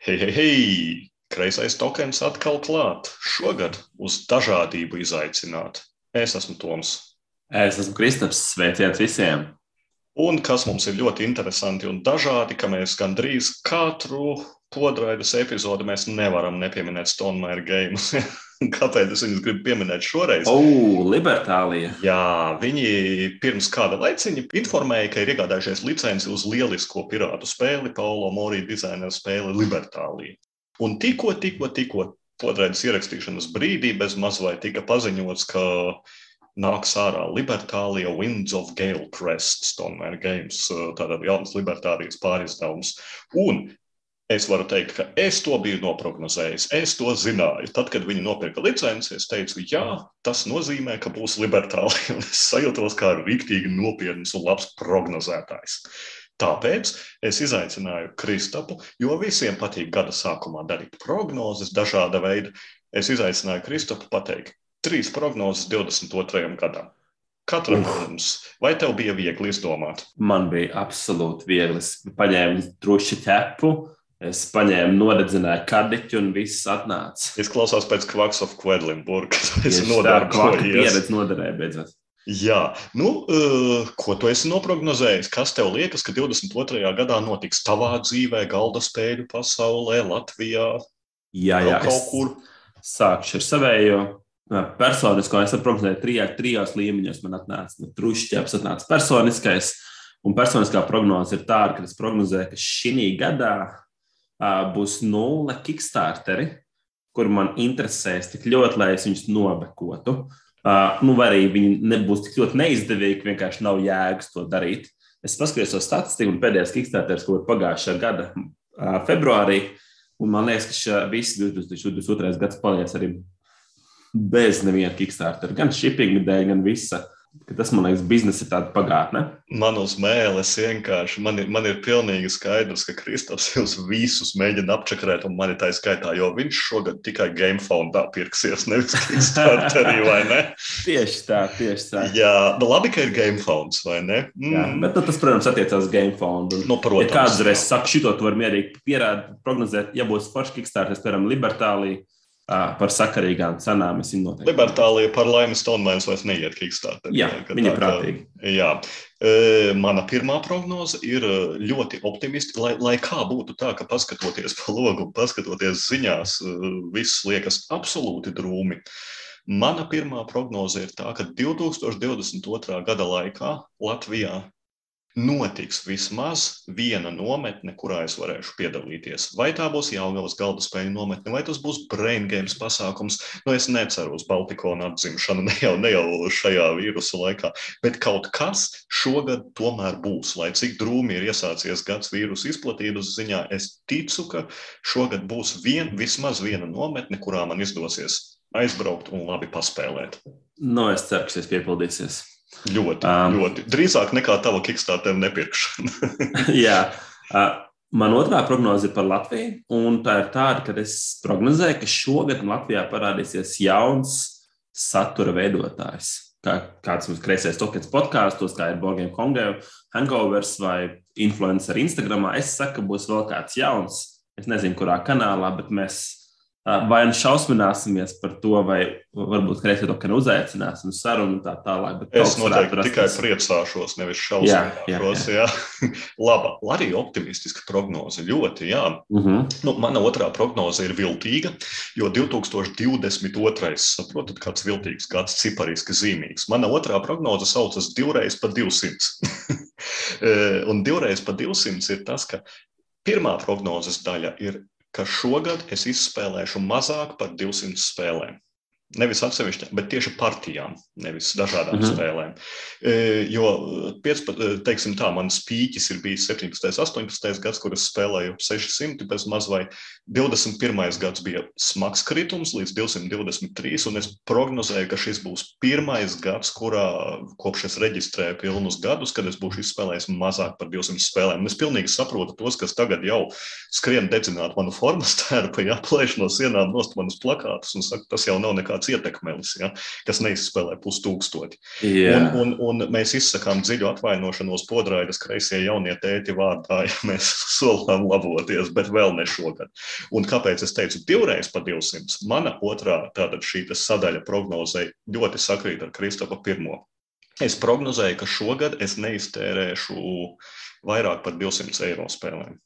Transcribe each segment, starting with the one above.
Hei, hei, hei! Kreisais tokens atkal klāt. Šogad uz dažādību izaicināt. Es esmu Toms. Es esmu Kristaps. Sveiciens visiem! Un kas mums ir ļoti interesanti un dažādi, ka mēs gandrīz katru podraidas epizodi mēs nevaram nepieminēt Stonemaier game. Kāpēc es viņus gribu pieminēt šoreiz? O, oh, Libertālija. Jā, viņi pirms kāda laiciņa informēja, ka ir iegādājušies licenci uz lielisko pirātu spēli, Paulo Morī dizaina spēli Libertālija. Un tikko, tikko, tikko podraidas ierakstīšanas brīdī bez maz vai tika paziņots, ka nāks ārā Libertālija Winds of Gale Crest, Stonemaier Games, tātad jauns libertārijas pārizdevums. Un es varu teikt, ka es to biju noprognozējis. Es to zināju. Tad, kad viņi nopirka licenci, es teicu, jā, tas nozīmē, ka būs libertālija. Un es sajūtos kā rīktīgi nopietns un labs prognozētājs. Tāpēc es izaicināju Kristapu, jo visiem patīk gada sākumā darīt prognozes, dažāda veida. Es izaicināju Kristapu pateikt trīs prognozes 22. gadam. Katram no mums, vai tev bija viegli izdomāt? Man bija absolūti viegli. Es paņēmu truši ķepu, es paņēmu, nodedzināju kadiķu un viss atnāca. Izklausās pēc Kvaks of Quedlinburg. Es nodarboju pieredzi noderēju beidzot. Jā, nu, uh, ko tu esi noprognozējis? Kas tev liekas, ka 22. gadā notiks tavā dzīvē, galda spēļu pasaulē, Latvijā? Jā, jā kaut kur. Sākšu ar savējo. Personisko es prognozēju trijā, trijās līmeņos. Man atnāca nu, trušķēps, atnāca personiskais. Un personiskā prognoze ir tāda, ka es prognozēju, ka šī gadā būs nulle kickstarteri, kur man interesēs tik ļoti, lai es viņus nobekotu. Uh, nu, vai arī viņi nebūs tik ļoti neizdevīgi, vienkārši nav jēgas to darīt. Es paskatījos to statistiku, un pēdējais Kickstarter, ko pagājušā gada uh, februārī, un man liekas, ka šā, viss 2022. gads paliec arī bez neviena Kickstarter, gan shipping dēļ, gan visa. Uh, tas, man liekas, biznesa ir tāda pagātne. Man uz mēles vienkārši, man ir, man ir pilnīgi skaidrs, ka Kristaps jūs visus mēģina apčakarēt, un man ir tā skaitā, jo viņš šogad tikai GameFoundā pirksies, nevis Kickstarterī, vai ne? tieši tā, tieši tā. Jā, nu labi, ka ir GameFounds, vai ne? Mm. Jā, bet tas, protams, attiecās uz GameFound. Nu, protams. Ja kādreiz saka, šito tu vari mierīgi pierādīt, prognozēt, ja būs forši Kickstarter, piemēram, Libertālija par sakarīgām cenām. Libertālija par laimi Stonemairs vairs neiet Kickstarter. Jā, viņa prātīgi. Jā. Mana pirmā prognoze ir ļoti optimistiska, lai, lai kā būtu tā, ka paskatoties pa logu, paskatoties ziņās, viss liekas absolūti drūmi. Mana pirmā prognoze ir tā, ka 2022. gada laikā Latvijā notiks vismaz viena nometne, kurā es varēšu piedalīties. Vai tā būs Jālgavas galda spēļu nometne, vai tas būs Brain Games pasākums. Nu, es neceru uz Baltikonu atzimšanu ne jau, ne jau šajā vīrusu laikā, bet kaut kas šogad tomēr būs. Lai cik drūmi ir iesācies gads vīrusu izplatības ziņā, es ticu, ka šogad būs vien, vismaz viena nometne, kurā man izdosies aizbraukt un labi paspēlēt. No, nu, es ceru, ka tas piepildīsies. Ļoti, um, ļoti. Drīzāk nekā tava Kickstarter nepirkšana. jā. Uh, Man otrā prognoze ir par Latviju, un tā ir tāda, ka es prognozēju, ka šogad Latvijā parādīsies jauns satura veidotājs. Kā, kāds mums kreisais tokens podkāstos, kā ir Borgiem Kongēv, Hangovers vai influencer Instagramā. Es saku, ka būs vēl kāds jauns. Es nezinu, kurā kanālā, bet mēs Vai nu šausmināsimies par to, vai varbūt kreisē to, ka uzaicināsim sarunu un tā tālāk. Es noteikti tikai priecāšos, nevis šausmināšos. Jā, jā. jā. Laba, arī optimistiska prognoze. Ļoti, jā. Uh mhm. -huh. nu, mana otrā prognoze ir viltīga, jo 2022. saprotat, kāds viltīgs gads, cipariski zīmīgs. Mana otrā prognoze saucas divreiz pa 200. un divreiz pa 200 ir tas, ka pirmā prognozes daļa ir ka šogad es izspēlēšu mazāk par 200 spēlēm. Nevis atsevišķi, bet tieši partijām, nevis dažādām mm -hmm. spēlēm. E, jo, e, teiksim tā, mans pīķis ir bijis 17, 18 gads, kur es spēlēju 600, bez maz vai 21. gads bija smags kritums līdz 223, un es prognozēju, ka šis būs pirmais gads, kurā kopš es reģistrēju pilnus gadus, kad es būšu izspēlējis mazāk par 200 spēlēm. Un es pilnīgi saprotu tos, kas tagad jau skrien dedzināt manu formas tērpu, jāplēš no sienām nost manus plakātus un saka, tas jau nav nekāds kāds ietekmelis, ja, kas neizspēlē pustūkstoti. Yeah. Un, un, un mēs izsakām dziļu atvainošanos podraidas kreisie jaunie tēti vārdā, ja mēs solām laboties, bet vēl ne šogad. Un kāpēc es teicu divreiz pa 200? Mana otrā tātad šī sadaļa prognozē ļoti sakrīt ar Kristofa pirmo. Es prognozēju, ka šogad es neiztērēšu vairāk par 200 eiro spēlēm.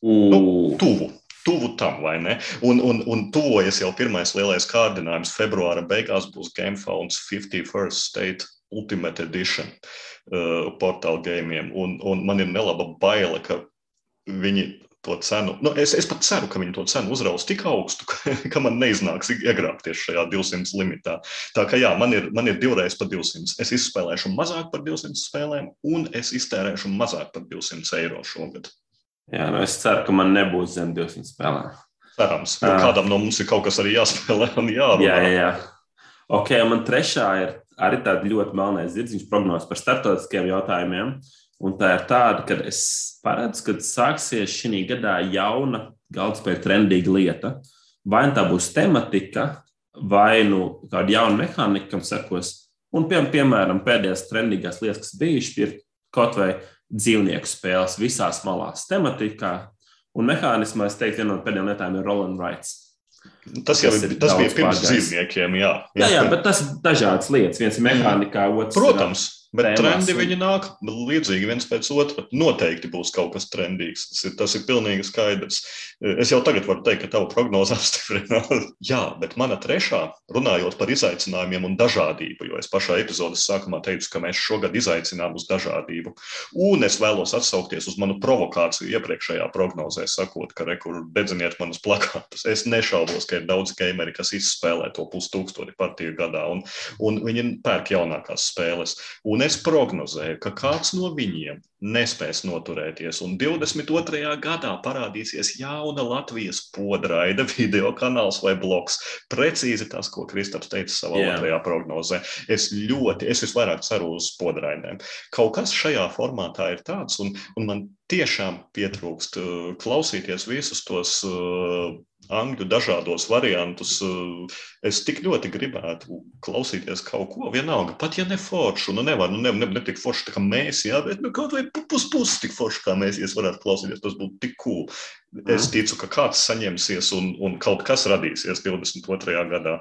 Nu, tuvu, tuvu tam, vai ne? Un, un, un tuvojas jau pirmais lielais kārdinājums. Februāra beigās būs GameFounds 51st State Ultimate Edition uh, portāla gājumiem. Un, un man ir nelaba baila, ka viņi to cenu. Nu, es, es pat ceru, ka viņi to cenu uzraus tik augstu, ka, ka man neiznāks iegrābties šajā 200 limitā. Tā kā jā, man ir, man ir divreiz par 200. Es izspēlēšu mazāk par 200 spēlēm, un es iztērēšu mazāk par 200 eiro šogad. Jā, nu es ceru, ka man nebūs zem 200 spēlēm. Cerams, ka kādam no mums ir kaut kas arī jāspēlē un jārunā. Jā, jā, jā. Ok, man trešā ir arī tāda ļoti melnais zirdziņš prognozes par starptautiskiem jautājumiem. Un tā ir tāda, ka es paredzu, ka sāksies šī gadā jauna galdspēļu trendīga lieta. Vai nu tā būs tematika, vai nu kāda jauna mehānika, kam sekos. Un, pie, piemēram, pēdējās trendīgās lietas, kas bijušas, ir kaut vai dzīvnieku spēles visās malās, tematikā. Un mehānismā es teiktu, viena no pēdējām lietām ir Roland Wrights. Tas jau ir, tas bija pirms pārgājis. dzīvniekiem, jā. Jā, jā, bet tas ir dažādas lietas. Viens ir mehānikā, otrs Protams. Bet trendi viņi nāk līdzīgi viens pēc otra. Noteikti būs kaut kas trendīgs. Tas ir, tas ir pilnīgi skaidrs. Es jau tagad varu teikt, ka tava prognoze apstiprinās. Jā, bet mana trešā, runājot par izaicinājumiem un dažādību, jo es pašā epizodes sākumā teicu, ka mēs šogad izaicinām uz dažādību. Un es vēlos atsaukties uz manu provokāciju iepriekšējā prognozē, sakot, ka rekur dedziniet manus plakātus. Es nešaubos, ka ir daudz gameri, kas izspēlē to pustūkstoti partiju gadā, un, un viņi pērk jaunākās spēles. Un es prognozēju, ka kāds no viņiem nespēs noturēties. Un 22. gadā parādīsies jauna Latvijas podraida video kanāls vai bloks. Precīzi tas, ko Kristaps teica savā yeah. otrajā prognozē. Es ļoti, es visvairāk ceru uz podraidēm. Kaut kas šajā formātā ir tāds, un, un man tiešām pietrūkst uh, klausīties visus tos uh, angļu dažādos variantus. Eh, es tik ļoti gribētu klausīties kaut ko, vienalga, pat ja ne foršu, nu nevar, nu ne, ne, ne tik forši tā kā mēs, jā, bet nu, kaut vai pus pusi tik forši kā mēs, ja varētu klausīties, tas būtu tik cool. Es ticu, ka kāds saņemsies un, un kaut kas radīsies 22. gadā.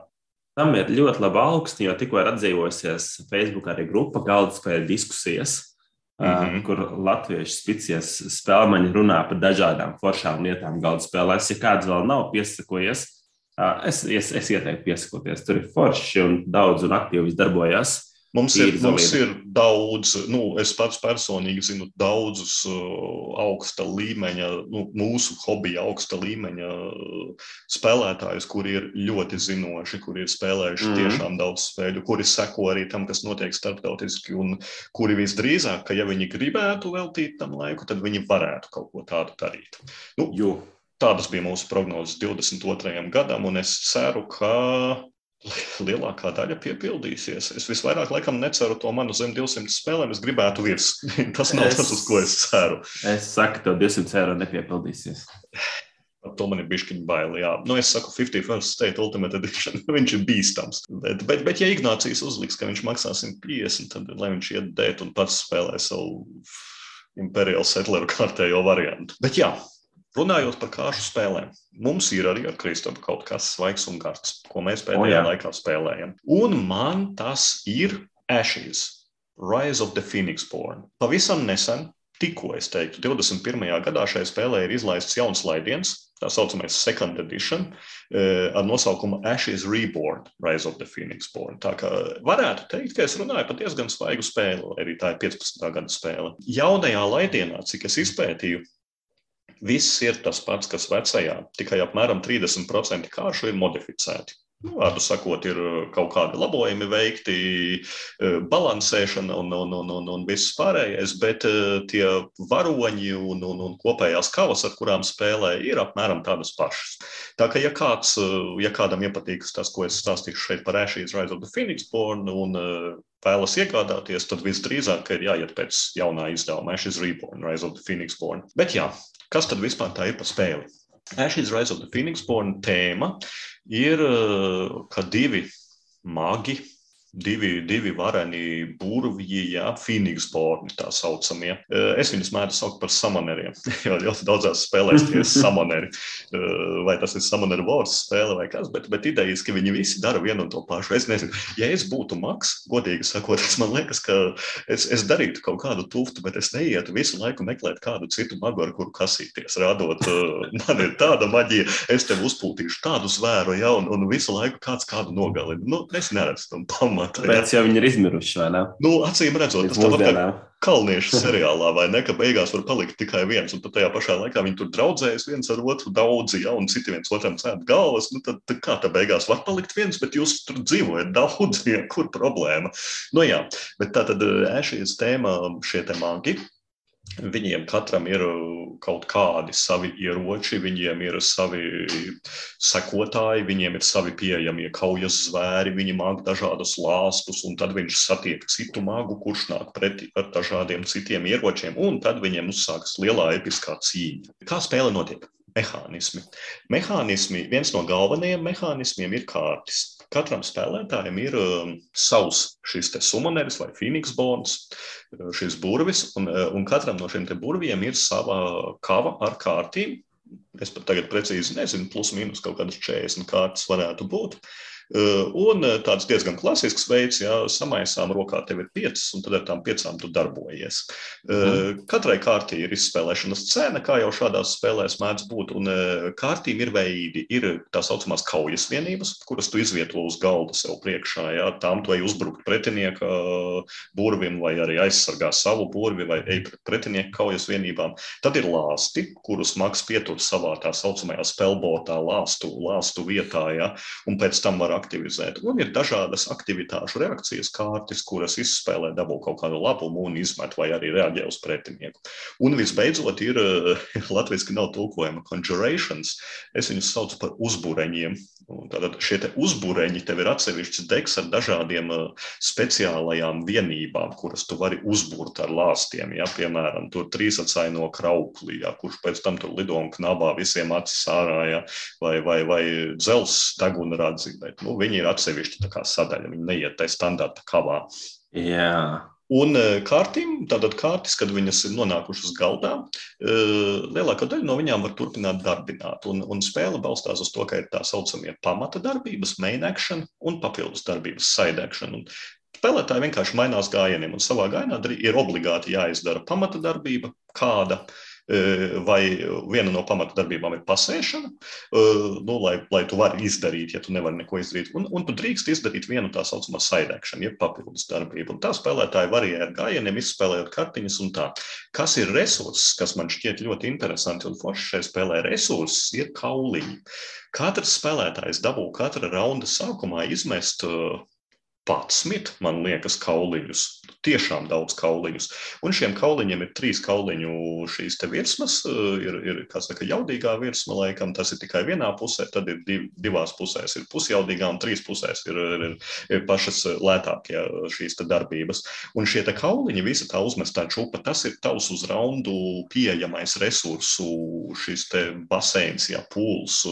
Tam ir ļoti laba augsta, jo tikko ir atdzīvojusies Facebook arī grupa galda spēļu diskusijas Mm -hmm. kur latviešu spicies spēlmaņi runā par dažādām foršām lietām galda spēlēs. Ja kāds vēl nav piesakojies, es, es, es ieteiktu piesakoties. Tur ir forši un daudz un aktīvi darbojas. Mums ir, mums ir daudz, nu, es pats personīgi zinu daudzus uh, augsta līmeņa, nu, mūsu hobija augsta līmeņa uh, spēlētājus, kuri ir ļoti zinoši, kuri ir spēlējuši mm. tiešām daudz spēļu, kuri seko arī tam, kas notiek starptautiski, un kuri visdrīzāk, ka ja viņi gribētu veltīt tam laiku, tad viņi varētu kaut ko tādu darīt. Nu, jo. Tādas bija mūsu prognozes 22. gadam, un es ceru, ka lielākā daļa piepildīsies. Es visvairāk laikam neceru to manu zem 200 spēlēm. Es gribētu virs. Tas nav es, tas, uz ko es ceru. Es saku, ka 200 eiro nepiepildīsies. Par to man ir bijis bail. Jā. Nu, es saku, 51st State Ultimate Edition. viņš ir bīstams. Bet, bet, bet, ja Ignācijas uzliks, ka viņš maksā 150, tad lai viņš iet dēt un pats spēlē savu Imperial Settleru kārtējo variantu. Bet jā, Runājot par kāršu spēlēm, mums ir arī ar Kristofru kaut kas svaigs un gards, ko mēs pēdējā oh, laikā spēlējam. Un man tas ir Ashes, Rise of the Phoenix Born. Pavisam nesen, tikko es teiktu, 21. gadā šai spēlē ir izlaists jauns laidiens, tā saucamais Second Edition, eh, ar nosaukumu Ashes Reborn, Rise of the Phoenix Born. Tā kā varētu teikt, ka es runāju par diezgan svaigu spēli, arī tā ir 15. gada spēle. Jaunajā laidienā, cik es izpētīju, Viss ir tas pats, kas vecajā, tikai apmēram 30% kāršu ir modificēti. Nu, vārdu sakot, ir uh, kaut kādi labojumi veikti, uh, balansēšana un, un, un, un, un viss pārējais, bet uh, tie varoņi un, un, un kopējās kavas, ar kurām spēlē, ir apmēram tādas pašas. Tā kā, ja, kāds, ja kādam iepatīkas tas, ko es stāstīšu šeit par Ashes Rise of the Phoenix Born un vēlas iegādāties, tad visdrīzāk ir jāiet pēc jaunā izdevuma Ashes Reborn, Rise of the Phoenix Born. Bet jā, Kas tad vispār tā ir par spēli? Ashes Rise of the Phoenix Born tēma ir, ka divi magi, divi, divi vareni burvji, ja, Phoenixborni tā saucamie. Es viņus mēdzu saukt par samoneriem, jo ļoti daudzās spēlēs tie ir samoneri. Vai tas ir samoneru vārds spēle vai kas, bet, bet idejas, ka viņi visi dara vienu un to pašu. Es nezinu, ja es būtu maks, godīgi sakot, es man liekas, ka es, es darītu kaut kādu tuftu, bet es neietu visu laiku meklēt kādu citu magu, ar kuru kasīties. Rādot, man ir tāda maģija, es tev uzpūtīšu tādu zvēru, ja, un, un visu laiku kāds kādu nogalina. Nu, es neredzu tam pamatu pamata. Tāpēc jau viņi ir izmiruši, vai ne? Nu, acīm redzot, tas tāpat kā kalniešu seriālā, vai ne, ka beigās var palikt tikai viens, un tajā pašā laikā viņi tur draudzējas viens ar otru daudzi, ja, un citi viens otram cēt galvas, nu tad, tad kā tā beigās var palikt viens, bet jūs tur dzīvojat daudz, ja, kur problēma? Nu jā, bet tā tad ēšīs tēma šie te magi, Viņiem katram ir uh, kaut kādi savi ieroči, viņiem ir savi sekotāji, viņiem ir savi pieejamie kaujas zvēri, viņi māk dažādus lāstus, un tad viņš satiek citu magu, kurš nāk pretī ar dažādiem citiem ieročiem, un tad viņiem uzsākas lielā episkā cīņa. Kā spēle notiek? Mehānismi. Mehānismi, viens no galvenajiem mehānismiem ir kārtas. Katram spēlētājam ir um, savs šis summoneris vai Phoenix Bonds, uh, šis burvis, un, uh, un katram no šiem burviem ir sava kava ar kārtīm. Es pat tagad precīzi nezinu, plus mīnus kaut kādas 40 kārtas varētu būt. Uh, un eh, tāds diezgan klasisks veids, ja samaisām rokā tev ir piecas, un tad ar tām piecām tu darbojies. Mm. Katrai kārtī ir izspēlēšanas cena, kā jau šādās spēlēs mēdz būt, un kārtīm ir veidi. Ir tā saucamās kaujas vienības, kuras tu izvieto uz galda sev priekšā. Ja? Tām tu ej uzbrukt pretinieka burvim, vai arī aizsargā savu burvi, vai ej pret pretinieka kaujas vienībām. Tad ir lāsti, kurus maks pietur savā tā saucamajā spēlbotā, lāstu, lāstu vietā, ja? un pēc tam var aktivizēt. Un ir dažādas aktivitāšu reakcijas kārtas, kuras izspēlē, dabū kaut kādu labumu un izmet vai arī reaģē uz pretinieku. Un visbeidzot ir latviešu nav tulkojama conjurations. Es viņus saucu par uzbūreņiem. Tātad šie uzbūreņi tev ir atsevišķs deks ar dažādiem speciālajām vienībām, kuras tu vari uzbūrt ar lāstiem. Ja? Piemēram, tur trīsatsaino kraukli, ja? kurš pēc tam tur lido un knabā visiem acis ārā, ja? vai, vai, vai dzels deguna radzi. Bet, nu, viņi ir atsevišķi sadaļa, viņi neiet tajā standarta kavā. Jā. Un e, kārtīm, tātad kārtas, kad viņas ir nonākušas galdā, e, lielākā daļa no viņām var turpināt darbināt. Un, un spēle balstās uz to, ka ir tā saucamie pamata darbības, main action un papildus darbības, side action. Un spēlētāji vienkārši mainās gājieniem, un savā gājienā ir obligāti jāizdara pamata darbība, kāda ir vai viena no pamatdarbībām ir pasēšana, nu, lai, lai tu vari izdarīt, ja tu nevari neko izdarīt. Un, un tu drīkst izdarīt vienu tā saucamo saidēkšanu, jeb papildus darbību. Un tā spēlētāji varēja ar gājieniem izspēlējot kartiņas un tā. Kas ir resurss, kas man šķiet ļoti interesanti un forši šai spēlē? Resurss ir kauliņi. Katrs spēlētājs dabū katra raunda sākumā izmest 11, man liekas, kauliņus. Tiešām daudz kauliņus. Un šiem kauliņiem ir trīs kauliņu šīs virsmas. Eh, ir, ir saka, jaudīgā virsma, laikam tas ir tikai vienā pusē, tad ir div, divās pusēs ir pusjaudīgā, un trīs pusēs ir, ir, ir pašas lētākie šīs darbības. Un šie kauliņi, visa tā uzmestā čupa, tas ir tavs uz raundu pieejamais resursu, šis baseins, ja pūls.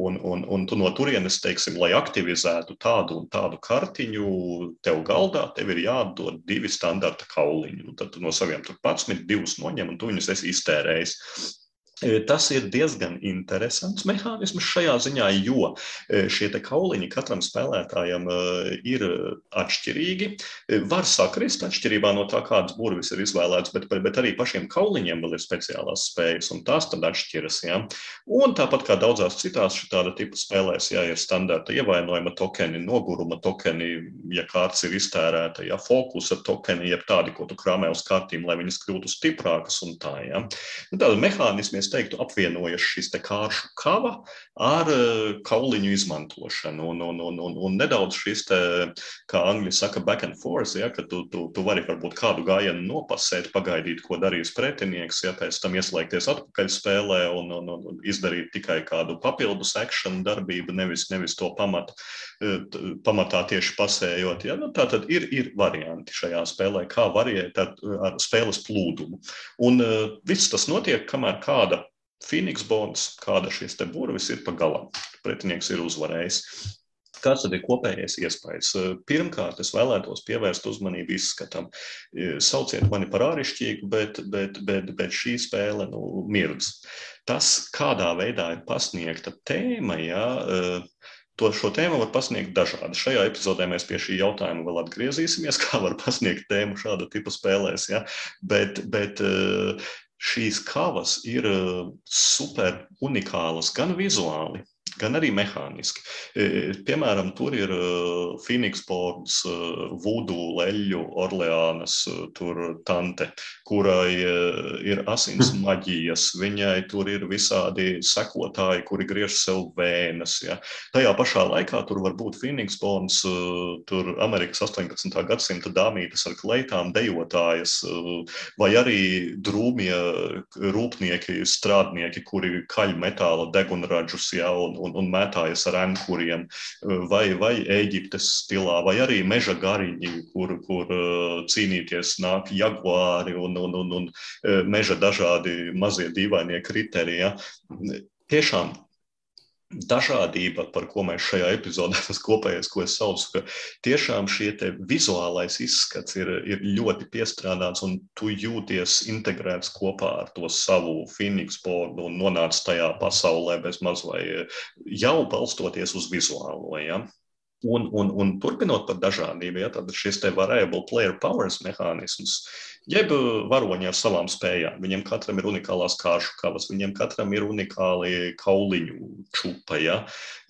Un, un, un tu no turienes, teiksim, lai aktivizētu tādu un tādu kartiņu, tev galdā, tev ir jādod divi standarta kauliņi. Nu, tad no saviem 11, divus noņem, un tu viņus esi iztērējis. E, tas ir diezgan interesants mehānisms šajā ziņā, jo e, šie kauliņi katram spēlētājam e, ir atšķirīgi. Var sakrist atšķirībā no tā, kādas burvis ir izvēlētas, bet, bet arī pašiem kauliņiem vēl ir speciālās spējas, un tās tad atšķiras. Ja? Un tāpat kā daudzās citās šāda tipa spēlēs, ja ir standarta ievainojuma tokeni, noguruma tokeni, ja kārts ir iztērēta, ja fokusa tokeni, jeb tādi, ko tu krāmē uz kārtīm, lai viņas kļūtu stiprākas un tā. Ja? Nu, tāda mehānismi es teiktu, apvienojas šis te kāršu kava ar eh, kauliņu izmantošanu. Un, un, un, un, un nedaudz šis, te, kā angļu saka, back and forth, ja, ka tu, tu, tu vari varbūt kādu gājienu nopasēt, pagaidīt, ko darīs pretinieks, ja pēc tam ieslēgties atpakaļ spēlē un, un, un izdarīt tikai kādu papildus action darbību, nevis, nevis to pamatu, eh, pamatā tieši pasējot. Ja. Nu, tā tad ir, ir varianti šajā spēlē, kā variēt ar, ar spēles plūdumu. Un uh, viss tas notiek, kamēr kāda Phoenix Bonds, kāda šīs te burvis ir pa galam. Pretinieks ir uzvarējis. Kāds tad ir kopējais iespējas? Pirmkārt, es vēlētos pievērst uzmanību izskatam. Sauciet mani par āršķirīgu, bet, bet, bet, bet šī spēle nu, mirdz. Tas, kādā veidā ir pasniegta tēma, ja, To šo tēmu var pasniegt dažādi. Šajā epizodē mēs pie šī jautājuma vēl atgriezīsimies, kā var pasniegt tēmu šāda tipa spēlēs. Ja? Bet, bet šīs kavas ir super unikālas gan vizuāli, gan arī mehāniski. E, piemēram, tur ir e, Vudu, Leļu, Orleānas, e, tur tante, kurai ir asins maģijas, viņai tur ir visādi sekotāji, kuri griež sev vēnas. Ja. Tajā pašā laikā tur var būt Phoenixports, tur Amerikas 18. gadsimta dāmītes ar kleitām, dejotājas, vai arī drūmie rūpnieki, strādnieki, kuri kaļ metāla degunražus, ja, un, un, un mētājas ar ankuriem, vai, vai Eģiptes stilā, vai arī meža gariņi, kur, kur uh, cīnīties nāk jaguāri un, un, un, un uh, meža dažādi mazie dīvainie kriteriji. Ja. Tiešām dažādība, par ko mēs šajā epizodē, tas kopējais, ko es saucu, ka tiešām šie vizuālais izskats ir, ir ļoti piestrādāts un tu jūties integrēts kopā ar to savu Phoenix boardu un nonāc tajā pasaulē bez maz vai jau balstoties uz vizuālo. Ja? Un, un, un turpinot par dažādību, ja, tad šis te variable player powers mehānisms jeb varoņi ar savām spējām. Viņiem katram ir unikālās kāršu kavas, viņiem katram ir unikāli kauliņu čupa. Ja?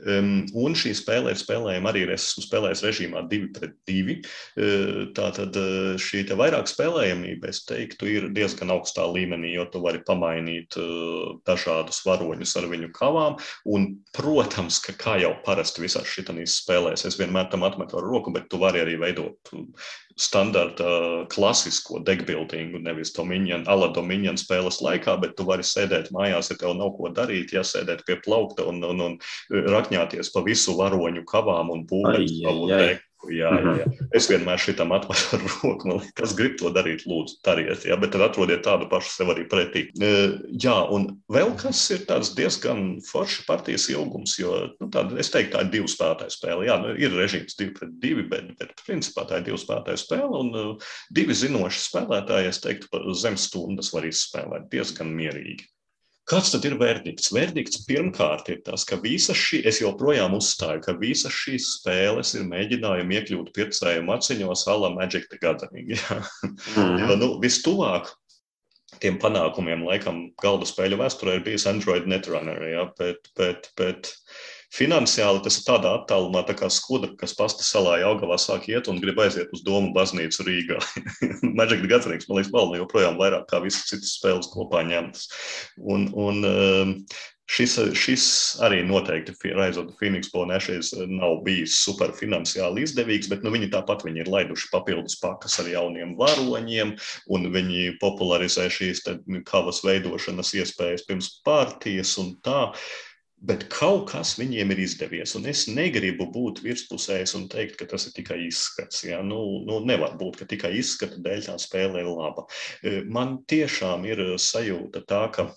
Um, un šī spēle ir spēlējama arī, es esmu spēlējis režīmā divi pret divi. Uh, tātad eh, šī vairāk spēlējamība, es teiktu, ir diezgan augstā līmenī, jo tu vari pamainīt uh, dažādus varoņus ar viņu kavām. Un, protams, ka kā jau parasti visās šitās spēlēs, es vienmēr tam atmetu ar roku, bet tu vari arī veidot standarta klasisko deckbuildingu, nevis Dominion, ala Dominion spēles laikā, bet tu vari sēdēt mājās, ja tev nav ko darīt, ja sēdēt pie plaukta un, un, un rakņāties pa visu varoņu kavām un deku. Jā, jā, mhm. jā. Es vienmēr šitam atveru roku. Man kas grib to darīt, lūdzu, dariet. Jā, bet tad atrodiet tādu pašu sev arī pretī. Jā, un vēl kas ir tāds diezgan forši partijas ilgums, jo nu, tāda, es teiktu, tā ir divu spēlētāju spēle. Jā, nu, ir režīms divi pret divi, bet, bet principā tā ir divu spēlētāju spēle. Un uh, divi zinoši spēlētāji, es teiktu, zem stundas var izspēlēt diezgan mierīgi. Kāds tad ir verdikts? Verdikts pirmkārt ir tas, ka visas šī, es joprojām uzstāju, ka visas šīs spēles ir mēģinājumi iekļūt pircēju maciņos ala Magic the Gathering. Ja? Mm. jo, nu, vistuvāk tiem panākumiem, laikam, galda spēļu vēsturē ir bijis Android Netrunner, ja? bet, bet, bet Finansiāli tas ir tādā attālumā, tā kā skudra, kas pasta salā Jaugavā sāk iet un grib aiziet uz domu baznīcu Rīgā. Magic the Gathering, man liekas, vēl joprojām vairāk kā visas citas spēles kopā ņemtas. Un, un um, Šis, šis arī noteikti Raizot Phoenix Planēšais nav bijis super finansiāli izdevīgs, bet nu, viņi tāpat viņi ir laiduši papildus pakas ar jauniem varoņiem, un viņi popularizē šīs te, kavas veidošanas iespējas pirms pārties un tā. Uh, bet kaut kas viņiem ir izdevies. Un es negribu būt virspusējs un teikt, ka tas ir tikai izskats. Ja? Nu, nu, nevar būt, ka tikai izskata dēļ tā spēle ir laba. E, man tiešām ir sajūta tā, ka.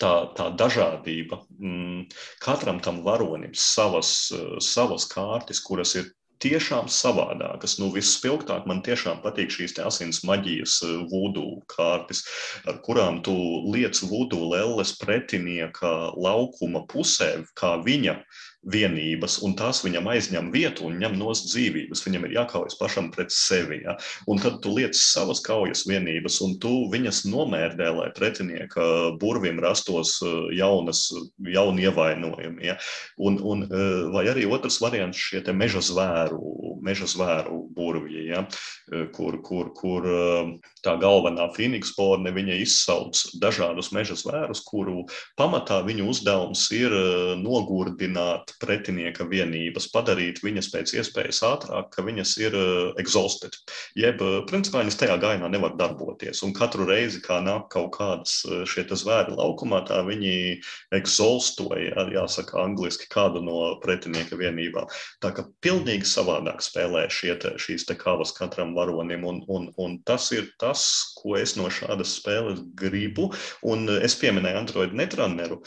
Tā, tā dažādība, mm, katram tam varonim savas, savas kārtas, kuras ir tiešām savādākas. Nu, Vispilgtāk man tiešām patīk šīs asins maģijas eh, vudu kārtas, ar kurām tu liec vudu lelles pretinieka laukuma pusē, kā viņa vienības, un tās viņam aizņem vietu un ņem nost dzīvības. Viņam ir jākaujas pašam pret sevi. Ja? Un tad tu liec savas kaujas vienības, un tu viņas nomērdē, lai pretinieka burvim rastos eh, jaunas, jauni ievainojumi. Ja? Un, un, eh, vai arī otrs variants šie meža zvēru, meža zvēru burvji, ja? Eh, kur, kur, kur tā galvenā Phoenix porne izsauc dažādus meža zvērus, kuru pamatā viņu uzdevums ir nogurdināt pretinieka vienības, padarīt viņas pēc iespējas ātrāk, ka viņas ir uh, exhausted. Jeb, uh, principā, viņas tajā gainā nevar darboties. Un katru reizi, kā nāk kaut kādas uh, šie zvēri laukumā, tā viņi exhaustoja, jāsaka, angliski kādu no pretinieka vienībām. Tā kā pilnīgi savādāk spēlē šie šīs te kavas katram varonim, un, un, un tas ir tas, ko es no šādas spēles gribu. Un es pieminēju Android Netrunneru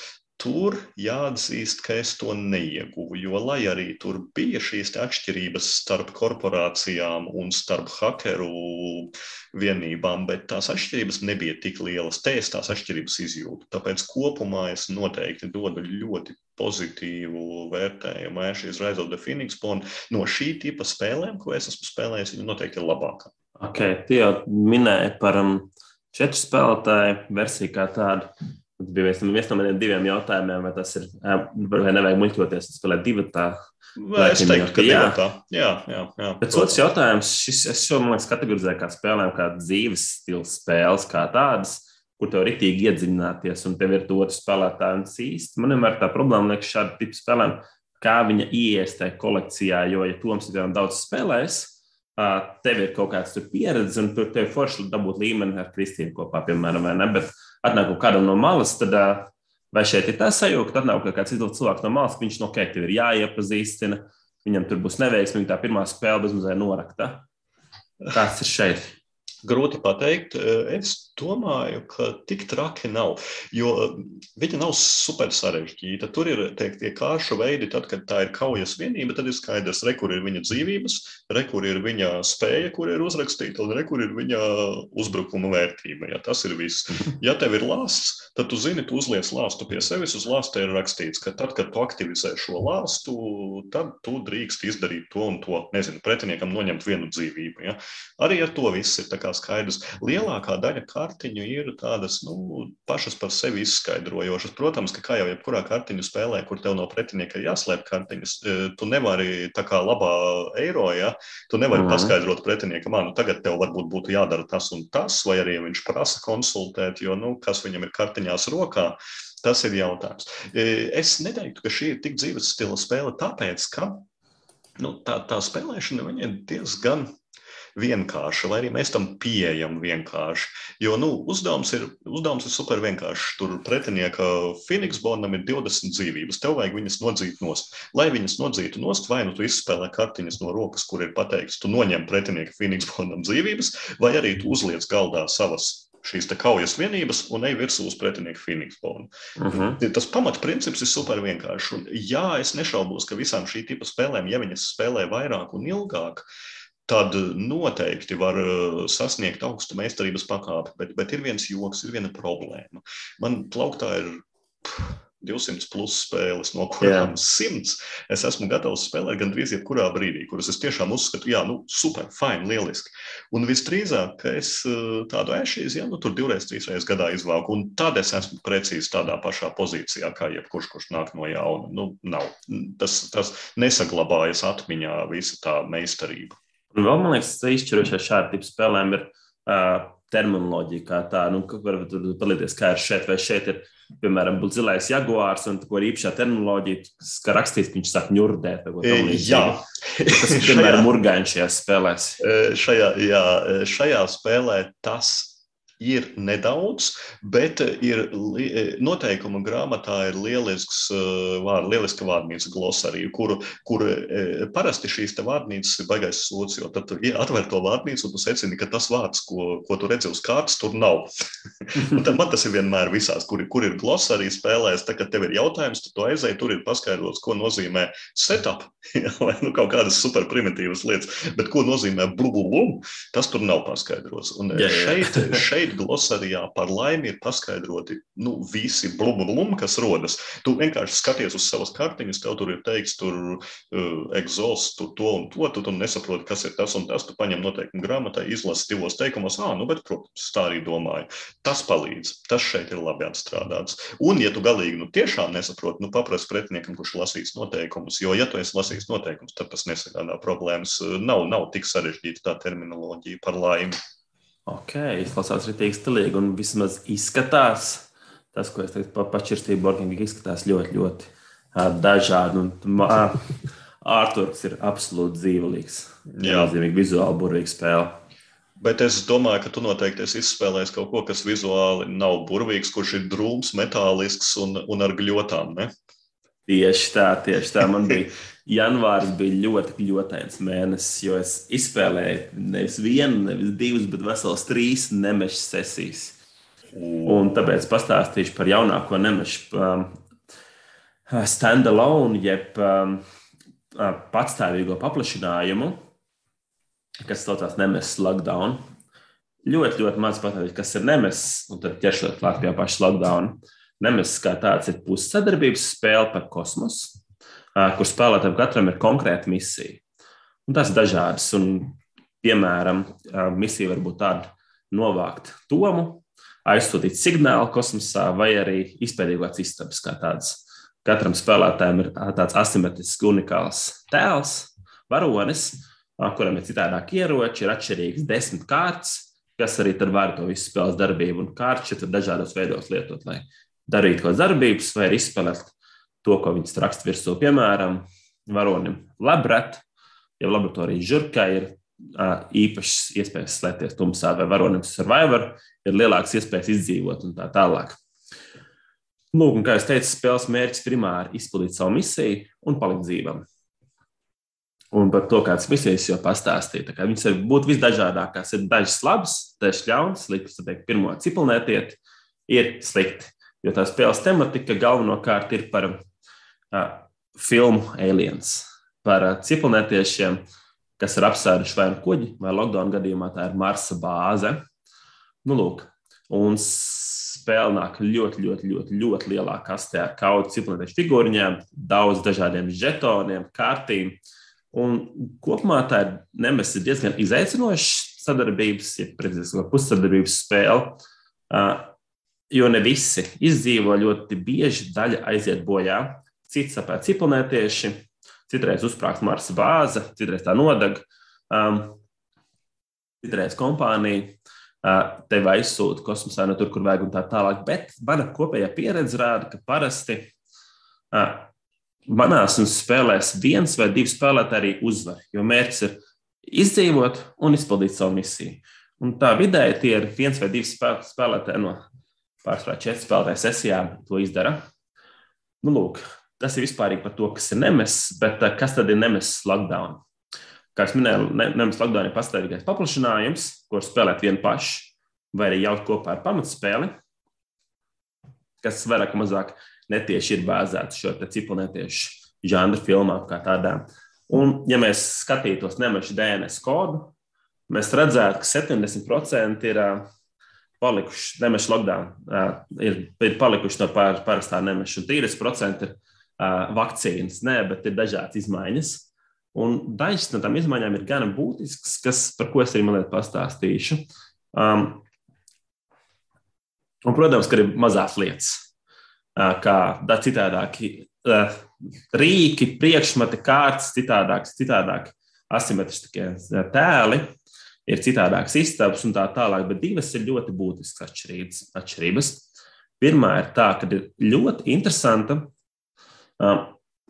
tur jāatzīst, ka es to neieguvu. Jo, lai arī tur bija šīs atšķirības starp korporācijām un starp hakeru vienībām, bet tās atšķirības nebija tik lielas. Te es tās atšķirības izjūtu. Tāpēc kopumā es noteikti dodu ļoti pozitīvu vērtējumu Ashes Rise of the Phoenix. No šī tipa spēlēm, ko es esmu spēlējis, viņa noteikti ir labākā. Okay, tu jau minēji par um, četru spēlētāju versiju kā tādu. Tas bija viens, viens no maniem diviem jautājumiem, vai tas ir, vai nevajag muļķoties, spēlēt divu tā. Vai es teiktu, ka jā. tā. Jā, jā, jā. Bet otrs jautājums, šis, es šo, man liekas, kategorizēju kā spēlēm, kā dzīves stils spēles, kā tādas, kur tev ritīgi iedziļināties, un tev ir to otru spēlētāju un īsti. Man vienmēr tā problēma liekas šāda tipa spēlēm, kā viņa ieiestē kolekcijā, jo, ja Toms ir daudz spēlējis, tev ir kaut kāds pieredze, un tur tev ir forši dabūt līmeni ar Kristīnu kopā, piemēram, vai ne? Bet atnāk kādam no malas, tad vai šeit ir tā sajūta, ka atnāk kaut kāds cilvēks no malas, viņš no ok, tev ir jāiepazīstina, viņam tur būs neveiksmi, viņa tā pirmā spēle bezmazliet norakta. Kāds ir šeit? Grūti pateikt. Es domāju, ka tik traki nav. Jo viņa nav super sarežģīta. Tur ir teikt, tie kāršu veidi, tad, kad tā ir kaujas vienība, tad ir skaidrs, re, kur ir viņa dzīvības, re, kur ir viņa spēja, kur ir uzrakstīta, un re, kur ir viņa uzbrukuma vērtība. Ja, tas ir viss. Ja tev ir lāsts, tad tu zini, tu uzliec lāstu pie sevis. Uz lāsta ir rakstīts, ka tad, kad tu aktivizē šo lāstu, tad tu drīkst izdarīt to un to. Nezinu, pretiniekam noņemt vienu dzīvību. Ja. Arī ar to viss ir skaidrs. Lielākā daļa kartiņu ir tādas nu, pašas par sevi izskaidrojošas. Protams, ka kā jau jebkurā kartiņu spēlē, kur tev no pretinieka ir jāslēp kartiņas, e, tu nevari tā kā labā eiro, ja tu nevari mm paskaidrot pretiniekam, nu tagad tev varbūt būtu jādara tas un tas, vai arī viņš prasa konsultēt, jo nu, kas viņam ir kartiņās rokā. Tas ir jautājums. E, es neteiktu, ka šī ir tik dzīves stila spēle, tāpēc, ka nu, tā, tā spēlēšana ir diezgan vienkārša, vai arī mēs tam pieejam vienkārši. Jo nu, uzdevums, ir, uzdevums ir super vienkāršs. Tur pretinieka Phoenix Bondam ir 20 dzīvības. Tev vajag viņas nodzīt nost. Lai viņas nodzītu nost, vai nu tu izspēlē kartiņas no rokas, kur ir pateikts, tu noņem pretinieka Phoenix Bondam dzīvības, vai arī tu uzliec galdā savas šīs kaujas vienības un ej virsū uz pretinieku Phoenix Bone. Uh mhm. -huh. Tas pamatprincips ir super vienkāršs. Un, jā, es nešaubos, ka visām šī tipa spēlēm, ja viņas spēlē vairāk un ilgāk, tad noteikti var uh, sasniegt augstu meistarības pakāpi. Bet, bet ir viens joks, ir viena problēma. Man plauktā ir 200 plus spēles, no kurām Jā. 100 es esmu gatavs spēlēt gandrīz jebkurā brīdī, kuras es tiešām uzskatu, jā, nu, super, fine, lieliski. Un visdrīzāk, ka es uh, tādu ēšīs, ja nu tur divreiz, trīsreiz gadā izvelku, un tad es esmu precīzi tādā pašā pozīcijā, kā jebkurš, kurš nāk no jauna. Nu, nav. Tas, tas nesaglabājas atmiņā, visa tā meistarība. Un vēl man liekas, tas izšķirošais šāda tipa spēlēm ir uh, terminoloģija, kā tā, nu, varbūt palīdzēs, kā ir šeit, vai šeit ir, piemēram, zilais jaguārs, un ko ir īpašā terminoloģija, kas rakstīts, ka viņš sāk ņurdēt. Jā. Tas ir, piemēram, murgaiņš šajās spēlēs. Šajā, jā, šajā spēlē tas ir nedaudz, bet ir noteikuma grāmatā ir lielisks eh, vārds, lieliska vārnīca glosarija, kuru, kur eh, parasti šīs vārnīcas ir baigais sots, jo tad tu atver to vārnīcu un tu secini, ka tas vārds, ko, ko tu redzi uz kārtas, tur nav. man tas ir vienmēr visās, kur, kur ir glosarija spēlēs, tad, kad tev ir jautājums, tu to aizēji, tur ir paskaidrots, ko nozīmē setup, vai nu, kaut kādas super primitīvas lietas, bet ko nozīmē blubulum, tas tur nav paskaidrots. Un jā, jā. šeit, šeit šeit glosarijā par laimi ir paskaidroti nu, visi blūmi, kas rodas. Tu vienkārši skaties uz savas kartiņas, tev tur ir teikts, tur uh, egzosts, tur to un to, tu, tu nesaproti, kas ir tas un tas. Tu paņem noteikumu grāmatai, izlasi divos teikumos, ah, nu, bet, protams, tā arī domāju. Tas palīdz, tas šeit ir labi atstrādāts. Un, ja tu galīgi nu, tiešām nesaproti, nu, paprasti pretiniekam, kurš lasīs noteikumus, jo, ja tu esi lasījis noteikumus, tad tas nesagādā problēmas. Nav, nav tik sarežģīta tā terminoloģija par laimi. Ok, izklausās rītīgi stilīgi un vismaz izskatās. Tas, ko es teicu, pa, pašķirstīju Borgingu, izskatās ļoti, ļoti uh, dažādi. Un, uh, Ārturs ir absolūti dzīvelīgs. Jā, nozīmīgi vizuāli burvīga spēle. Bet es domāju, ka tu noteikti esi izspēlējis kaut ko, kas vizuāli nav burvīgs, kurš ir drūms, metālisks un, un ar gļotām. Ne? Tieši tā, tieši tā. Man bija janvāris bija ļoti kļūtains mēnesis, jo es izspēlēju nevis vienu, nevis divas, bet vesels trīs nemešu sesijas. Un tāpēc pastāstīšu par jaunāko nemešu. Um, standalone, jeb um, patstāvīgo paplašinājumu, kas saucās Nemesis Lockdown. Ļoti, ļoti maz pateikt, kas ir Nemesis, un tad ķeršot klāt pie paša lockdown. Nemesis kā tāds ir pussadarbības spēle par kosmosu, kur spēlētājiem katram ir konkrēta misija. Un tas ir dažādas. Un, piemēram, misija var būt tāda novākt tomu, aizsūtīt signālu kosmosā, vai arī izpētīt kādas istabas, kā tādas. Katram spēlētājam ir tāds asimetrisks, unikāls tēls, varonis, kuram ir citādāk ieroči, ir atšķirīgs desmit kārtas, kas arī var to visu spēles darbību un kārtas ir dažādos veidos lietot, lai darīt kaut kādas darbības, vai izspēlēt to, ko viņas raksta virsū. Piemēram, varonim labrat, ja laboratorijas žurkā ir īpašas iespējas slēpties tumsā, vai varonim survivor ir lielākas iespējas izdzīvot un tā tālāk. Lūk, un kā jau teicu, spēles mērķis primāri izpildīt savu misiju un palikt dzīvam. Un par to, kādas misijas jau pastāstīja. Viņas var būt visdažādākās. Ir dažas labas, dažas ļaunas. Sliktas, tad teikt, pirmo cipelnētiet, ir slikti. Jo tā spēles tematika galvenokārt ir par filmu Aliens, par cipelnētiešiem, kas ir apsēduši vai nu kuģi, vai lockdown gadījumā tā ir Marsa bāze. Nu, lūk, un spēle nāk ļoti, ļoti, ļoti, ļoti lielā kastē ar kaudu cipelnētiešu figūriņām, daudz dažādiem žetoniem, kārtīm. Un kopumā tā ir nemes diezgan izaicinoša sadarbības, ja precīzāk, pussadarbības spēle. Jo ne visi izdzīvo ļoti bieži, daļa aiziet bojā. Cits sapēt cipelnētieši, citreiz uzsprāgst Marsa bāze, citreiz tā nodeg, um, citreiz kompānija uh, tevi aizsūta kosmosā no tur, kur vajag un tā tālāk. Bet mana kopējā pieredze rāda, ka parasti uh, manās spēlēs viens vai divi spēlētāji arī uzvar, jo mērķis ir izdzīvot un izpildīt savu misiju. Un tā vidēji tie ir viens vai divi spēlētāji no pārsvarā četru spēlētāju sesijām to izdara. Nu, lūk, tas ir vispārīgi par to, kas ir nemesis, bet eh, kas tad ir nemesis lockdown? Kā jau minēju, nemesis lockdown ir pastāvīgais paplašinājums, kur spēlēt vienu pašu, vai arī jaukt kopā ar pamatspēli, kas vairāk vai mazāk netieši ir bāzēts šo cipelnētiešu žanru filmām kā tādām. Un, ja mēs skatītos nemešu DNS kodu, mēs redzētu, ka 70% ir uh, palikuši nemešu lockdown, uh, ir, ir palikuši no pār, parastā nemeša. 30% ir vakcīnas, nē, bet ir dažādas izmaiņas. Un dažas no tām izmaiņām ir gana būtiskas, kas, par ko es arī mazliet pastāstīšu. Um, un, protams, ka ir mazās lietas, uh, kā citādāki uh, rīki, priekšmeti, kārtas, citādāks, citādāk asimetriskie tēli ir citādākas istabas un tā tālāk, bet divas ir ļoti būtiskas atšķirības. atšķirības. Pirmā ir tā, ka ir ļoti interesanta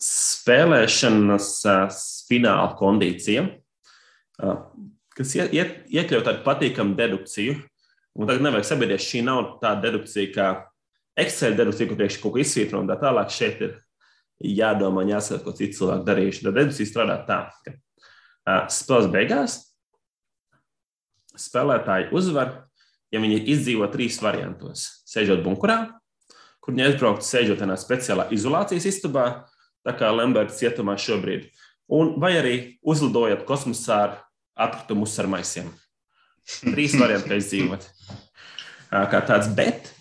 spēlēšanas uh, fināla kondīcija, uh, kas iekļaut tādu patīkamu dedukciju. Un tagad nevajag sabiedrties, šī nav tāda dedukcija kā Excel dedukcija, kur priekš kaut ko izsvītro un tā tālāk. Šeit ir jādomā, jāsaka, ko citi cilvēki darījuši. Tad dedukcija strādā tā, ka uh, spēles beigās spēlētāji uzvar, ja viņi izdzīvo trīs variantos. Sēžot bunkurā, kur viņi aizbraukt, sēžot tādā speciālā izolācijas istabā, tā kā Lemberts cietumā šobrīd, un vai arī uzlidojot kosmosā ar atkritumu ar maisiem. Trīs varianti, kā izdzīvot. Kā tāds, bet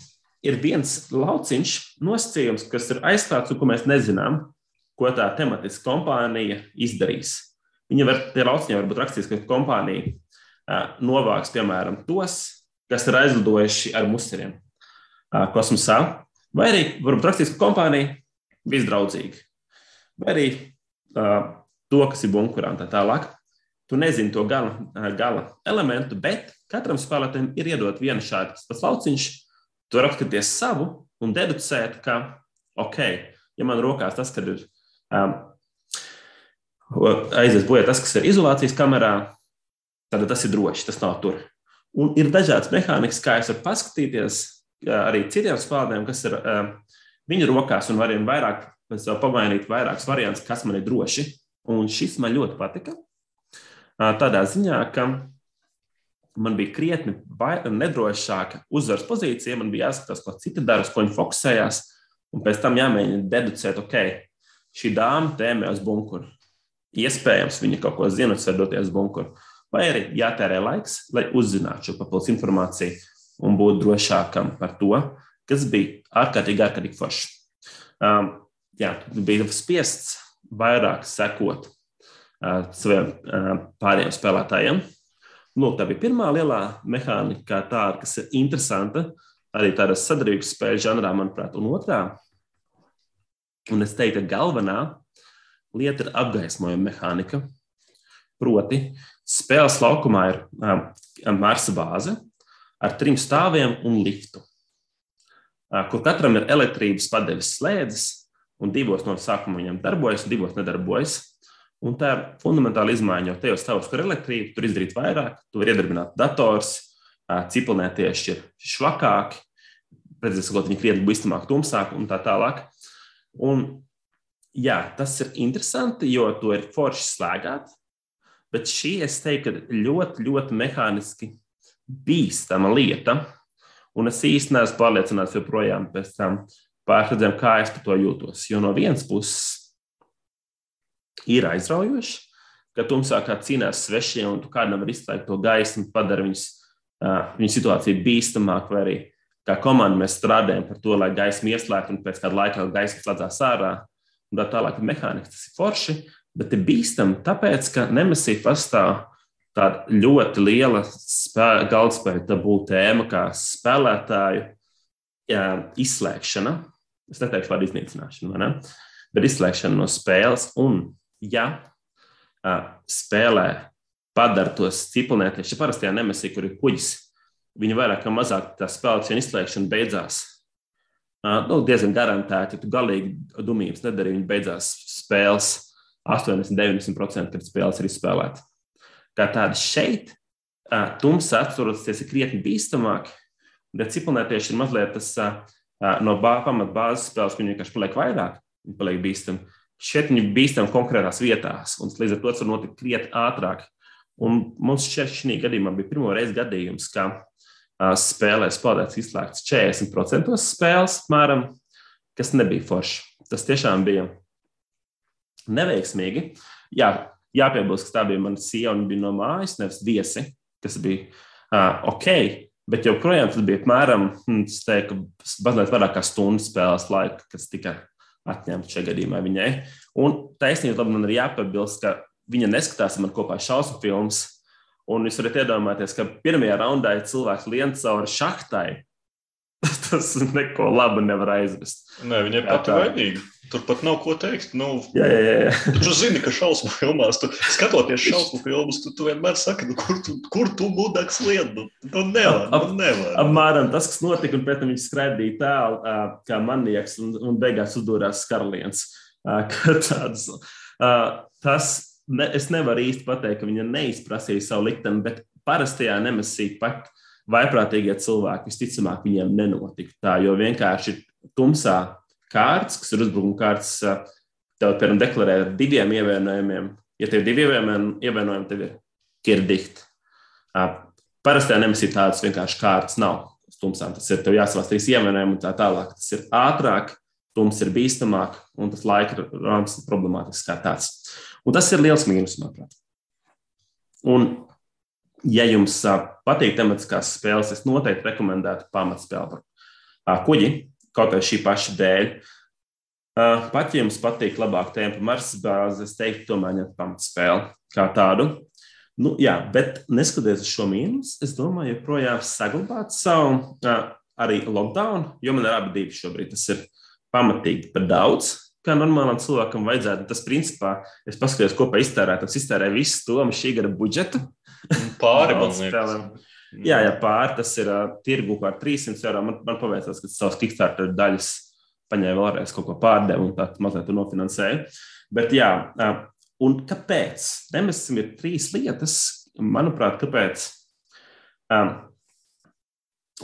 ir viens lauciņš, nosacījums, kas ir aizklāts un ko mēs nezinām, ko tā tematiska kompānija izdarīs. Viņa var, tie lauciņi var būt rakstīts, ka kompānija novāks, piemēram, tos, kas ir aizlidojuši ar museriem kosmosā, vai arī varbūt rakstīs, ka kompānija visdraudzīga, vai arī to, kas ir bunkurā un tā tālāk. Tu nezini to gala, gala elementu, bet katram spēlētājam ir iedot viena šāds lauciņš. Tu vari apskatīties savu un deducēt, ka, ok, ja man rokās tas, kad ir um, aizies bojā tas, kas ir izolācijas kamerā, tad tas ir droši, tas nav tur. Un ir dažādas mehānikas, kā es varu paskatīties arī citiem spēlētājiem, kas ir viņu rokās, un varam vairāk pamainīt vairākus variantus, kas man ir droši. Un šis man ļoti patika. Tādā ziņā, ka man bija krietni nedrošāka uzvaras pozīcija, man bija jāskatās, ko citi dara, ko viņi fokusējās. un pēc tam jāmēģina deducēt, ok, šī dāma tēmē uz bunkuru. Iespējams, viņa kaut ko zina, var doties uz bunkuru. Vai arī jātērē laiks, lai uzzinātu šo papildus informāciju un būtu drošākam par to, kas bija ārkārtīgi, ārkārtīgi forši. Um, jā, bija spiests vairāk sekot uh, saviem uh, pārējiem spēlētājiem. Lūk, tā bija pirmā lielā mehānika, tāda, kas ir interesanta arī tādā sadarbības spēļu žanrā, manuprāt, un otrā. Un es teiktu, ka galvenā lieta ir apgaismojuma mehānika. Proti, spēles laukumā ir um, Marsa bāze ar trim stāviem un liftu, kur katram ir elektrības padeves slēdzes, un divos no sākuma viņam darbojas, divos nedarbojas. Un tā ir fundamentāla izmaiņa, jo tajos stāvos, kur ir elektrība, tur izdarīt vairāk, tur var iedarbināt dators, cipelnē tieši ir švakāki, redzēsim, viņi krietni bīstamāk, tumsāk un tā tālāk. Un, jā, tas ir interesanti, jo to ir forši slēgāt, bet šī, es teiktu, ļoti, ļoti mehāniski bīstama lieta. Un es īstenībā neesmu pārliecināts joprojām pēc tam pārredzēm, kā es par to jūtos. Jo no vienas puses ir aizraujoši, ka tumsā kā cīnās svešie un tu kādam var izslēgt to gaismu, padara viņus, uh, viņu situāciju bīstamāku, vai arī kā komanda mēs strādājam par to, lai gaismu ieslēgtu un pēc kāda laika gaisma slēdzās ārā. Un tā tālāk ir mehānika, tas ir forši, bet ir bīstami, tāpēc, ka Nemesī pastāv tāda ļoti liela galdspēja tabū tēma, kā spēlētāju jā, izslēgšana. Es neteikšu vārdu iznīcināšana, ne? bet izslēgšana no spēles un ja uh, spēlē padara tos ciprunēties, ja parastajā nemesī, kur ir kuģis, viņi vairāk vai mazāk tā spēles izslēgšana beidzās. Uh, nu, diezgan garantēti, ja tu galīgi dumības nedari, viņi beidzās spēles 80-90%, kad spēles ir izspēlētas. Kā tāda šeit, tumsa atturoties ir krietni bīstamāk, bet ciprunēties ir mazliet tas no pamatbāzes spēles, viņi vienkārši paliek vairāk, viņi paliek bīstami šeit viņi bīstam konkrētās vietās, un līdz ar to tas var notikt krietni ātrāk. Un mums šeit šī gadījumā bija pirmo reizi gadījums, ka spēlē spēlētājs izslēgts 40% spēles, apmēram, kas nebija forši. Tas tiešām bija neveiksmīgi. Jā, jāpiebilst, ka tā bija mana sieva un bija no mājas, nevis viesi, kas bija uh, ok. Bet joprojām tas bija apmēram, hm, teiktu, mazliet vairāk kā stundas spēles laika, kas tika atņemta šajā gadījumā viņai. Un taisnība man ir jāpabilst, ka viņa neskatās man kopā šausmu filmas. Un jūs varat iedomāties, ka pirmajā raundā ir cilvēks lien cauri šahtai. Tas neko labu nevar aizvest. Nē, viņa ir pati vainīga. Tur pat nav ko teikt. Nu, jā, jā, jā. Tu zini, ka šausmu filmās, tu, skatoties šausmu filmas, tu, tu vienmēr saki, nu, kur tu, kur tu budaks lietu. Nu, nevar, ap, nu, nevar. Apmēram tas, kas notika, un pēc tam viņš skraidīja tālu kā manieks un, un beigās uzdūrās skarliens. Tāds, tas, ne, es nevaru īsti pateikt, ka viņa neizprasīja savu likteni, bet parastajā nemesī pat vaiprātīgie cilvēki visticamāk viņiem nenotika tā, jo vienkārši tumsā kārtas, kas ir uzbrukuma kārtas, tev, piemēram, deklarē ar diviem ievainojumiem. Ja tev ir divi ievainojumi, tev ir kirdikt. Parastajā nemisī tādas vienkārši kārtas nav. Tumsām tas ir tev jāsavās trīs ievainojumi un tā tālāk. Tas ir ātrāk, tums ir bīstamāk un tas laika rāms ir problemātisks kā tāds. Un tas ir liels mīnus, manuprāt. Un, ja jums patīk tematiskās spēles, es noteikti rekomendētu pamatspēli par kuģi, kaut vai šī paša dēļ. Pat ja jums patīk labāk tēma par Marsa bāzi, es teiktu, tomēr ņemt pamatspēli kā tādu. Nu, jā, bet neskatoties uz šo mīnusu, es domāju, joprojām saglabāt savu arī lockdown, jo man ir abi divi šobrīd. Tas ir pamatīgi par daudz, kā normālam cilvēkam vajadzētu. Tas, principā, es paskatījos, ko pa iztērēt. Es iztērēju visu to šī gada budžetu. Pāri man liekas. Jā, ja pāri tas ir uh, tirgu par 300 eiro, man, man paveicās, ka savas Kickstarter daļas paņēma vēlreiz kaut ko pārdevu un tā mazliet nofinansēja. Bet jā, uh, un kāpēc? Nemesim ir trīs lietas, manuprāt, kāpēc um,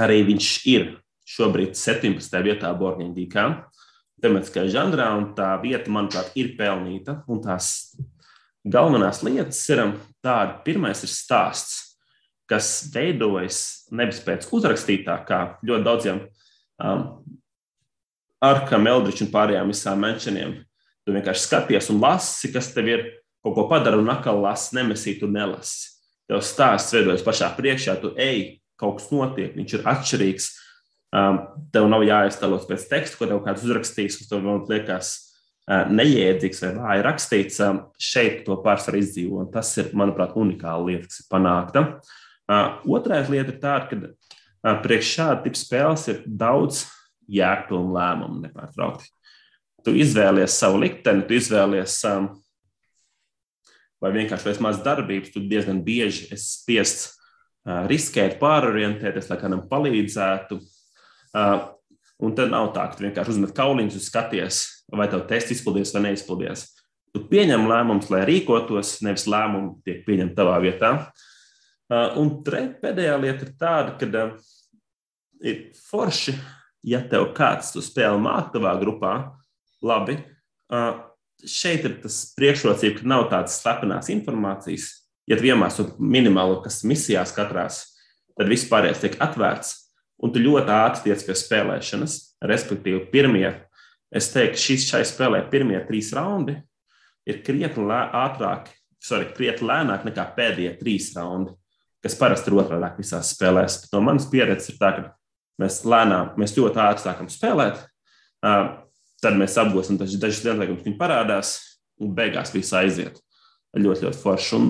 arī viņš ir šobrīd 17. vietā Borgņģīkā, tematiskajā žanrā, un tā vieta, manuprāt, ir pelnīta. Un tās galvenās lietas ir tādas, pirmais ir stāsts kas veidojas nevis pēc uzrakstītā, kā ļoti daudziem um, Arkam, Eldričam un pārējām visām menšaniem. Tu vienkārši skaties un lasi, kas tev ir, kaut ko padara un atkal lasi, nemesī, tu nelasi. Tev stāsts veidojas pašā priekšā, tu ej, kaut kas notiek, viņš ir atšķirīgs. Um, tev nav jāiztēlots pēc teksta, ko tev kāds uzrakstīs, kas tev liekas neiedzīgs vai vāji rakstīts. Šeit to pārsvaru izdzīvo, tas ir, manuprāt, unikāla lieta, kas ir panākta. Otrā lieta ir tāda, ka priekš šāda tipa spēles ir daudz jēgpilnu lēmumu nepārtraukti. Tu izvēlies savu likteni, tu izvēlies vai vienkārši veids maz darbības, tu diezgan bieži esi spiests riskēt, pārorientēties, lai kādam palīdzētu. Un tad nav tā, ka tu vienkārši uzmet kauliņus un skaties, vai tev tests izpildījies vai neizpildījies. Tu pieņem lēmumus, lai rīkotos, nevis lēmumi tiek pieņemti tavā vietā. Uh, un tre, pēdējā lieta ir tāda, ka uh, ir forši, ja tev kāds to spēli māca tavā grupā, labi. Uh, šeit ir tas priekšrocība, ka nav tādas slepenas informācijas. Ja tu iemācies minimālo, kas misijās katrās, tad viss pārējais tiek atvērts, un tu ļoti ātri tiec pie spēlēšanas. Respektīvi, pirmie, es teiktu, šīs šai spēlē pirmie trīs raundi ir krietni ātrāk, sorry, krietni lēnāk nekā pēdējie trīs raundi, kas parasti ir otrādi visās spēlēs. Bet no manas pieredzes ir tā, ka mēs lēnām, mēs ļoti ātri sākam spēlēt. Tad mēs apgūsim dažas lielākas, viņi parādās, un beigās viss aiziet. Ļoti, ļoti forši. Un,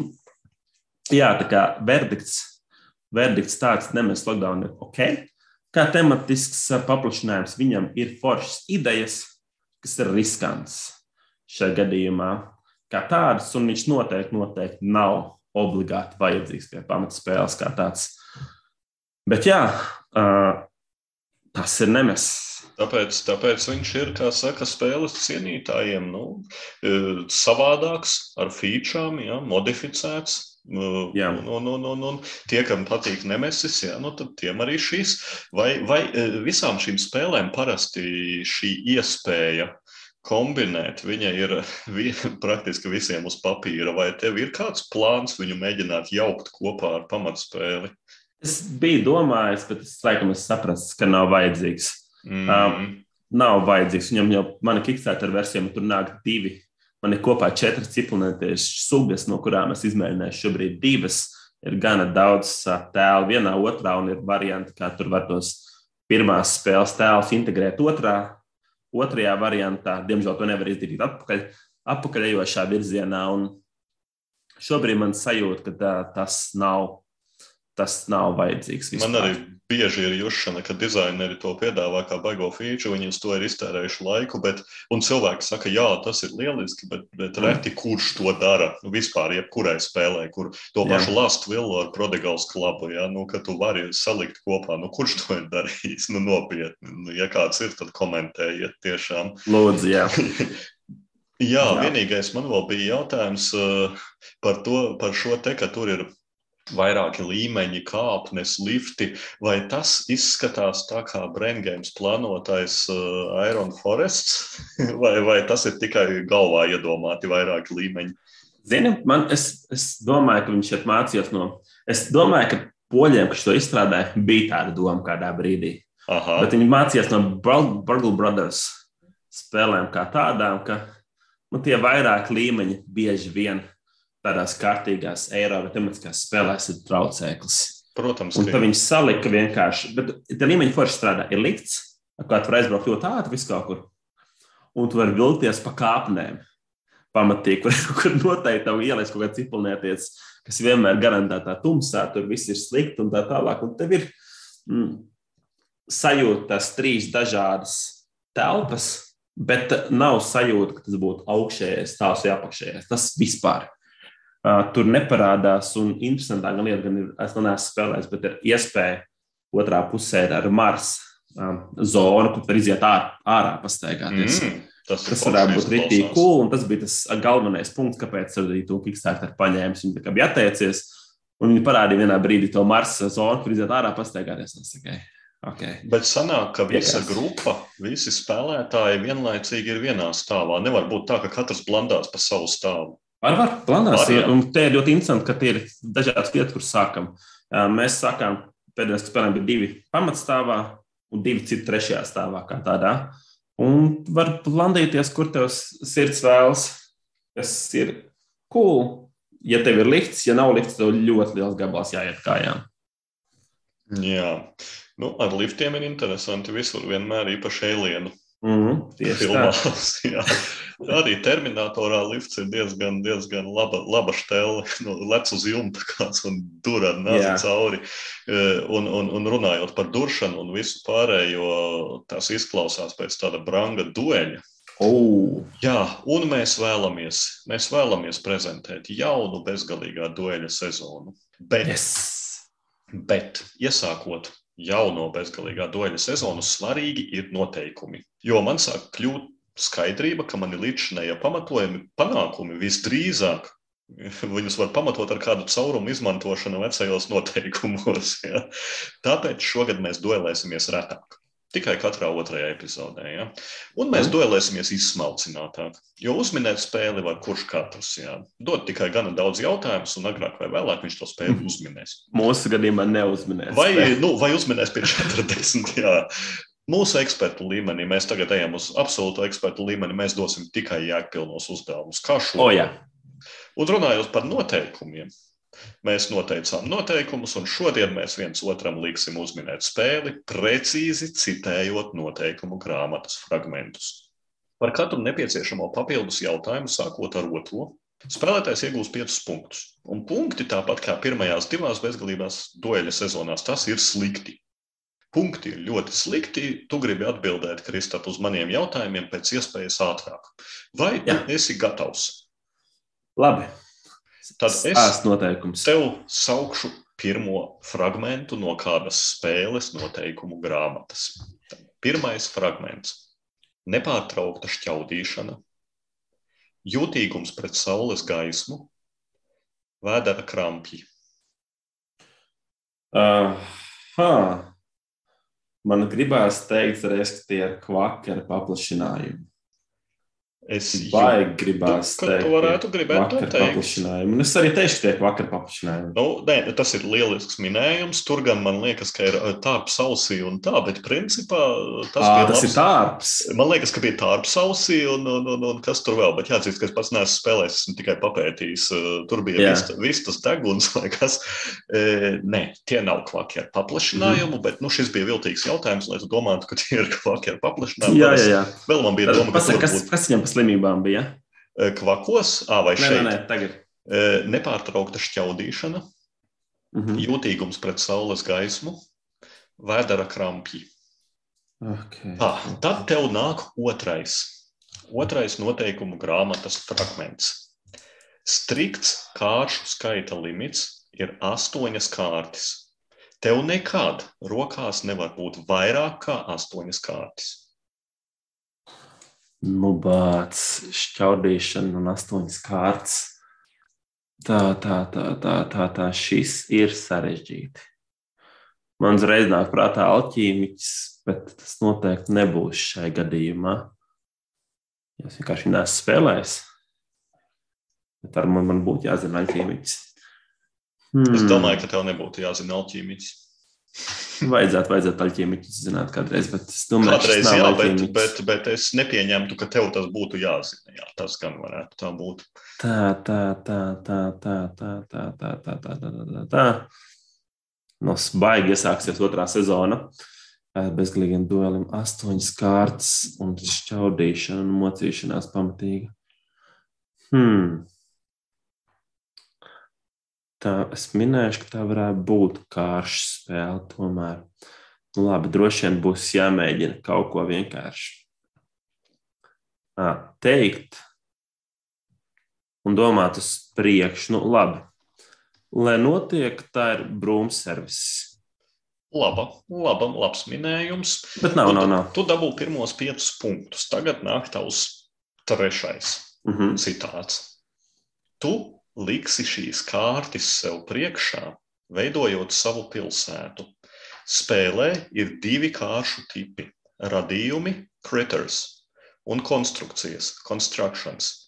jā, tā kā verdikts, verdikts tāds, nemēs lockdown ir ok. Kā tematisks paplašinājums viņam ir foršas idejas, kas ir riskants šajā gadījumā, kā tādas, un viņš noteikti, noteikti nav obligāti vajadzīgs pie pamatspēles kā tāds. Bet jā, tas ir nemesis Tāpēc, tāpēc viņš ir, kā saka, spēles cienītājiem, nu, e, savādāks, ar featurām, ja, modificēts. E, jā. Un, un, un, un, un tie, kam patīk nemesis, jā, nu, tad tiem arī šīs. Vai, vai e, visām šīm spēlēm parasti šī iespēja kombinēt, viņa ir praktiski visiem uz papīra, vai tev ir kāds plāns viņu mēģināt jaukt kopā ar pamatspēli? Es biju domājis, bet es laikam es saprastu, ka nav vajadzīgs. Mm. Um, nav vajadzīgs. Viņam jau mana Kickstarter versija, tur nāk divi. Man ir kopā četras ciklonētiešu sugas, no kurām es izmēģināju šobrīd divas. Ir gana daudz tēlu vienā, otrā, un ir varianti, kā tur var tos pirmās spēles tēlus integrēt otrā. Otrajā variantā, diemžēl, to nevar izdarīt atpakaļ, atpakaļejošā virzienā. Un šobrīd man sajūta, ka tā, tas nav tas nav vajadzīgs. Vispār. Man arī bieži ir jūšana, ka dizaineri to piedāvā kā baigo feature, viņi uz to ir iztērējuši laiku, bet, un cilvēki saka, jā, tas ir lieliski, bet, bet mm. reti kurš to dara. Nu, vispār, jebkurai spēlē, kur to jā. pašu Last Will ar Prodigals klubu, ja, nu, ka tu vari salikt kopā, nu, kurš to ir darījis, nu, nopietni. Nu, ja kāds ir, tad komentējiet tiešām. Lūdzu, jā. Jā, Jā, vienīgais man vēl bija jautājums uh, par, to, par šo te, ka tur ir vairāki līmeņi, kāpnes, lifti, vai tas izskatās tā kā Braingames plānotais uh, Iron Forests, vai, vai tas ir tikai galvā iedomāti vairāki līmeņi? Zini, man, es, es domāju, ka viņš šeit mācījās no. Es domāju, ka poļiem, kas to izstrādāja, bija tāda doma kādā brīdī. Aha. Bet viņi mācījās no Burgle Brothers spēlēm kā tādām, ka nu, tie vairāk līmeņi bieži vien tādās kārtīgās Eiropas tematiskās spēlēs ir traucēklis. Protams, un tad viņi salika vienkārši, bet tā līmeņa forši strādā. Ir likts, kā tu vari aizbraukt ļoti ātri vis kaut kur, un tu vari vilkties pa kāpnēm. Pamatīgi, kur, kur noteikti tev ielais kaut kāds cipelnieties, kas vienmēr garantētā tumsā, tur viss ir slikti un tā tālāk. Un tev ir mm, sajūta tās trīs dažādas telpas, bet nav sajūta, ka tas būtu augšējais, tās vai apakšējais. Tas vispār Uh, tur neparādās. Un interesantāka lieta, gan ir, es neesmu spēlējis, bet ir iespēja otrā pusē ar Mars um, zonu, kur var iziet ār, ārā, pastaigāties. Mm. Tas, tas varētu būt rītīgi cool, un tas bija tas galvenais punkts, kāpēc arī to Kickstarter paņēmis. Viņi bija atteicies, un viņi parādīja vienā brīdī to Marsa zonu, kur iziet ārā pastaigāties. Okay. Okay. Bet sanāk, ka visa grupa, visi spēlētāji vienlaicīgi ir vienā stāvā. Nevar būt tā, ka katrs blandās pa savu stāvu. Var, var. Var, un te ir ļoti interesanti, ka tie ir dažādas vietas, kur sākam. Mēs sākām, pēdējais spēlēm bija divi pamatstāvā un divi citi trešajā stāvā. Un var landīties, kur tev sirds vēlas. Tas ir cool. Ja tev ir lifts, ja nav lifts, tev ļoti liels gabals jāiet kājām. Jā, nu, ar liftiem ir interesanti. Visur vienmēr īpaši alienu Mm, filmās. Jā. Arī Terminatorā lifts ir diezgan, diezgan laba, laba stēle. Nu, lec uz jumta kāds un dur ar nāzi cauri. E, un, un, un runājot par duršanu un visu pārējo, tas izklausās pēc tāda branga dueļa. Oh. Jā, un mēs vēlamies, mēs vēlamies prezentēt jaunu bezgalīgā dueļa sezonu. Bet, Yes. bet iesākot jauno bezgalīgā dueļa sezonu, svarīgi ir noteikumi. Jo man sāk kļūt skaidrība, ka mani līdzinējie pamatojumi, panākumi visdrīzāk viņus var pamatot ar kādu caurumu izmantošanu vecajos noteikumos. Ja? Tāpēc šogad mēs duelēsimies retāk. Tikai katrā otrajā epizodē. Ja? Un mēs Mm. duelēsimies izsmalcinātāk. Jo uzminēt spēli var kurš katrs. Ja? Dod tikai gana daudz jautājumus, un agrāk vai vēlāk viņš to spēli Mm. uzminēs. Mūsu gadījumā neuzminēs. Vai, nu, vai uzminēs pie 40? Jā. Mūsu ekspertu līmenī mēs tagad ejam uz absolūtu ekspertu līmeni. Mēs dosim tikai jēgpilnos uzdevumus. Kā šo? O, jā. Un runājot par noteikumiem, mēs noteicām noteikumus, un šodien mēs viens otram liksim uzminēt spēli, precīzi citējot noteikumu grāmatas fragmentus. Par katru nepieciešamo papildus jautājumu, sākot ar otro, spēlētājs iegūs 5 punktus. Un punkti, tāpat kā pirmajās divās bezgalībās dueļa sezonās, tas ir slikti. Punkti ir ļoti slikti. Tu gribi atbildēt, Kristap, uz maniem jautājumiem pēc iespējas ātrāk. Vai tu Jā. esi gatavs? Labi. Tad es noteikums. tev saukšu pirmo fragment no kādas spēles noteikumu grāmatas. Pirmais fragments - nepārtraukta šķaudīšana, jūtīgums pret saules gaismu, vēdera krampji. Uh, ha. Man gribās teikt, reiz, ka tie ir kvakera paplašinājumi. Es Baigi gribās ka teikt, tu varētu ka gribēt to teikt. Un es arī teikšu, ka tie ir vakar paplašinājumi. Nu, nē, tas ir lielisks minējums. Tur gan man liekas, ka ir tārps ausī un tā, bet principā tas, bija tas labs- ir tārps. Man liekas, ka bija tārps ausī un, un, un, un kas tur vēl. Bet jāatzīst, ka es pats neesmu spēlējis, esmu tikai papētījis. Uh, Tur bija Jā. vista, vistas deguns vai kas. E, nē, tie nav kvaki ar paplašinājumu, mm bet nu, šis bija viltīgs jautājums, lai tu domātu, ka tie ir kvaki ar paplašinājumu. Jā, jā, jā. Vēl man bija doma, ka Pasaka, kas, kas viņam par slimībām bija? kvakos, ā, vai Nē, šeit. nē, nē, tagad. Nepārtraukta šķaudīšana, Mhm. jūtīgums pret saules gaismu, vēdera krampji. Okay. Ah, tad tev nāk otrais. Otrais noteikumu grāmatas fragments. Strikts kāršu skaita limits ir astoņas kārtas. Tev nekad rokās nevar būt vairāk kā astoņas kārtas. Nu, bāc, šķaudīšana un astoņas kārtas. Tā, tā, tā, tā, tā, tā. Šis ir sarežģīti. Man uzreiz nāk prātā alķīmiķis, bet tas noteikti nebūs šai gadījumā. Es vienkārši neesmu spēlējis. Bet ar man, man būtu jāzina alķīmiķis. Hmm. Es domāju, ka tev nebūtu jāzina alķīmiķis. Vajadzētu, vajadzētu alķīmiķus zināt kādreiz, bet es domāju, Kādreiz jā, bet, bet, bet es nepieņemtu, ka tev tas būtu jāzina. Jā, tas gan varētu tā būt. Tā, tā, tā, tā, tā, tā, tā, tā, tā, tā, tā, tā, tā. No baigi iesāksies otrā sezona. Ar Bezgalīgiem dueliem astoņas kārtas un šķaudīšana un mocīšanās pamatīga. Hmm. Tā es minēšu, ka tā varētu būt kārša spēle. Tomēr, nu, labi, droši vien būs jāmēģina kaut ko vienkārši teikt, un domāt uz priekšu. Nu, labi. Lai notiek, tā ir brūms servis. Laba, laba, labs minējums. Bet nav, Nu, nav, tu- nav. Tu dabū pirmos piecus punktus. Tagad nāk tavs trešais Mhm. citāts. Tu liksi šīs kārtas sev priekšā, veidojot savu pilsētu. Spēlē ir divi kāršu tipi - radījumi, critters un konstrukcijas, constructions.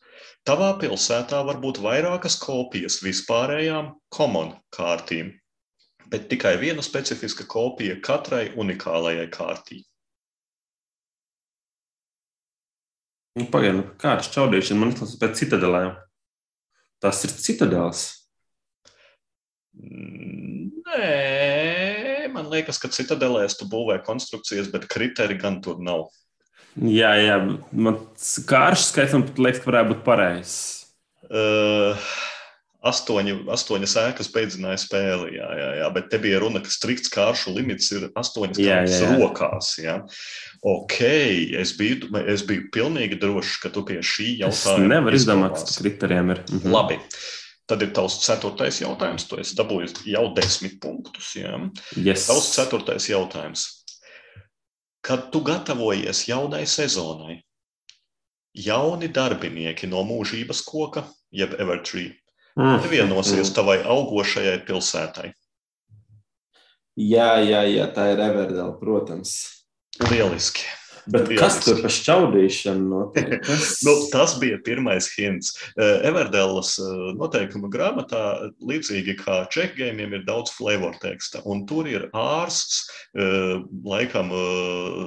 Tavā pilsētā var būt vairākas kopijas vispārējām common kārtīm, bet tikai viena specifiska kopija katrai unikālajai kārtī. Nu, Pagaidiet, nu, kāda šķaudīšana man izklausās pēc citadelēm. Tas ir citadels. Nē, man liekas, ka citadelēs tu būvē konstrukcijas, bet kriteriji gan tur nav. Jā, jā, man kāršs skaits man liekas, ka varētu būt pareizs. Uh, astoņi, astoņas ēkas beidzināja spēli. Jā, jā, jā, bet te bija runa, ka strikts kāršu limits ir astoņas kārtas rokās. Jā. Ok, es biju, es biju pilnīgi drošs, ka tu pie šī jautājuma. Es nevaru izdomāt, kas kriterijiem ir. Mhm. Labi. Tad ir tavs ceturtais jautājums. Tu esi dabūjis jau desmit punktus. Jā. Yes. Tavs ceturtais jautājums. Kad tu gatavojies jaunai sezonai, jauni darbinieki no mūžības koka, jeb Evertree. Pievienosies tavai augošajai pilsētai. Jā, jā, jā, tā ir Everdela, protams. Lieliski. Bet Lieliski. kas tur par šķaudīšanu notiek? Kas... nu, tas bija pirmais hints. Everdelas noteikuma grāmatā, līdzīgi kā čekgēmiem, ir daudz flavor teksta. Un tur ir ārsts, laikam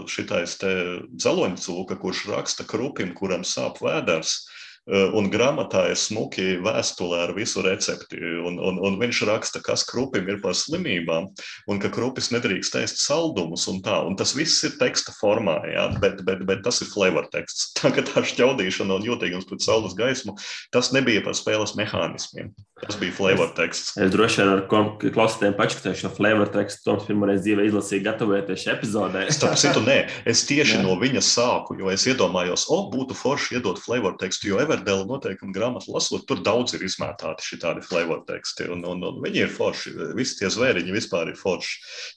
šitais te dzeloņcūka, kurš raksta krupim, kuram sāp vēders un grāmatā ir smuki vēstule ar visu recepti. Un, un, un viņš raksta, kas krupim ir par slimībām, un ka krupis nedrīkst ēst saldumus. Un tā, un tas viss ir teksta formā, jā, bet, bet, bet tas ir flavor teksts. Tā kā tā šķaudīšana un jūtīgums pret saules gaismu, tas nebija par spēles mehānismiem. Tas bija flavor teksts. Es droši vien ar klausītājiem pačakstēju šo flavor tekstu. Toms pirmoreiz dzīvē izlasīja gatavoties šai epizodē. Starp citu, nē, es tieši no viņa sāku, jo es iedomājos, o, būtu forši iedot flavor tekstu, jo Everdela noteikuma grāmatu lasot, tur daudz ir izmētāti šī tādi flavor teksti, un, un, un viņi ir forši, visi tie zvēriņi vispār ir forši.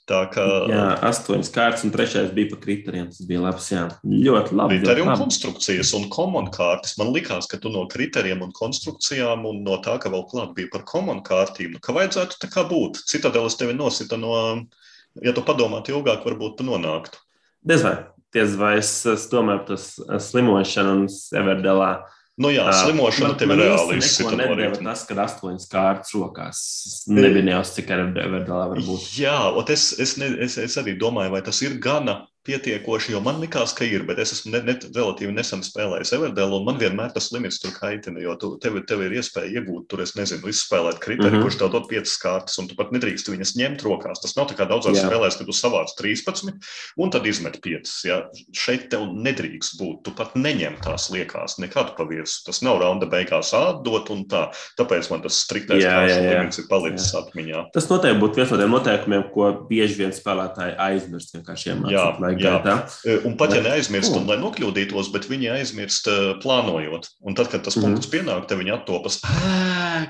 Tā kā... Jā, astoņas kārtas, un trešais bija pa kriterijiem, tas bija labs, jā. Ļoti labi. Kriteriju un konstrukcijas, un komon kārtas, man likās, ka tu no kriterijiem un konstrukcijām, un no tā, ka vēl klāt bija par komon kārtīm, ka vajadzētu tā kā būt. Citadelis tevi nosita no, ja tu padomātu ilgāk, varbūt tu nonāktu. Diez vai, diez vai es, es tomēr tas slimošana un Everdelā Nu jā, slimošana tev ir reāli rīta. Tas, kad astoņas kārtas rokās, nebija nejaus, cik ar Everdelā var būt. Jā, es, es, ne, es, es arī domāju, vai tas ir gana pietiekoši, jo man likās, ka ir, bet es esmu ne, ne, relatīvi nesen spēlējis Everdelu, un man vienmēr tas limits tur kaitina, jo tu, tev, tev ir iespēja iegūt, tur es nezinu, izspēlēt kriteriju, mm -hmm. kurš tev dod piecas kārtas, un tu pat nedrīkst viņas ņemt rokās. Tas nav tā kā daudzās spēlēs, kad tu savāc 13 un tad izmet 5. Ja? Šeit tev nedrīkst būt, tu pat neņem tās liekās nekad pa virsmu. Tas nav raunda beigās atdot un tā. Tāpēc man tas striktais limits ir palicis jā. atmiņā. Tas noteikti būtu viens no tiem noteikumiem, ko bieži vien spēlētāji aizmirst vienkārši iemācīt laika gaitā. E, un pat ja neaizmirst, un lai nokļūdītos, bet viņi aizmirst e, plānojot. Un tad, kad tas mm. punkts pienāk, tad viņi attopas,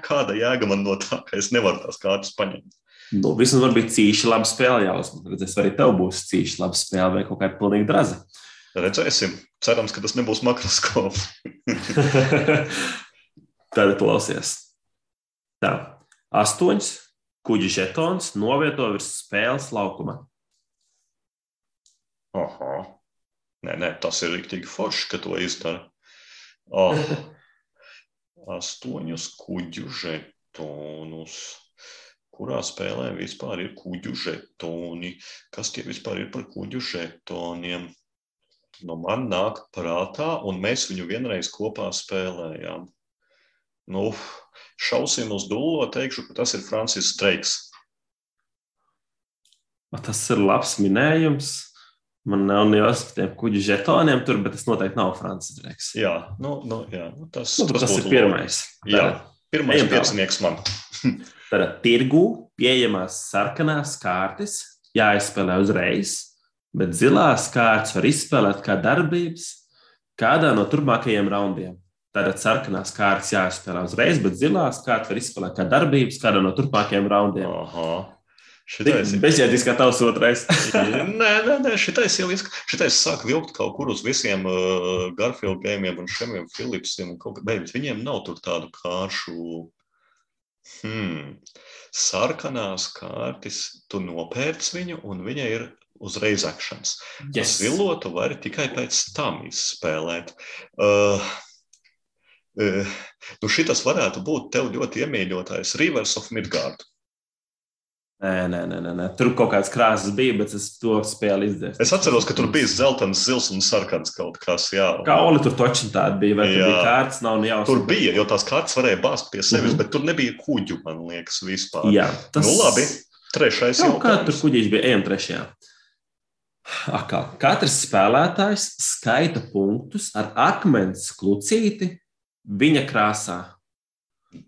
kāda jēga man no tā, ka es nevaru tās kārtas paņemt. Nu, vismaz var būt cīši laba spēle jāuzmanā. Redzēs, arī tev būs cīši laba spēle vai kaut kāda pilnīga draza. Redzēsim. Cerams, ka tas nebūs makroskops. Tad klausies. Tā. Astoņas kuģi žetons novieto virs spēles laukuma. Aha. Nē, nē, tas ir rīktīgi forši, ka to izdara. Oh. Astoņus kuģu žetonus. Kurā spēlē vispār ir kuģu žetoni? Kas tie vispār ir par kuģu žetoniem? Nu, man nāk prātā, un mēs viņu vienreiz kopā spēlējām. Nu, šausim uz dūlo, teikšu, ka tas ir Francis Streiks. Tas ir labs minējums. Man nav par tiem kuģu žetoniem tur, bet tas noteikti nav Francis Dreiks. Jā, nu, nu, jā nu, tas, nu, tas, tas ir pirmais. Jā, pirmais piecinieks man. Tātad tirgu pieejamās sarkanās kārtas jāizspēlē uzreiz, bet zilās kārtas var izspēlēt kā darbības kādā no turpmākajiem raundiem. Tātad sarkanās kārtas jāizspēlē uzreiz, bet zilās kārtas var izspēlēt kā darbības kādā no turpmākajiem raundiem. Aha. Bezjēdzīgs, kā tavs otrais. nē, nē, nē, šitais jau izk... šitais sāk vilkt kaut kur uz visiem uh, Garfield gēmiem un šiem Philipsiem. Kaut... Bet viņiem nav tur tādu kāršu. Hmm. Sarkanās kārtas, tu nopērc viņu, un viņa ir uzreiz akcents. Yes. Zilotu var tikai pēc tam izspēlēt. Uh, uh, nu šitas varētu būt tev ļoti iemīļotais Rivers of Midgard. Nē, nē, nē, nē, tur kaut kādas krāsas bija, bet es to spēju izdarīt. Es atceros, ka tur bija zeltains, zils un sarkans kaut kas. Jā, kā Oli tur točni tāda bija, vai jā. tur bija kārtas, nav jau. Tur bija, jo tās kārtas varēja bāzt pie sevis, mm -hmm. bet tur nebija kuģu, man liekas, vispār. Jā, tas... Nu, labi, trešais jau. Kā tur kuģis bija, ejam trešajā. Akā. Katrs spēlētājs skaita punktus ar akmens klucīti viņa krāsā.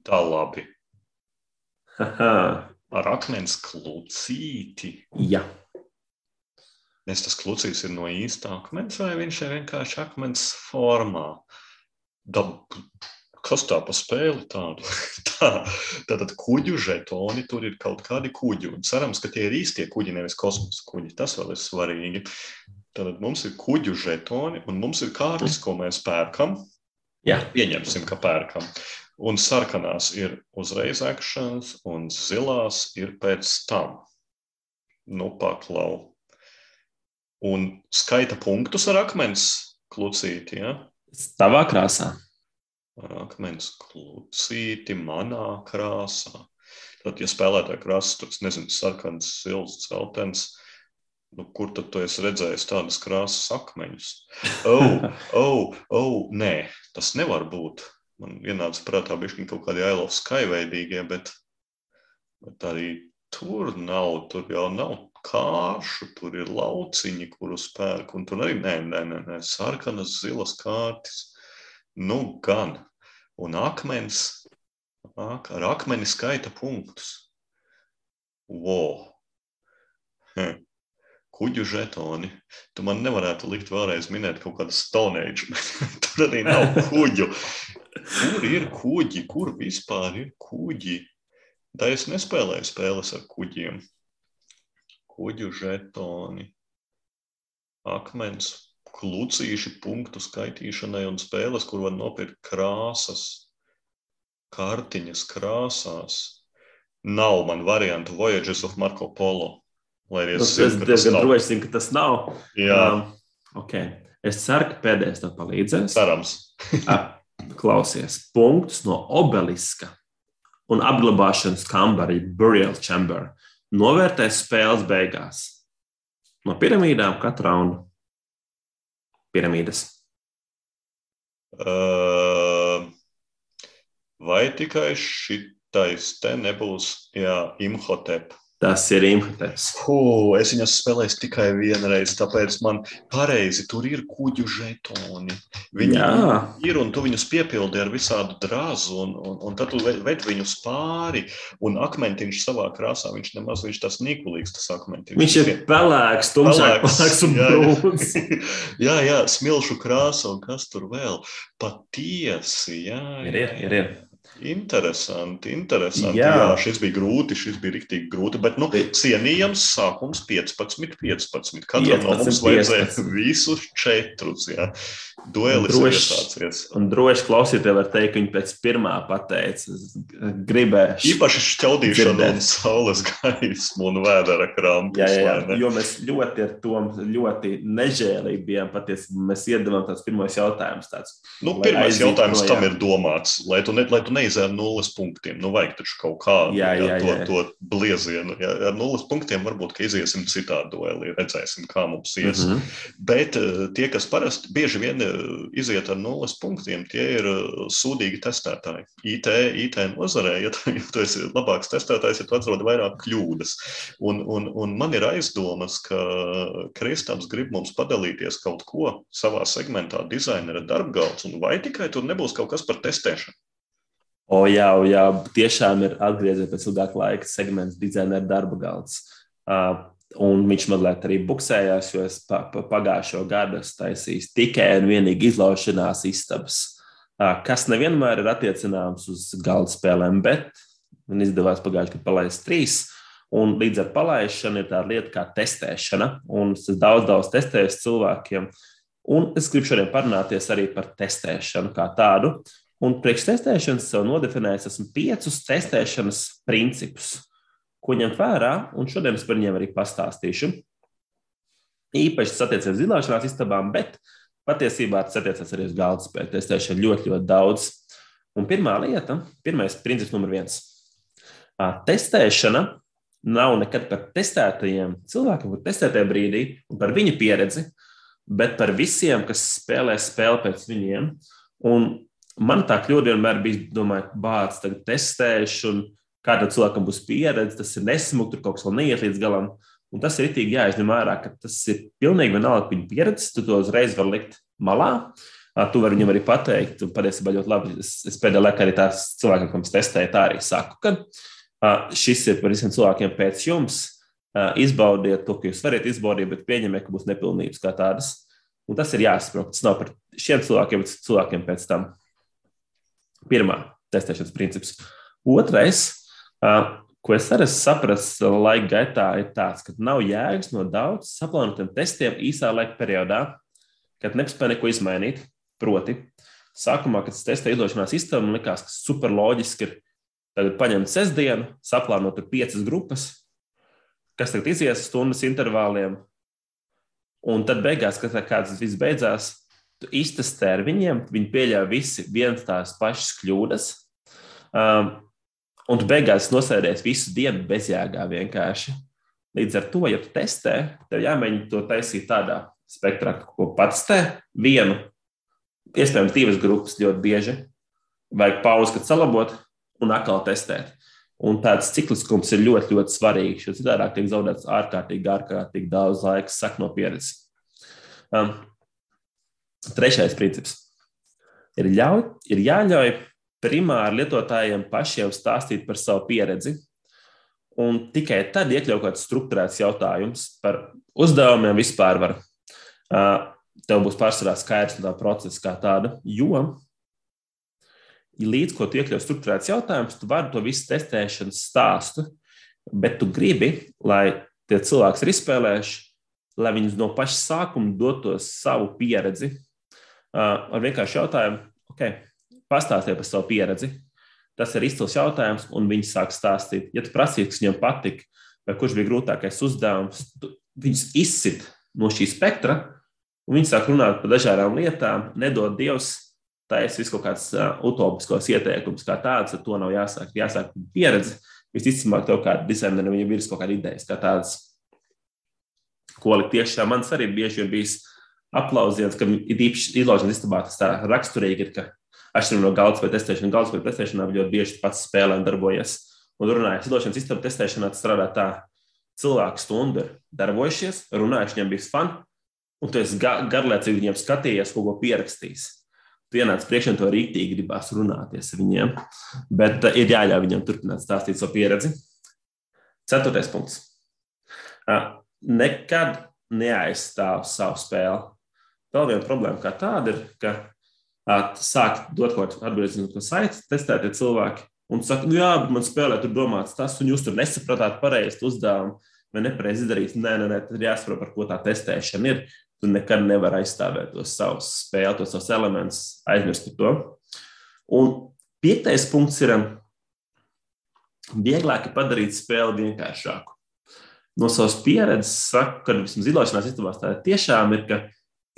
Tā labi. Ar akmens klucīti. Jā. Es tas klucītis ir no īsta akmens, vai viņš ir vienkārši akmens formā? Dab, kas tā pa spēli tādu? tā, tātad kuģu žetoni, tur ir kaut kādi kuģi, un cerams, ka tie ir īstie kuģi, nevis kosmosa kuģi. Tas vēl ir svarīgi. Tātad mums ir kuģu žetoni, un mums ir kārtas, ko mēs pērkam. Jā. Pieņemsim, ka pērkam. Un sarkanās ir uzreiz akšanas, un zilās ir pēc tam. Nu, paklau. Un skaita punktus ar akmens klucīti. Ja? Tavā krāsā. Ar akmens klucīti manā krāsā. Tad, ja spēlētāja krāsas, tad, nezinu, sarkans, silts, celtens, nu, kur tad tu esi redzējis tādas krāsas akmeņus? Oh, oh, oh, nē, tas nevar būt man ienāca prātā bišķiņ kaut kādi I love Sky veidīgie, bet, bet arī tur nav, tur jau nav kāršu, tur ir lauciņi, kurus pērk, un tur arī, nē, nē, nē, nē sarkanas, zilas kārtis, nu gan, un akmens, ak, ar akmeni skaita punktus. Wow! Hm kuģu žetoni. Tu man nevarētu likt vēlreiz minēt kaut kādu Stone Age. Tur arī nav kuģu. Kur ir kuģi? Kur vispār ir kuģi? Tā es nespēlēju spēles ar kuģiem. Kuģu žetoni, akmens, klucīši punktu skaitīšanai un spēles, kur var nopirkt krāsas, kartiņas krāsās. Nav man variantu Voyages of Marco Polo. Lai arī es nav. Droši zinu, ka tas nav. Jā. Um, okay. Es ceru, ka pēdējais tev palīdzēs. Cerams. klausies, punktus no obeliska un apglabāšanas kambara, burial chamber, novērtēs spēles beigās. No piramīdām katru raundu. Piramīdas. Uh, vai tikai šitais te nebūs, jā, Imhotep? Tas ir imhotēps. Es viņas spēlēju tikai vienreiz, tāpēc man pareizi tur ir kuģu žetoni. Viņi Jā. ir un tu viņus piepildi ar visādu drāzu, un, un, un tad tu ved viņus pāri. Un akmentiņš savā krāsā, viņš nemaz viņš tas nīkulīgs, tas akmentiņš. Viņš ir pelēks, tumšāk, pelēks un brūns. jā, jā, smilšu krāsa un kas tur vēl. Patiesi, jā. Ir, ir, ir. ir. Interesanti, interesanti. Jā. Jā, šis bija grūti, šis bija rīktīgi grūti, bet nu, cienījams sākums 15, 15. Katram 15, no mums vajadzēja visus četrus. Jā. Duelis droši, un droši klausītāji var teikt, ka viņi pēc pirmā pateica, gribēju. Īpaši šķaudīšana un saules gaismu un vēdera krampus. Jā, jā, jā jo mēs ļoti ar to ļoti nežēlīgi bijām patiesībā. Mēs iedavām tāds pirmais jautājums. Tāds, nu, pirmais jautājums no, tam ir domāts, lai tu, ne, lai tu neizēji ar nulles punktiem. Nu, vajag taču kaut kādu jā, jā, jā, to, to bliezienu. Jā, ar nulles punktiem varbūt, ka iziesim citā duelī, redzēsim, kā mums ies. Mm -hmm. Bet eh, tie, kas parasti bieži vien iziet ar nulles punktiem, tie ir uh, sūdīgi testētāji. IT, IT nozarē, ja tu, ja tu esi labāks testētājs, ja tu atrodi vairāk kļūdas. Un, un, un man ir aizdomas, ka Kristaps grib mums padalīties kaut ko savā segmentā, dizainera darbgalds, un vai tikai tur nebūs kaut kas par testēšanu. O, jā, o, jā, tiešām ir atgriezies pēc ilgāka laika segments dizainera darba galds. Uh, Un viņš mazliet arī buksējās, jo es pa, pa, pagājušo gadu taisīju tikai un vienīgi izlaušanās istabas, kas nevienmēr ir attiecināms uz galda spēlēm, bet man izdevās pagājušajā gadā palaist trīs. Un līdz ar palaišanu ir tāda lieta kā testēšana. Un es daudz, daudz testēju cilvēkiem. Un es gribu šodien parunāties arī par testēšanu kā tādu. Un priekš testēšanas sev nodefinējis esmu piecus testēšanas principus ko ņemt vērā, un šodien es par viņiem arī pastāstīšu. Īpaši tas attiecas uz zināšanās istabām, bet patiesībā tas attiecas arī uz galda spēju testēšanu ļoti, ļoti daudz. Un pirmā lieta, pirmais princips numur viens. Testēšana nav nekad par testētajiem cilvēkiem, par testētajiem brīdī un par viņu pieredzi, bet par visiem, kas spēlē spēli pēc viņiem. Un man tā kļūda vienmēr bija, domāju, bācis, tagad testēšu, un kādam cilvēkam būs pieredze, tas ir nesmuki, tur kaut kas vēl neiet līdz galam. Un tas ir itīgi jāizņem ārā, ka tas ir pilnīgi vienalga, viņa pieredze, tu to uzreiz vari likt malā. Tu vari viņam arī pateikt, un patiesībā ļoti labi. Es, es pēdējā laikā arī tās cilvēkiem, kam es testēju, tā arī saku, ka šis ir par visiem cilvēkiem pēc jums. Izbaudiet to, ka jūs varat izbaudīt, bet pieņemiet, ka būs nepilnības kā tādas. Un tas ir jāsaprot. Tas nav par šiem cilvēkiem, bet cilvēkiem pēc tam. Pirmā testēšanas princips. Otrais, ko es arī sapratu laika gaitā, ir tas, ka nav jēgas no daudz saplānotiem testiem īsā laika periodā, kad nespēja neko izmainīt. Proti, sākumā, kad es testēju izdošanās sistēmu, man likās, ka super loģiski ir tagad paņemt sestdienu, saplānot piecas grupas, kas tagad izies stundas intervāliem. Un tad beigās, kad kāds viss beidzās, tu iztestē ar viņiem, viņi pieļāva visi vienas tās pašas kļūdas. Um, un tu beigās nosēdies visu dienu bezjēgā vienkārši. Līdz ar to, ja tu testē, tev jāmēģina to taisīt tādā spektrā, ko pats te vienu, iespējams, divas grupas ļoti bieži. Vajag pauzi, kad salabot, un atkal testēt. Un tāds cikliskums ir ļoti, ļoti svarīgs, jo citādi tiek zaudēts ārkārtīgi, ārkārtīgi daudz laika, saka no pieredzes. Um, trešais princips ir, ļauj, ir jāļauj primāri lietotājiem pašiem stāstīt par savu pieredzi. Un tikai tad iekļaut kāds struktūrēts jautājums par uzdevumiem vispār var. Tev būs pārsvarā skaidrs tā procesa kā tāda, jo līdz ko tu iekļauj struktūrēts jautājums, tu vari to visu testēšanas stāstu, bet tu gribi, lai tie cilvēki ir izspēlējuši, lai viņi no paša sākuma dotos savu pieredzi ar vienkāršu jautājumu, ok, pastāstiet par savu pieredzi. Tas ir izcils jautājums, un viņi sāk stāstīt. Ja tu prasīsi, kas viņam patika, vai kurš bija grūtākais uzdevums, viņus izsit no šī spektra, un viņi sāk runāt par dažādām lietām, nedod Dievs taisa visu kaut kāds uh, utopiskos ieteikumus, kā tāds, ar to nav jāsāk. Jāsāk pieredze. Visticamāk, tev kā dizainerim jau ir kaut kāda ideja, kā tādas, ko likt iekšā. Mans arī bieži ir bijis aplausiens, ka ir īpaši izlaušanas istabā tas tā raksturīgi ir, ka atšķirībā no galvaspējas testēšanas, galvaspējas testēšanā ļoti bieži pats spēlē un darbojas. Un runājot, izlaušanas istabā testēšanā tas strādā tā, cilvēku stundu ir darbojušies, runājuši, viņiem bija fun, un tu esi garlaicīgi viņiem skatījies, ko pierakstījis pienāca priekšā, to rīktīgi gribās runāties ar viņiem. Bet uh, ir jāļauj viņam turpināt stāstīt savu pieredzi. Ceturtais punkts. Uh, nekad neaizstāv savu spēli. Vēl viena problēma kā tāda ir, ka sāk dot kaut kādu no saiti, testēt cilvēki. Un saka, nu jā, bet man spēlē tur domāts tas, un jūs tur nesapratāt pareizi uzdevumu vai nepareizi izdarīt. Nē, nē, nē, tad jāsaprot, par ko tā testēšana ir tu nekad nevari aizstāvēt tos savus spēles, tos savus elementus, aizmirst to. Un piektais punkts ir vieglāk padarīt spēli vienkāršāku. No savas pieredzes saku, ka vismaz zināšanās istabās tā tiešām ir, ka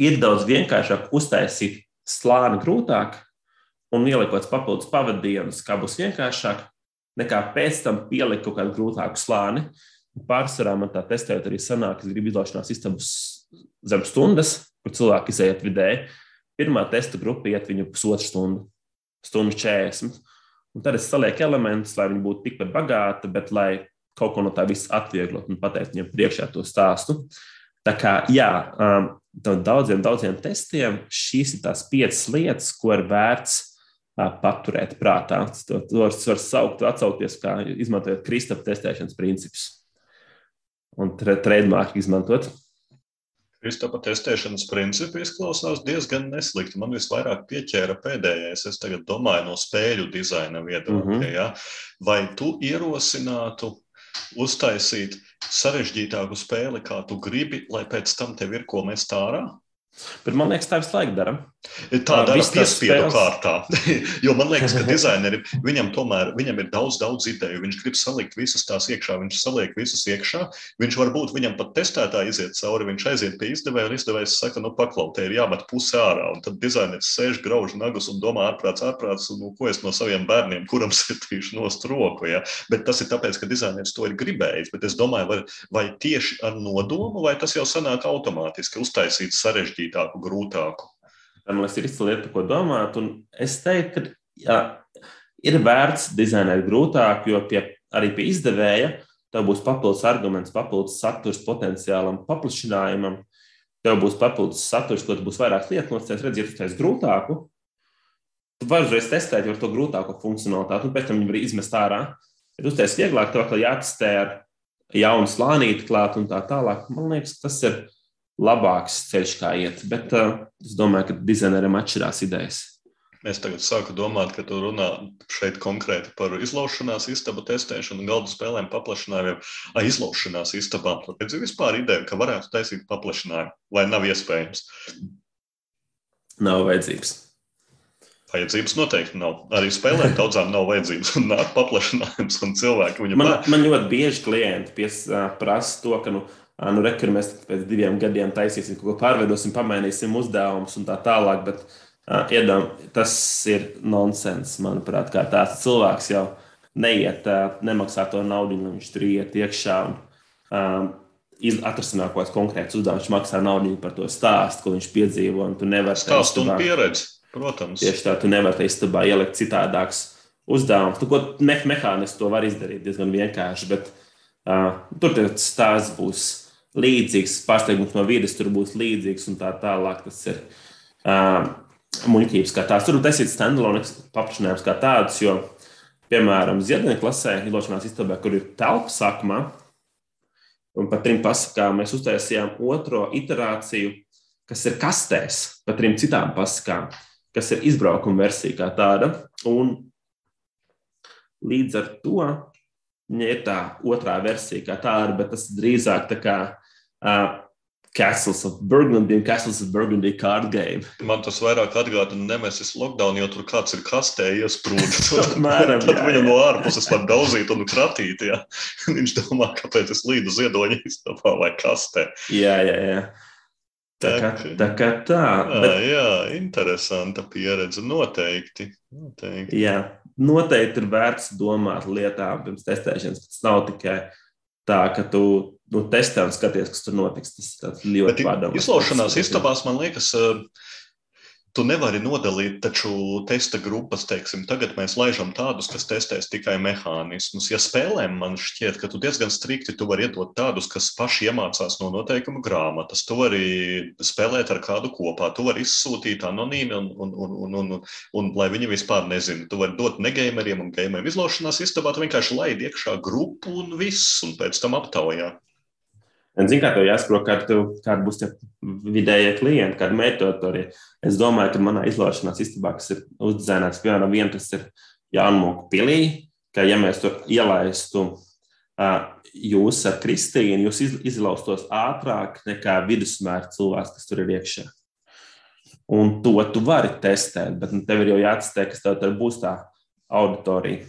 ir daudz vienkāršāk uztaisīt slāni grūtāk un ieliekot papildus pavadījumus, kā būs vienkāršāk, nekā pēc tam pielikt kaut kādu grūtāku slāni. Pārsvarā man tā testējot arī sanāk, es gribu izlaišanās istabas zem stundas, kur cilvēki iziet vidēji. Pirmā testa grupa iet viņu pusotru stundu, stundu 40. Un tad es salieku elementus, lai viņi būtu tikpat bagāti, bet lai kaut ko no tā visa atvieglot un pateikt viņam priekšā to stāstu. Tā kā, jā, um, daudziem, daudziem testiem šīs ir tās piecas lietas, ko ir vērts uh, paturēt prātā. To, to var saukt, atsaukties, kā izmantojot Kristapa testēšanas principus un trademark izmantot. Kristapa testēšanas principi izklausās diezgan neslikti. Man visvairāk pieķēra pēdējais. Es tagad domāju no spēļu dizaina viedokļa. Mm -hmm. ja? Vai tu ierosinātu uztaisīt sarežģītāku spēli, kā tu gribi, lai pēc tam tev ir ko mest ārā? Bet man liekas, tā visu laiku dara. Tā dara piespiedu kārtā. jo man liekas, ka dizainerim viņam tomēr viņam ir daudz, daudz ideju. Viņš grib salikt visas tās iekšā, viņš saliek visas iekšā. Viņš varbūt viņam pat testētā iziet cauri, viņš aiziet pie izdevēja un izdevējs saka, nu paklaut, te ir jāmet puse ārā. Un tad dizaineris sēž, grauž nagus un domā ārprāts, ārprāts, un nu, ko es no saviem bērniem, kuram sitīšu nost roku. Ja? Bet tas ir tāpēc, ka dizaineris to ir gribējis. Bet es domāju, vai, vai tieši ar nodomu, vai tas jau sanāk automātiski uztaisīts sarežģītāku, grūtāku. Man liekas, ir izcila lieta, ko domāt. Un es teiktu, ka jā, ir vērts dizainēt grūtāk, jo pie, arī pie izdevēja tev būs papildus arguments, papildus saturs potenciālam paplašinājumam. Tev būs papildus saturs, ko tu būs vairāk lietu nosacījis, redzēt, tas grūtāku. Tu vari uzreiz testēt ar to grūtāko funkcionalitāti, un pēc tam viņu var izmest ārā. Ja tu uztaisīsi vieglāk, tev atkal jātestē ar jaunu slānīti klāt un tā tālāk. Man liekas, tas ir labāks ceļš, kā iet. Bet uh, es domāju, ka dizaineriem atšķirās idejas. Es tagad sāku domāt, ka tu runā šeit konkrēti par izlaušanās istabu testēšanu, galdu spēlēm, paplašinājumiem. Ah, izlaušanās istabā. Redzi vispār ideju, ka varētu taisīt paplašinājumu, vai nav iespējams? Nav vajadzības. Vajadzības noteikti nav. Arī spēlēm daudzām nav vajadzības. Un nāk paplašinājums, un cilvēki viņam man, man ļoti bieži klienti pies, prasa to, ka nu, nu, re, kur mēs pēc diviem gadiem taisīsim, kaut ko pārveidosim, pamainīsim uzdevumus un tā tālāk. Bet uh, iedam, tas ir nonsens, manuprāt, kā tāds cilvēks jau neiet, uh, nemaksā to naudu, viņš tur iet iekšā. Un, um, Atrasināt kaut kāds konkrēts uzdevums, viņš maksā naudu par to stāstu, ko viņš piedzīvo. Tu nevari stāstīt un pieredzi, protams. Tieši tā, tu nevari istabā ielikt citādākus uzdevumus. Tu ko me mehāniski to var izdarīt diezgan vienkārši, bet uh, tur tas stāsts būs līdzīgs, pārsteigums no vidas tur būs līdzīgs un tā tālāk. Tas ir uh, muļķības kā tās. Tur ir taisīts standalone paplašinājums kā tāds, jo, piemēram, Ziedonē klasē, ilošanās istabā, kur ir telpa sākumā, un par trim pasakām mēs uztaisījām otro iterāciju, kas ir kastēs, par trim citām pasakām, kas ir izbraukuma versija kā tāda. Un līdz ar to Viņa ir tā otrā versija, kā tāda, bet tas drīzāk tā kā uh, Castles of Burgundy un Castles of Burgundy card game. Man tas vairāk atgādina Nemesis lockdown, jo tur kāds ir kastē iesprūdis. Mēram, tad viņu no ārpuses var daudzīt un kratīt. Jā. Viņš domā, kāpēc es līdu ziedoņa istabā vai kastē. Jā, jā, jā. Tā kā tā. Kā tā jā, bet... jā, interesanta pieredze. Noteikti. noteikti. Jā, noteikti ir vērts domāt lietām pirms testēšanas. Tas nav tikai tā, ka tu nu, testē un skaties, kas tur notiks. Tas ir ļoti padoms. Izlaušanās istabās, man liekas, uh, Tu nevari nodalīt taču testa grupas, teiksim, tagad mēs laižam tādus, kas testēs tikai mehānismus. Ja spēlēm man šķiet, ka tu diezgan strikti tu vari iedot tādus, kas paši iemācās no noteikuma grāmatas. Tu vari spēlēt ar kādu kopā, tu vari izsūtīt anonīmi un, un, un, un, un, un, un lai viņi vispār nezina. Tu vari dot negaimeriem un gameriem izlošanās istabā, tu vienkārši laidi iekšā grupu un viss, un pēc tam aptaujā. Zini, kā tev jāsaprot, kāda, kāda būs tie vidējie klienti, kāda mērķautori. Es domāju, ka manā izlaišanās istabā, kas ir uzdizainēts, piemēram, viena, kas ir Jānmoku pilī, ka ja mēs tur ielaistu jūs ar Kristīnu, jūs iz, izlaustos ātrāk nekā vidusmēra cilvēks, kas tur ir iekšā. Un to tu vari testēt, bet nu, tev ir jau jāatstē, kas tev būs tā auditorija.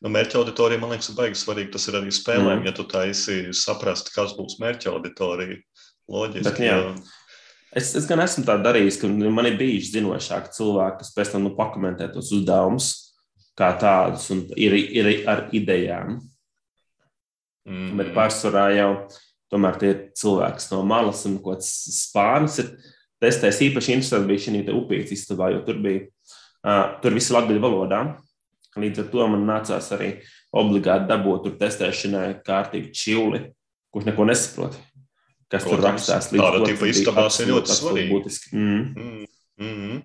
Nu, mērķa auditorija, man liekas, ir baigi svarīgi. Tas ir arī spēlēm, mm. ja tu taisi saprast, kas būs mērķa auditorija. Loģiski. Bet, jā. Es, es gan esmu tā darījis, ka man ir bijuši zinošāki cilvēki, kas pēc tam nu, pakomentē tos uzdevumus kā tādus, un ir, ir ar idejām. Mm. Bet pārsvarā jau tomēr tie ir cilvēki no malas, un kaut kāds spānis ir testējis. Īpaši interesanti bija šī upītes istabā, jo tur bija, uh, tur viss ir latviešu valodā. Līdz ar to man nācās arī obligāti dabūt tur testēšanai kārtīgi čili, kurš neko nesaprot. Kas Protams, tur rakstās tāda tipa istabās ir ļoti svarīgi. Mm. Mm, mm, mm.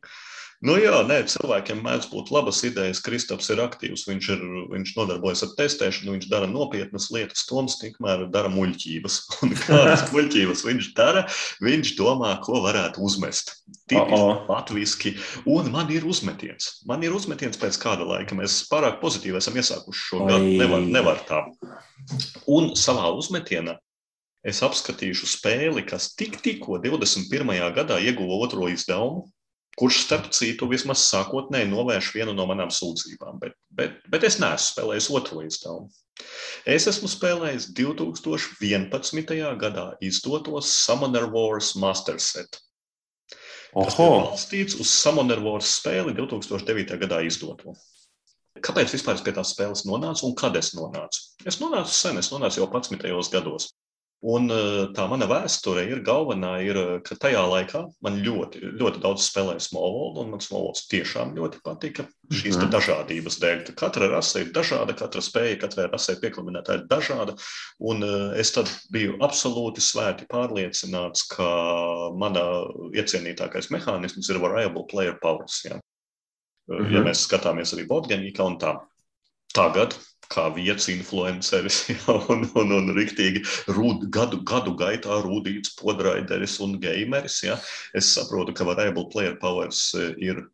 Nu, jā, nē, cilvēkiem mēdz būt labas idejas. Kristaps ir aktīvs, viņš, ir, viņš nodarbojas ar testēšanu, viņš dara nopietnas lietas. Toms tikmēr dara muļķības. Un kādas muļķības viņš dara? Viņš domā, ko varētu uzmest. Tipiski latviešu. Un man ir uzmetiens. Man ir uzmetiens pēc kāda laika. Mēs pārāk pozitīvi esam iesākuši šo gadu. Nevar, nevar tā. Un savā uzmetienā es apskatīšu spēli, kas tik, tikko 21. gadā ieguva otro izdevumu, kurš, starp citu, vismaz sākotnēji novērš vienu no manām sūdzībām, bet, bet, bet es neesmu spēlējis otro izdevumu. Es esmu spēlējis 2011. gadā izdotos Summoner Wars Master Set. Tas ir balstīts uz Summoner Wars spēli 2009. gadā izdoto. Kāpēc vispār pie tās spēles nonācu un kad es nonācu? Es nonācu sen, es nonācu jau 11. gados. Un eh, tā mana vēsture ir galvenā, ir, eh, ka tajā laikā man ļoti, ļoti daudz spēlēja Smallville, un man Smallville tiešām ļoti patika šīs mm. dažādības dēļ. Katra rase ir dažāda, katra spēja, katrai rasē piekliminētā ir dažāda, un eh, es tad biju absolūti svēti pārliecināts, ka mana iecienītākais mehānisms ir variable player powers. Ja, mm -hmm. ja mēs skatāmies arī Botgenīkā un tā. Tagad kā vietas influenceris, ja, un, un, un rīktīgi gadu, gadu gaitā rūtīts podraideris un gameris. Ja. Es saprotu, ka variable player powers e, ir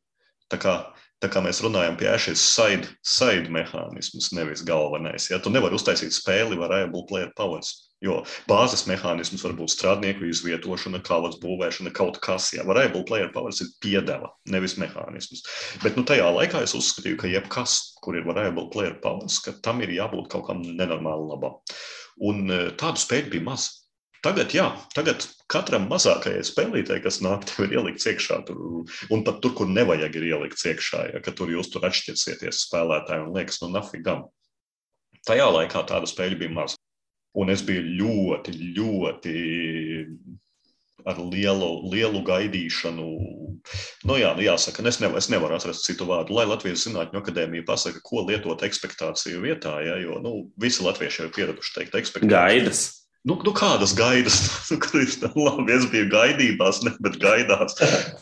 tā kā. Tā kā mēs runājam pie šīs side, side mehānismus, nevis galvenais. Ja tu nevari uztaisīt spēli variable player powers. Jo bāzes mehānisms var būt strādnieku izvietošana, kādas būvēšana, kaut kas. Jā, variable player powers ir piedeva, nevis mehānisms. Bet nu, tajā laikā es uzskatīju, ka jebkas, kur ir variable player powers, ka tam ir jābūt kaut kam nenormāli labam. Un e, tādu spēļu bija maz. Tagad, jā, tagad katram mazākajai spēlītājai, kas nāk, tev ir ielikts iekšā, tur, un pat tur, kur nevajag, ir ielikts iekšā, ja, ka tur jūs tur atšķirsieties spēlētāji un liekas, nu, nafigam. Tajā laikā tādu spēļu bija maz. Un es biju ļoti, ļoti ar lielu, lielu gaidīšanu. Nu, jā, nu jāsaka, es, nevar, es nevaru atrast citu vārdu. Lai Latvijas Zinātņu akadēmija pasaka, ko lietot ekspektāciju vietā, ja, jo nu, visi latvieši ir pieraduši teikt ekspektāciju. Gaidas. Nu, nu kādas gaidas? Nu, labi, es biju gaidībās, ne, bet gaidās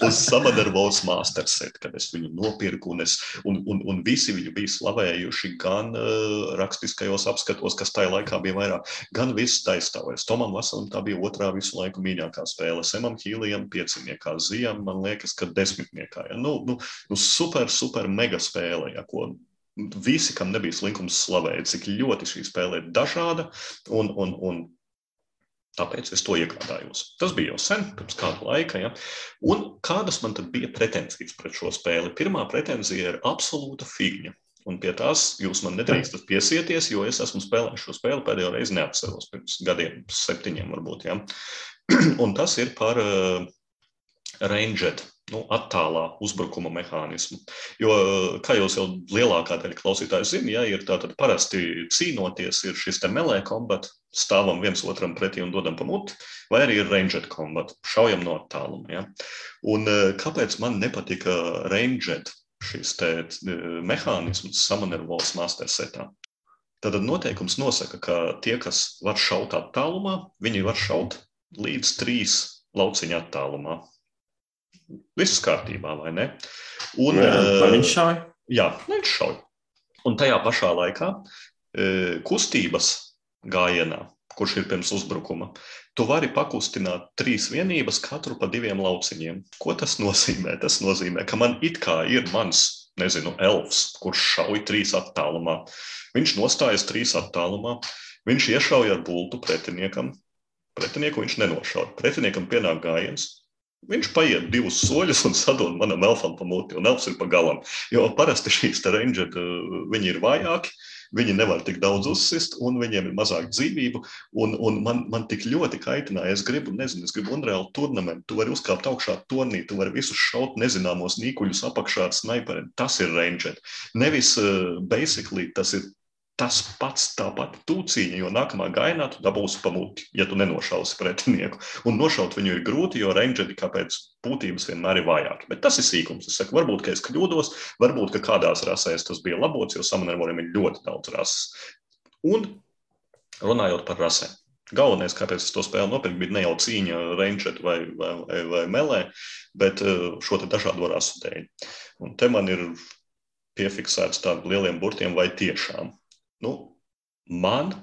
uz Samadarvos masterset, kad es viņu nopirku, un, es, un, un, un visi viņu bija slavējuši gan uh, rakstiskajos apskatos, kas tajā laikā bija vairāk, gan viss taistāvēs. Tomam Vasalam tā bija otrā visu laiku mīļākā spēle. Semam Hīlijam pieciniekā, Zijam, man liekas, ka desmitniekā. Ja? Nu, nu, nu, super, super mega spēle, ja, ko visi, kam nebija slinkums, slavēja, cik ļoti šī spēle ir dažāda un, un, un Tāpēc es to iegādājos. Tas bija jau sen, pirms kāda laika. Ja? Un kādas man tad bija pretenzijas pret šo spēli? Pirmā pretenzija ir absolūta figņa. Un pie tās jūs man nedrīkstat piesieties, jo es esmu spēlējis šo spēli pēdējo reizi neatceros, pirms gadiem, septiņiem varbūt. Ja? Un tas ir par uh, Ranged nu, attālā uzbrukuma mehānismu. Jo, kā jūs jau lielākā daļa klausītāju zina, ja ir tātad parasti cīnoties, ir šis melē kombats, stāvam viens otram pretī un dodam pa muti, vai arī ir ranged kombats, šaujam no attāluma. Ja? Un kāpēc man nepatika ranged šis te mehānisms Summoner Walls Master setā? Tad noteikums nosaka, ka tie, kas var šaut attālumā, viņi var šaut līdz trīs lauciņa attālumā. Viss kārtībā, vai ne? Un, jā, vai viņš šauj? Jā, viņš šauj. Un tajā pašā laikā kustības gājienā, kurš ir pirms uzbrukuma, tu vari pakustināt trīs vienības, katru pa diviem lauciņiem. Ko tas nozīmē? Tas nozīmē, ka man it kā ir mans, nezinu, elfs, kurš šauj trīs attālumā. Viņš nostājas trīs attālumā, viņš iešauj ar bultu pretiniekam. Pretinieku viņš nenošauj. Pretiniekam pienāk gājiens, Viņš paiet divus soļus un sadod manam elfam pa muti, un elfs ir pa galam. Jo parasti šīs uh, viņi ir vājāki, viņi nevar tik daudz uzsist, un viņiem ir mazāk dzīvību. Un, un man, man tik ļoti kaitināja, es gribu, nezinu, es gribu unreāli turnamentu. Tu vari uzkāpt augšā turnī, tu vari visus šaut nezināmos nīkuļus apakšā ar snaiperiem. Tas ir rangeri. Nevis uh, basically tas ir tas pats tāpat tūciņa, jo nākamā gainā tu dabūsi pamuti, ja tu nenošausi pretinieku. Un nošaut viņu ir grūti, jo rangeri kāpēc būtības vienmēr ir vājāki. Bet tas ir sīkums. Es saku, varbūt, ka es kļūdos, varbūt, ka kādās rasēs tas bija labots, jo samanērvoriem ir ļoti daudz rases. Un runājot par rasēm. Galvenais, kāpēc es to spēli nopirku, bija ne jau cīņa rangeru vai, vai, vai, vai melē, bet eh, šo dažādo rasu dēļ. Un te man ir piefiksēts tādiem lieliem burtiem, vai tiešām Nu, man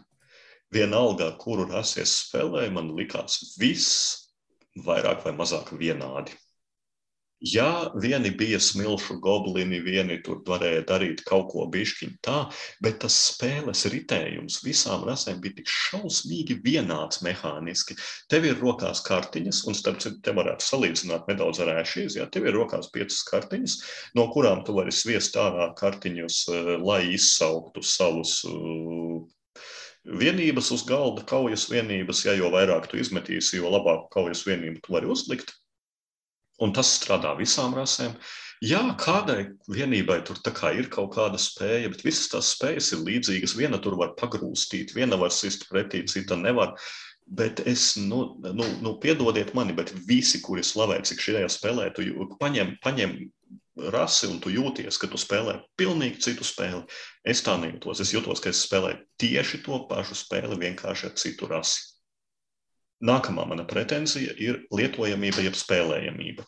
vienalga, kuru rasi es spēlēju, man likās viss vairāk vai mazāk vienādi. Jā, vieni bija smilšu goblini, vieni tur varēja darīt kaut ko bišķiņu tā, bet tas spēles ritējums visām rasēm bija tik šausmīgi vienāds mehāniski. Tev ir rokās kartiņas, un starp citu, te varētu salīdzināt nedaudz ar ēšīs, ja tev ir rokās piecas kartiņas, no kurām tu vari sviest ārā kartiņus, eh, lai izsauktu savus eh, vienības uz galda, kaujas vienības, ja jo vairāk tu izmetīsi, jo labāk kaujas vienību tu vari uzlikt. Un tas strādā visām rasēm. Jā, kādai vienībai tur ir kaut kāda spēja, bet visas tās spējas ir līdzīgas. Viena tur var pagrūstīt, viena var sist pretī, cita nevar. Bet es, nu, nu, nu piedodiet mani, bet visi, kuri slavē, cik šajā spēlē, tu paņem, paņem rasi un tu jūties, ka tu spēlē pilnīgi citu spēli. Es tā nejūtos. Es jūtos, ka es spēlēju tieši to pašu spēli, vienkārši ar citu rasi. Nākamā mana pretenzija ir lietojamība, jeb spēlējamība.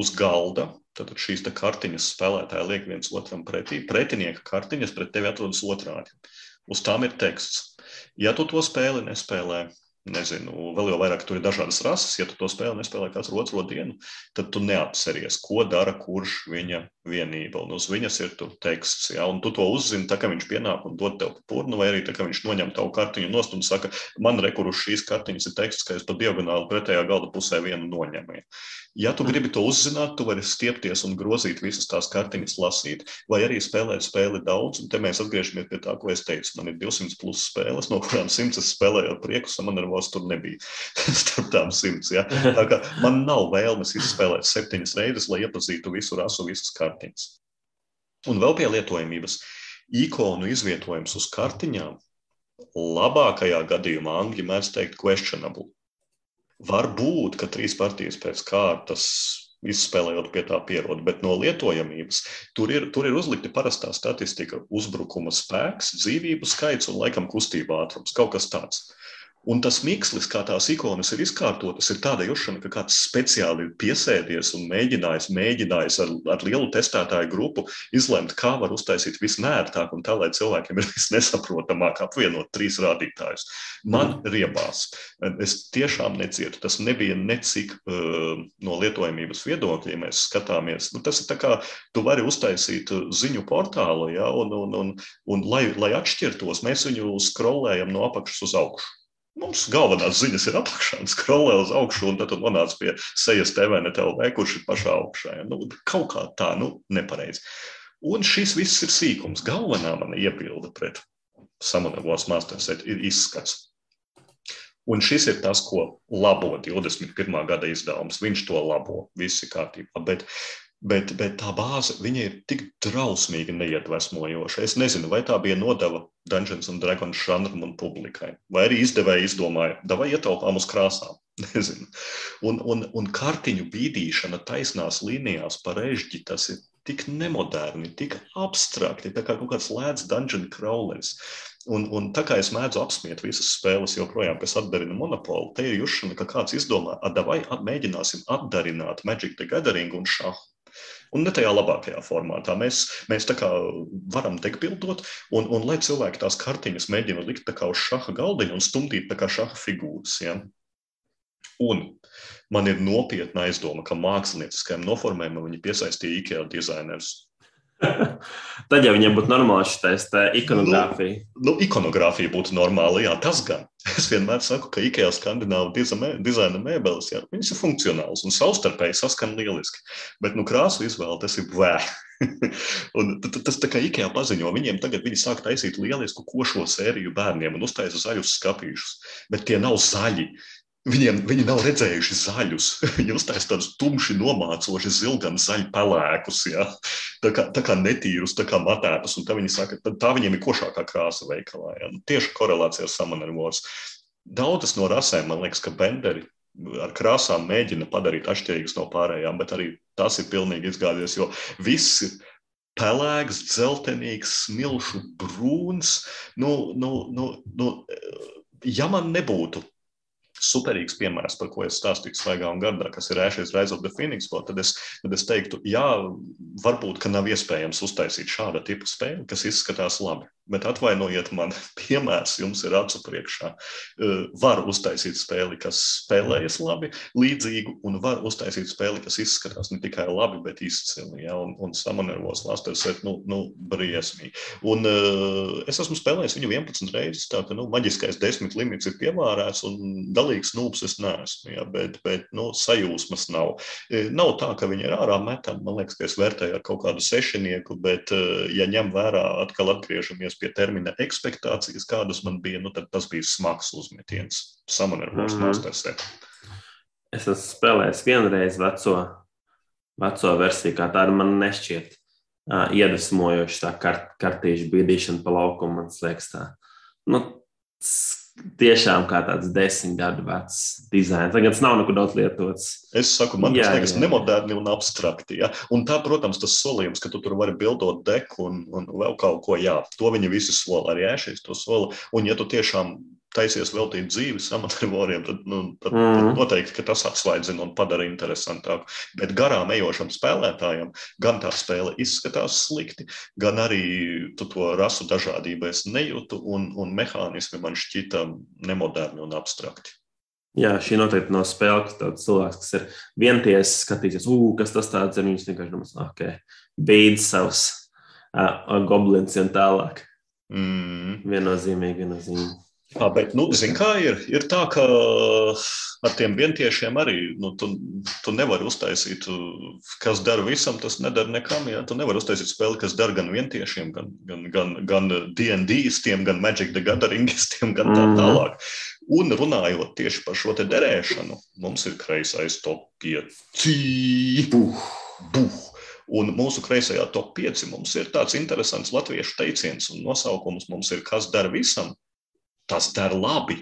Uz galda tad šīs kartiņas spēlētāji liek viens otram pretī. Pretinieka kartiņas pret tevi atrodas otrādi. Uz tām ir teksts. Ja tu to spēli nespēlē, nezinu, vēl jau vairāk tur ir dažādas rases. Ja tu to spēli nespēlē katru otro dienu, tad tu neatceries, ko dara kurš viņa vienība. Un uz viņas ir tur teksts, ja, un tu to uzzini, tā kā viņš pienāk un dod tev purnu, vai arī tā kā viņš noņem tavu kartiņu nost un saka, man rekur uz šīs kartiņas ir teksts, ka es pa diagonāli pretējā galda pusē vienu noņemu. Ja. Ja tu gribi to uzzināt, tu vari stiepties un grozīt visas tās kartiņas, lasīt, vai arī spēlēt spēli daudz. Un te mēs atgriežamies pie tā, ko es teicu. Man ir 200 plus spēles, no kurām 100 es spēlēju ar prieku, samanarvos tur nebija starp tām 100. Ja? Tā kā man nav vēlmes izspēlēt septiņas reizes, lai iepazītu visu rasu, visas kartiņas. Un vēl pie lietojamības. Ikonu izvietojums uz kartiņām labākajā gadījumā angļu mēdz teikt questionable. Var būt, ka trīs partijas pēc kārtas izspēlējot pie tā pierodu, bet no lietojamības tur ir, tur ir uzlikta parastā statistika, uzbrukuma spēks, dzīvību skaits un laikam kustība ātrums, kaut kas tāds. Un tas mikslis, kā tās ikonas ir izkārtotas, ir tāda jūšana, ka kāds speciāli ir piesēdies un mēģinājis, mēģinājis ar, ar lielu testētāju grupu izlemt, kā var uztaisīt visnērtāk un tā, lai cilvēkiem ir visnesaprotamāk apvienot trīs rādītājus. Man mm. riebās. Es tiešām necietu. Tas nebija necik uh, no lietojamības viedokļa, ja mēs skatāmies. Nu, tas ir tā kā tu vari uztaisīt ziņu portālu, ja, un, un, un, un lai, lai atšķirtos, mēs viņu skrolējam no apakšas uz augšu. Mums galvenās ziņas ir apakšā, skrolē uz augšu, un tad nonāc pie sejas TV, ne TV, kurš ir pašā augšā. Ja? Nu, kaut kā tā, nu, nepareizi. Un šis viss ir sīkums. Galvenā mana iebilde pret Samanavos Masterset ir izskats. Un šis ir tas, ko labo 21. gada izdevums. Viņš to labo, viss ir kārtībā. Bet Bet, bet tā bāze ir tik drausmīgi neiedvesmojoša. Es nezinu, vai tā bija nodeva Dungeons and Dragons žanram un publikai, vai arī izdevēji izdomāja, vai ietaupām uz krāsām. Nezinu. Un, un, un kartiņu bīdīšana taisnās līnijās par ežģi, tas ir tik nemoderni, tik abstrakti, tā kā kaut kāds lēts dungeon crawlers. Un, un tā kā es mēdzu apsmiet visas spēles, joprojām, kas atdarina monopolu, te ir jūšana, ka kāds izdomā, vai mēģināsim atdarināt Magic the Gathering un šahu. Un ne tajā labākajā formātā. Mēs, mēs tā kā varam degpildot, un, un lai cilvēki tās kartiņas mēģina likt tā kā uz šaha galdiņu un stumdīt tā kā šaha figūras. Ja? Un man ir nopietna aizdoma, ka mākslinieckajam noformējumam viņi piesaistīja IKEA dizainerus. Tad jau viņiem būtu normāli šis ikonogrāfija. Nu, nu, ikonogrāfija būtu normāla, jā, tas gan. Es vienmēr saku, ka IKEA skandināvu dizaina mēbeles, jā, viņas ir funkcionāls un savstarpēji saskan lieliski. Bet, nu, krāsu izvēle tas ir vē. un tas tā kā IKEA paziņo, viņiem tagad viņi sāk taisīt lielisku košo sēriju bērniem un uztaisa zaļus skapīšus, bet tie nav zaļi. Viņiem, viņi nav redzējuši zaļus. Viņi uztaisīja tādus tumši nomācoši, zilgan zaļu pelēkus, ja? tā, kā, tā kā netīrus, tā kā matētus. Tā viņi saka, tā viņiem ir košākā krāsa veikalā. Ja? Nu, tieši korelācija ar Samanervors. Daudzas no rasēm, man liekas, ka benderi ar krāsām mēģina padarīt atšķirīgas no pārējām, bet arī tas ir pilnīgi izgāzies, jo viss ir pelēks, dzeltenīgs, smilšu brūns. Nu, nu, nu, nu, ja man nebūtu superīgs piemērs, par ko es stāstīju svaigā un gardā, kas ir ēšies Rise of the Phoenix, tad es, tad es teiktu, jā, varbūt, ka nav iespējams uztaisīt šāda tipa spēli, kas izskatās labi. Bet atvainojiet, man piemērs jums ir acu priekšā. Var uztaisīt spēli, kas spēlējas labi, līdzīgu, un var uztaisīt spēli, kas izskatās ne tikai labi, bet izcili. Ja? Un, un Samanervos Lasters ir nu, nu, briesmīgi. Un uh, es esmu spēlējis viņu 11 reizes, tā ka nu, maģiskais desmit limits ir pievārēts, un galīgs nūps es neesmu. Ja? Bet, bet nu, sajūsmas nav. Nav tā, ka viņi ir ārā metami. Man liekas, ka es vērtēju ar kaut kādu sešinieku, bet, ja ņem vērā, atkal atgriežamies atgriežamies pie termina ekspektācijas, kādas man bija, nu, tad tas bija smags uzmetiens. Samanarvos mm. Mastersē. Es esmu spēlējis vienreiz veco, veco versiju, kā tāda man nešķiet uh, iedvesmojoša tā kart, kartīšu bīdīšana pa laukumu, man liekas tā. Nu, tiešām kā tāds desmit gadu vecs dizains. Tagad tas nav neko daudz lietots. Es saku, man jā, tas liekas nemoderni un abstrakti. Ja? Un tā, protams, tas solījums, ka tu tur vari bildot deku un, un vēl kaut ko, jā, to viņi visi sola. Arī ēšies to sola. Un ja tu tiešām taisies veltīt dzīvi amatoriem, tad, nu, tad, mm. tad noteikti tas atsvaidzina un padara interesantāku. Bet garām ejošam spēlētājam gan tā spēle izskatās slikti, gan arī tu to rasu dažādību es nejūtu, un, un mehānismi man šķita nemoderni un abstrakti. Jā, šī noteikti nav spēle, kas cilvēks, kas ir vienties, skatīsies, kas tas tāds ir. Viņš vienkārši domās, ok, beidz savus uh, goblins un tālāk. Mm. Viennozīmīgi, viennozīmīgi. Jā, bet, nu, zin, kā ir, ir tā, ka ar tiem vientiešiem arī nu, tu, tu nevari uztaisīt, kas dara visam, tas nedara nekam. Ja? Tu nevari uztaisīt spēli, kas dara gan vientiešiem, gan, gan, gan, gan DNDistiem, gan Magic the Gatheringistiem, gan tā mhm. tālāk. Un runājot tieši par šo te derēšanu, mums ir kreisais top 5. Buh, buh. Un mūsu kreisajā top 5 mums ir tāds interesants latviešu teiciens, un nosaukums mums ir Kas dara visam, tas dara labi.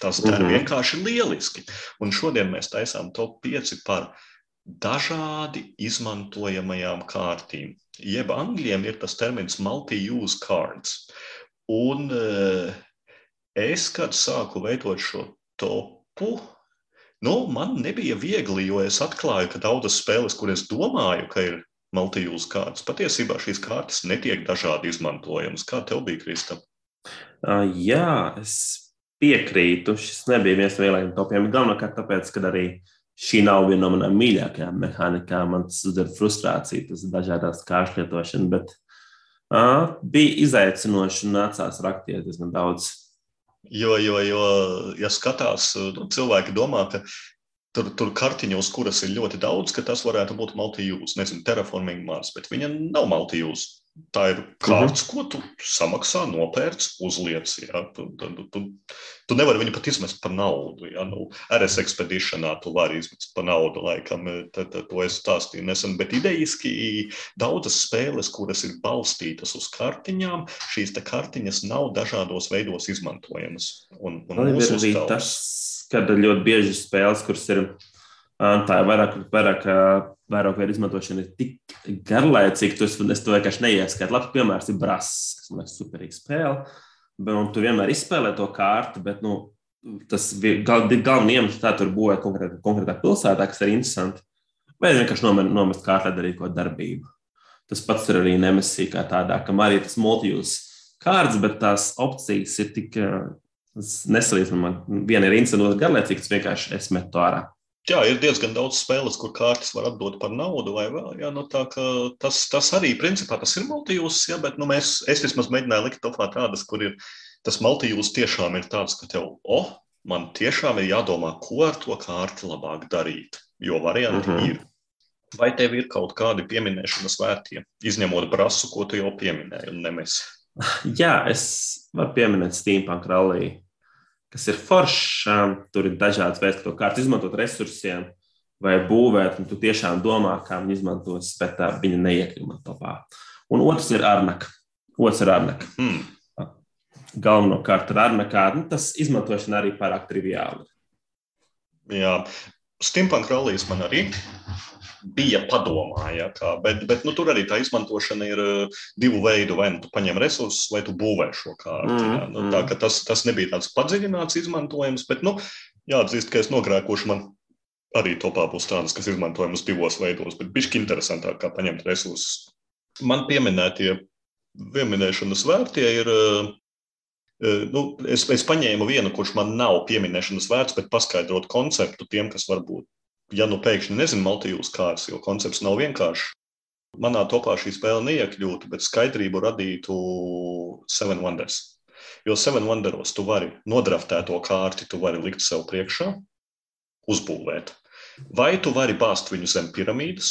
Tas dara mm -hmm. vienkārši lieliski. Un šodien mēs taisām top 5 par dažādi izmantojamajām kārtīm. Jeb angļiem ir tas termins multi-use cards. Un uh, es, kad sāku veidot šo topu, nu, man nebija viegli, jo es atklāju, ka daudzas spēles, kuras domāju, ka ir multi-use kārtas, patiesībā šīs kārtas netiek dažādi izmantojamas. Kā tev bija, Krista? Uh, jā, es piekrītu. Šis nebija viens no lielākajiem topiem. Galvenokārt tāpēc, ka arī šī nav viena no manām mīļākajām mehānikām. Man tas uzdara frustrāciju, tas ir dažādās kāršu lietošana, bet uh, bija izaicinoši un nācās rakties diezgan daudz. Jo, jo, jo ja skatās, nu, cilvēki domā, ka tur, tur kartiņa, uz kuras ir ļoti daudz, ka tas varētu būt multi-use, nezinu, terraforming Mars, bet viņa nav multi-use. Tā ir kārts, ko tu samaksā, nopērc, uzliec. Ja? Tu, tu, tu, tu nevari viņu pat izmest par naudu. Ja? Nu, RS ekspedīcijā tu vari izmest par naudu, laikam, tad, tad to es stāstīju nesen. Bet idejiski daudzas spēles, kuras ir balstītas uz kartiņām, šīs kartiņas nav dažādos veidos izmantojamas. Un, un ir arī tas, kad ļoti bieži spēles, kuras ir tā ir vairāk, vairāk, vairāk veidu izmantošana, ir tik garlaicīga, ka es, es to vienkārši neieskatu. Labs piemērs ir Brass, kas man liekas superīga spēle. Un tu vienmēr izspēlē to kārtu, bet nu, tas gal, galvenais iemesls tā tur būvēt konkrētā, konkrētā pilsētā, kas ir interesanti. Vai vienkārši nomest kārtā darīt kaut darbību. Tas pats ir arī nemesī kā tādā, kam arī tas multijūs kārts, bet tās opcijas ir tik nesalīdzināmas. Viena ir interesanta, otra garlaicīga, tas vienkārši es metu ārā. Jā, ir diezgan daudz spēles, kur kārtas var atdot par naudu vai vēl. Jā, nu tā, tas, tas arī principā tas ir multijūs, jā, bet nu, mēs, es vismaz mēģināju likt topā tādas, kur ir tas multijūs tiešām ir tāds, ka tev, oh, man tiešām ir jādomā, ko ar to kārti labāk darīt, jo varianti mm -hmm. ir. Vai tev ir kaut kādi pieminēšanas vērtie, izņemot brasu, ko tu jau pieminēji un nemes? Jā, es varu pieminēt Steampunk Rally kas ir foršs. Tur ir dažādas veids, kā to kārtu izmantot resursiem vai būvēt, un tu tiešām domā, kā viņi izmantos, bet tā, viņa neiekļūst topā. Un otrs ir Arnaka. Otrs ir Arnaka. Hmm. Galvenokārt ar Arnakā nu, tas izmantošana arī pārāk triviāli. Jā, Steampunk rallijas man arī bija padomā. Ja, kā, bet bet nu, tur arī tā izmantošana ir uh, divu veidu. Vai nu tu paņem resursus, vai tu būvē šo kārtu. Mm, ja. nu, tā, tas, tas nebija tāds padziļināts izmantojums, bet nu, jāatzīst, ka es nogrēkošu man. Arī topā būs tādas, kas izmantojamas divos veidos, bet bišķi interesantāk, kā paņemt resursus. Man pieminētie pieminēšanas vērtie ir. Nu, es, es paņēmu vienu, kurš man nav pieminēšanas vērts, bet paskaidrot konceptu tiem, kas varbūt, ja nu pēkšņi nezina Maltijas kārtas, jo koncepts nav vienkāršs. Manā topā šī spēle neiekļūtu, bet skaidrību radītu Seven Wonders. Jo Seven Wonderos tu vari nodraftēto kārti, tu vari likt sev priekšā, uzbūvēt. Vai tu vari bāzt viņu zem piramīdas,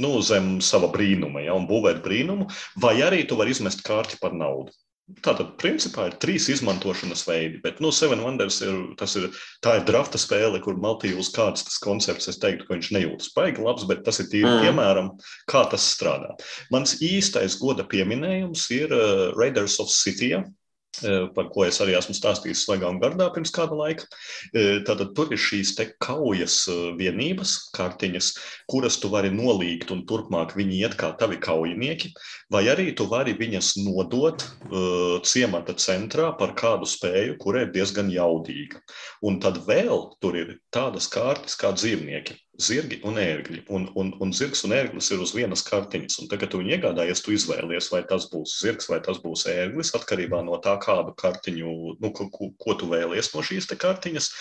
nu, zem sava brīnuma, ja, un būvēt brīnumu, vai arī tu vari izmest kārti par naudu. Tātad, principā, ir trīs izmantošanas veidi. Bet, nu, Seven Wonders ir, ir, tā ir drafta spēle, kur Maltijos kāds tas koncepts, es teiktu, ka viņš nejūtas baigi labs, bet tas ir tīri mm. piemēram, kā tas strādā. Mans īstais goda pieminējums ir uh, Raiders of City. Eh, par ko es arī esmu stāstījis Svaigām gardā pirms kāda laika. Eh, tātad tur ir šīs te kaujas eh, vienības, kartiņas, kuras tu vari nolīgt un turpmāk viņi iet kā tavi kaujinieki, vai arī tu vari viņas nodot uh, ciemata centrā par kādu spēju, kura ir diezgan jaudīga. Un tad vēl tur ir tādas kārtas kā dzīvnieki zirgi un ērgļi. Un, un, un zirgs un ērglis ir uz vienas kartiņas. Un tagad, kad tu viņu iegādājies, tu izvēlies, vai tas būs zirgs vai tas būs ērglis, atkarībā no tā, kādu kartiņu, nu, ko, ko, ko tu vēlies no šīs kartiņas.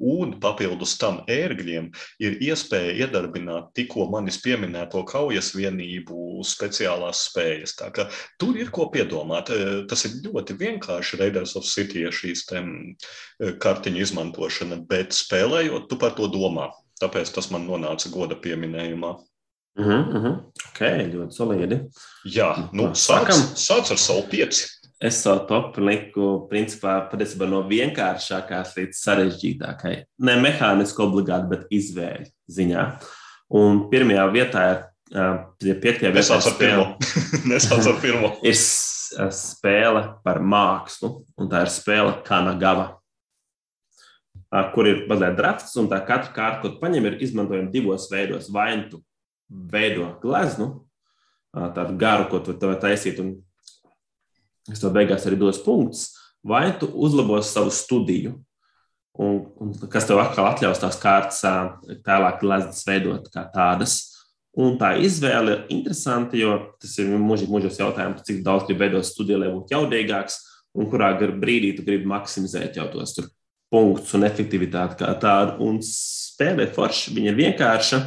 Un papildus tam ērgļiem ir iespēja iedarbināt tikko manis pieminēto kaujas vienību speciālās spējas. Tā kā tur ir ko piedomāt. Tas ir ļoti vienkārši Raiders of City šīs kartiņu izmantošana, bet spēlējot, tu par to domā. Tāpēc tas man nonāca goda pieminējumā. Uh -huh. Ok, ļoti solidi. Jā, nu, sākam. Sāc ar savu pieci. Es savu topu liku principā patiesībā no vienkāršākās līdz sarežģītākajai. Ne mehāniski obligāti, bet izvēļu ziņā. Un pirmajā vietā ir uh, piektajā vietā. Nesāc ar pirmo. Nesāc ar pirmo. ir spēle par mākslu, un tā ir spēle Kanagava kur ir mazliet drafts, un tā katra kārta, ko paņem, ir izmantojama divos veidos. Vai nu tu veido gleznu, tādu garu, ko tu vari taisīt, un es to beigās arī dos punktus, vai tu uzlabos savu studiju, un, un kas tev atkal atļaus tās kārtas tālāk gleznas veidot kā tādas. Un tā izvēle ir interesanta, jo tas ir mūžīgi mūžos jautājums, cik daudz grib veidot studiju, lai būtu jaudīgāks, un kurā brīdī tu gribi maksimizēt jau tos tur punktus un efektivitāti kā tādu. Un spēle ir forša, viņa ir vienkārša.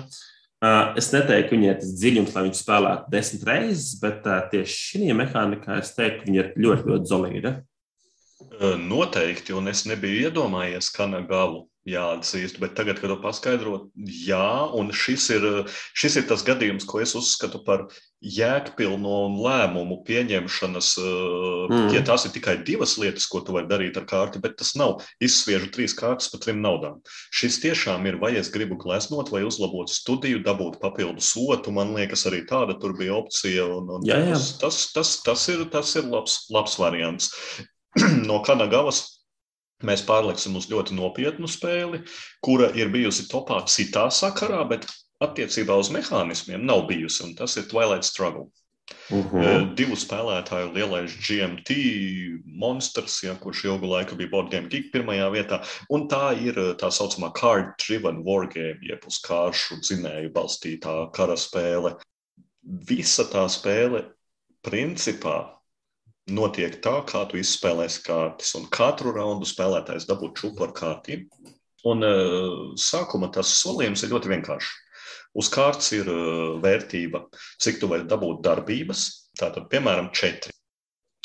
Es neteiktu, ka viņai tas dziļums, lai viņu spēlētu desmit reizes, bet tieši šī mehānikā es teiktu, ka viņa ir ļoti, ļoti zelīga. Noteikti, un es nebiju iedomājies Kanagalu jāatzīst, bet tagad, kad to paskaidrot, jā, un šis ir, šis ir tas gadījums, ko es uzskatu par jēgpilnu lēmumu pieņemšanas. Mm. Ja tās ir tikai divas lietas, ko tu vari darīt ar kārti, bet tas nav izsviežu trīs kārtas par trim naudām. Šis tiešām ir, vai es gribu gleznot, vai uzlabot studiju, dabūt papildu sotu. Man liekas, arī tāda tur bija opcija. Un, un jā, jā. Tas, tas, tas, tas ir, tas ir labs, labs variants. no Kanagavas mēs pārliksim uz ļoti nopietnu spēli, kura ir bijusi topā citā sakarā, bet attiecībā uz mehānismiem nav bijusi, tas ir Twilight Struggle. Uh mhm. -huh. Divu spēlētāju lielais GMT monstrs, ja, kurš ilgu laiku bija Board Game Geek pirmajā vietā. Un tā ir tā saucamā card driven wargame, jeb uz kāršu dzinēju balstītā kara spēle. Visa tā spēle principā notiek tā, kā tu izspēlēsi kārtas. Un katru raundu spēlētājs dabū čūpu ar kārtīm. Un uh, sākuma tas solījums ir ļoti vienkāršs. Uz kārtas ir uh, vērtība, cik tu vari dabūt darbības, tātad, piemēram, četri.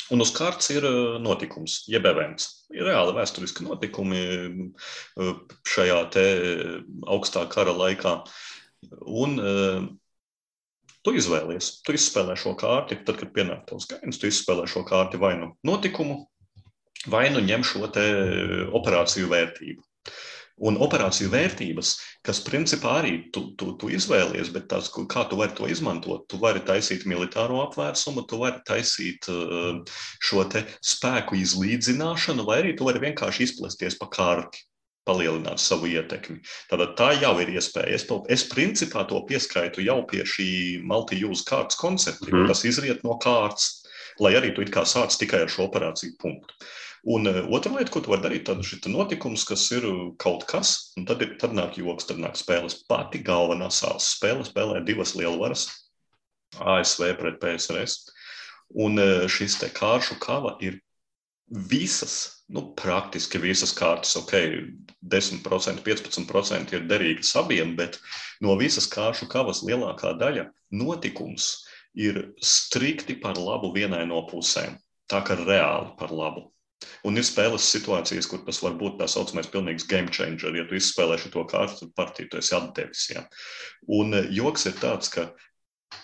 Un uz kārtas ir uh, notikums, jeb events. Ir reāli vēsturiski notikumi šajā augstā kara laikā. Un Tu izvēlies, tu izspēlē šo kārti, tad, kad pienāk tavs gainis, tu izspēlē šo kārti vai nu notikumu, vai nu ņem šo operāciju vērtību. Un operāciju vērtības, kas principā arī tu, tu, tu izvēlies, bet tās, kā tu vari to izmantot, tu vari taisīt militāro apvērsumu, tu vari taisīt uh, šo spēku izlīdzināšanu, vai arī tu vari vienkārši izplesties pa kārti palielināt savu ietekmi. Tātad tā jau ir iespēja. Es, to, es principā to pieskaitu jau pie šī multi-use kārtas koncepta, mm. tas izriet no kārtas, lai arī tu it kā sāc tikai ar šo operāciju punktu. Un uh, otra lieta, ko tu vari darīt, tad ir notikums, kas ir kaut kas, un tad, ir, tad nāk joks, tad nāk spēles. Pati galvenā sāls spēle spēlē divas lielvaras - ASV pret PSRS. Un uh, šis te kāršu kava ir visas, nu, praktiski visas kārtas, ok, 10%, 15% ir derīgas abiem, bet no visas kāršu kavas lielākā daļa notikums ir strikti par labu vienai no pusēm. Tā kā reāli par labu. Un ir spēles situācijas, kur tas var būt tā saucamais pilnīgs game changer. Ja tu izspēlē šo kārtu, tad partiju tu esi atdevis. Ja. Un eh, joks ir tāds, ka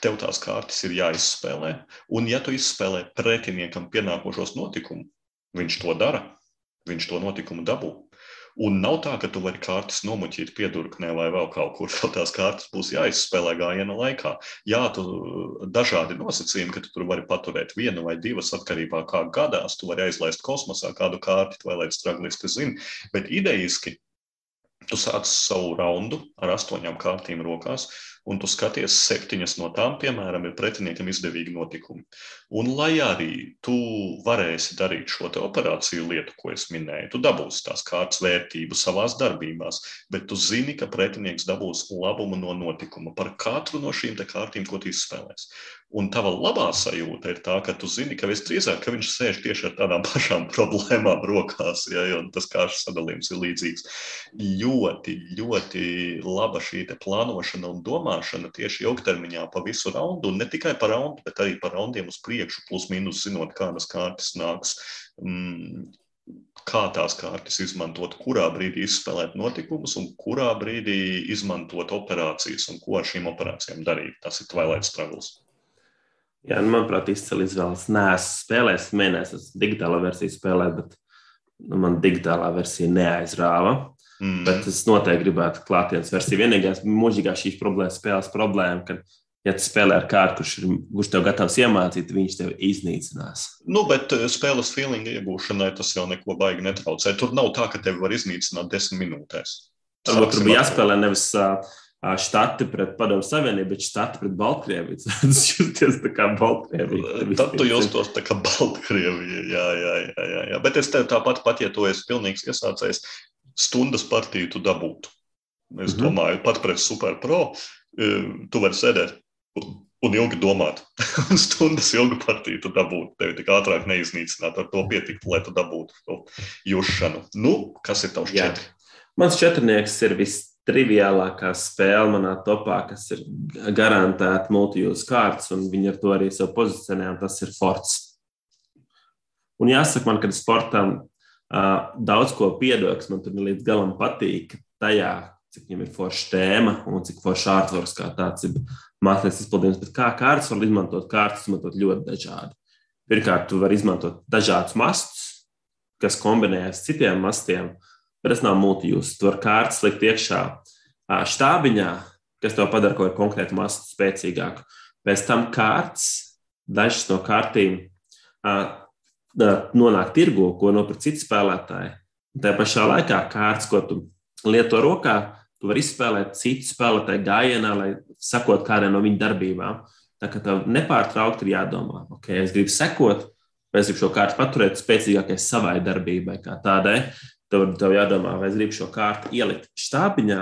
tev tās kārtas ir jāizspēlē. Un ja tu izspēlē pretiniekam pienākošos notikumus, viņš to dara, viņš to notikumu dabū. Un nav tā, ka tu vari kārtas nomuļķīt piedurknē vai vēl kaut kur. Vēl tās kārtas būs jāizspēlē gājiena laikā. Jā, tu dažādi nosacījumi, ka tu tur vari paturēt vienu vai divas atkarībā kā gadās. Tu vari aizlaist kosmosā kādu kārti, vai lai straglisti zina. Bet idejiski tu sāc savu raundu ar astoņām kārtīm rokās un tu skaties, septiņas no tām, piemēram, ir pretiniekam izdevīgi notikumi. Un, lai arī tu varēsi darīt šo operāciju lietu, ko es minēju, tu dabūsi tās kārtas vērtību savā darbībās, bet tu zini, ka pretinieks dabūs labumu no notikuma par katru no šīm kārtīm, ko tu izspēlēsi. Un tava labā sajūta ir tā, ka tu zini, ka visdrīzāk ka viņš sēž tieši ar tādām pašām problēmām rokās, ja, tas kārtas sadalījums ir līdzīgs. Ļoti, ļoti laba šī plānošana un domāšana tieši ilgtermiņā pa visu raundu, un ne tikai par raundu, bet arī par raundiem uz priekšu, plus mīnus zinot, kādas kārtas nāks. Mm, kā tās kārtas izmantot, kurā brīdī izspēlēt notikumus un kurā brīdī izmantot operācijas un ko ar šīm operācijām darīt. Tas ir Twilight Struggles. Jā, nu, manuprāt, izcili izvēles. Nē, es spēlēju, mēģināju, es digitālā versiju spēlēt, bet nu, man digitālā versija neaizrāva. Mm. Bet es noteikti gribētu klātienes versiju. Vienīgais mūžīgā šīs problēmas spēles problēma, ka, ja tu spēlē ar kādu, kurš, ir, kurš tev gatavs iemācīt, viņš tev iznīcinās. Nu, bet eh, spēles feelinga iegūšanai tas jau neko baigi netraucē. Tur nav tā, ka tevi var iznīcināt desmit minūtēs. Varbūt tur bija jāspēlē nevis. Uh, štati pret Padomu Savienību, bet štati pret Baltkrieviju. Tas jūties tā kā Baltkrievija. Tad tu jūtos tā kā Baltkrievija. Jā, jā, jā, jā, jā. Bet es tev tāpat, pat ja tu esi pilnīgs iesācējs, stundas partiju tu dabūtu. Es mm -hmm. domāju, pat pret Superpro tu vari sēdēt un ilgi domāt. un stundas ilgu partiju tu dabūtu. Tevi tik ātrāk neiznīcināt, ar to pietiktu, lai tu dabūtu to jušanu. Nu, kas ir tavs četri? Mans četrnieks ir viss triviālākā spēle manā topā, kas ir garantēta multijūtas kārtas, un viņi ar to arī sev pozicionē, un tas ir Forts. Un jāsaka man, ka sportam uh, daudz ko piedod, kas man tur līdz galam patīk, tajā, cik viņam ir forša tēma un cik forša ārtvars kā tāds ir mākslinieks izpildījums. Bet kā kārtas var izmantot, kārtas izmantot ļoti dažādi. Pirmkārt, tu vari izmantot dažādus mastus, kas kombinējas ar citiem mastiem. Uh, tas nav multijūs. Tu vari kārtas likt iekšā štābiņā, kas tev padara kaut kādu konkrētu masu spēcīgāku. Pēc tam kārtas, dažas no kārtīm nonāk tirgu, ko nopirkt citi spēlētāji. Tā pašā laikā kārtas, ko tu lieto rokā, tu vari izspēlēt citu spēlētāju gājienā, lai sakot kādai no viņu darbībām. Tā kā tev nepārtraukti ir jādomā, ok, es gribu sekot, vai es gribu šo kārtu paturēt spēcīgākai savai darbībai, kā tādai. Tev, tev jādomā, vai es gribu šo kārtu ielikt štābiņā,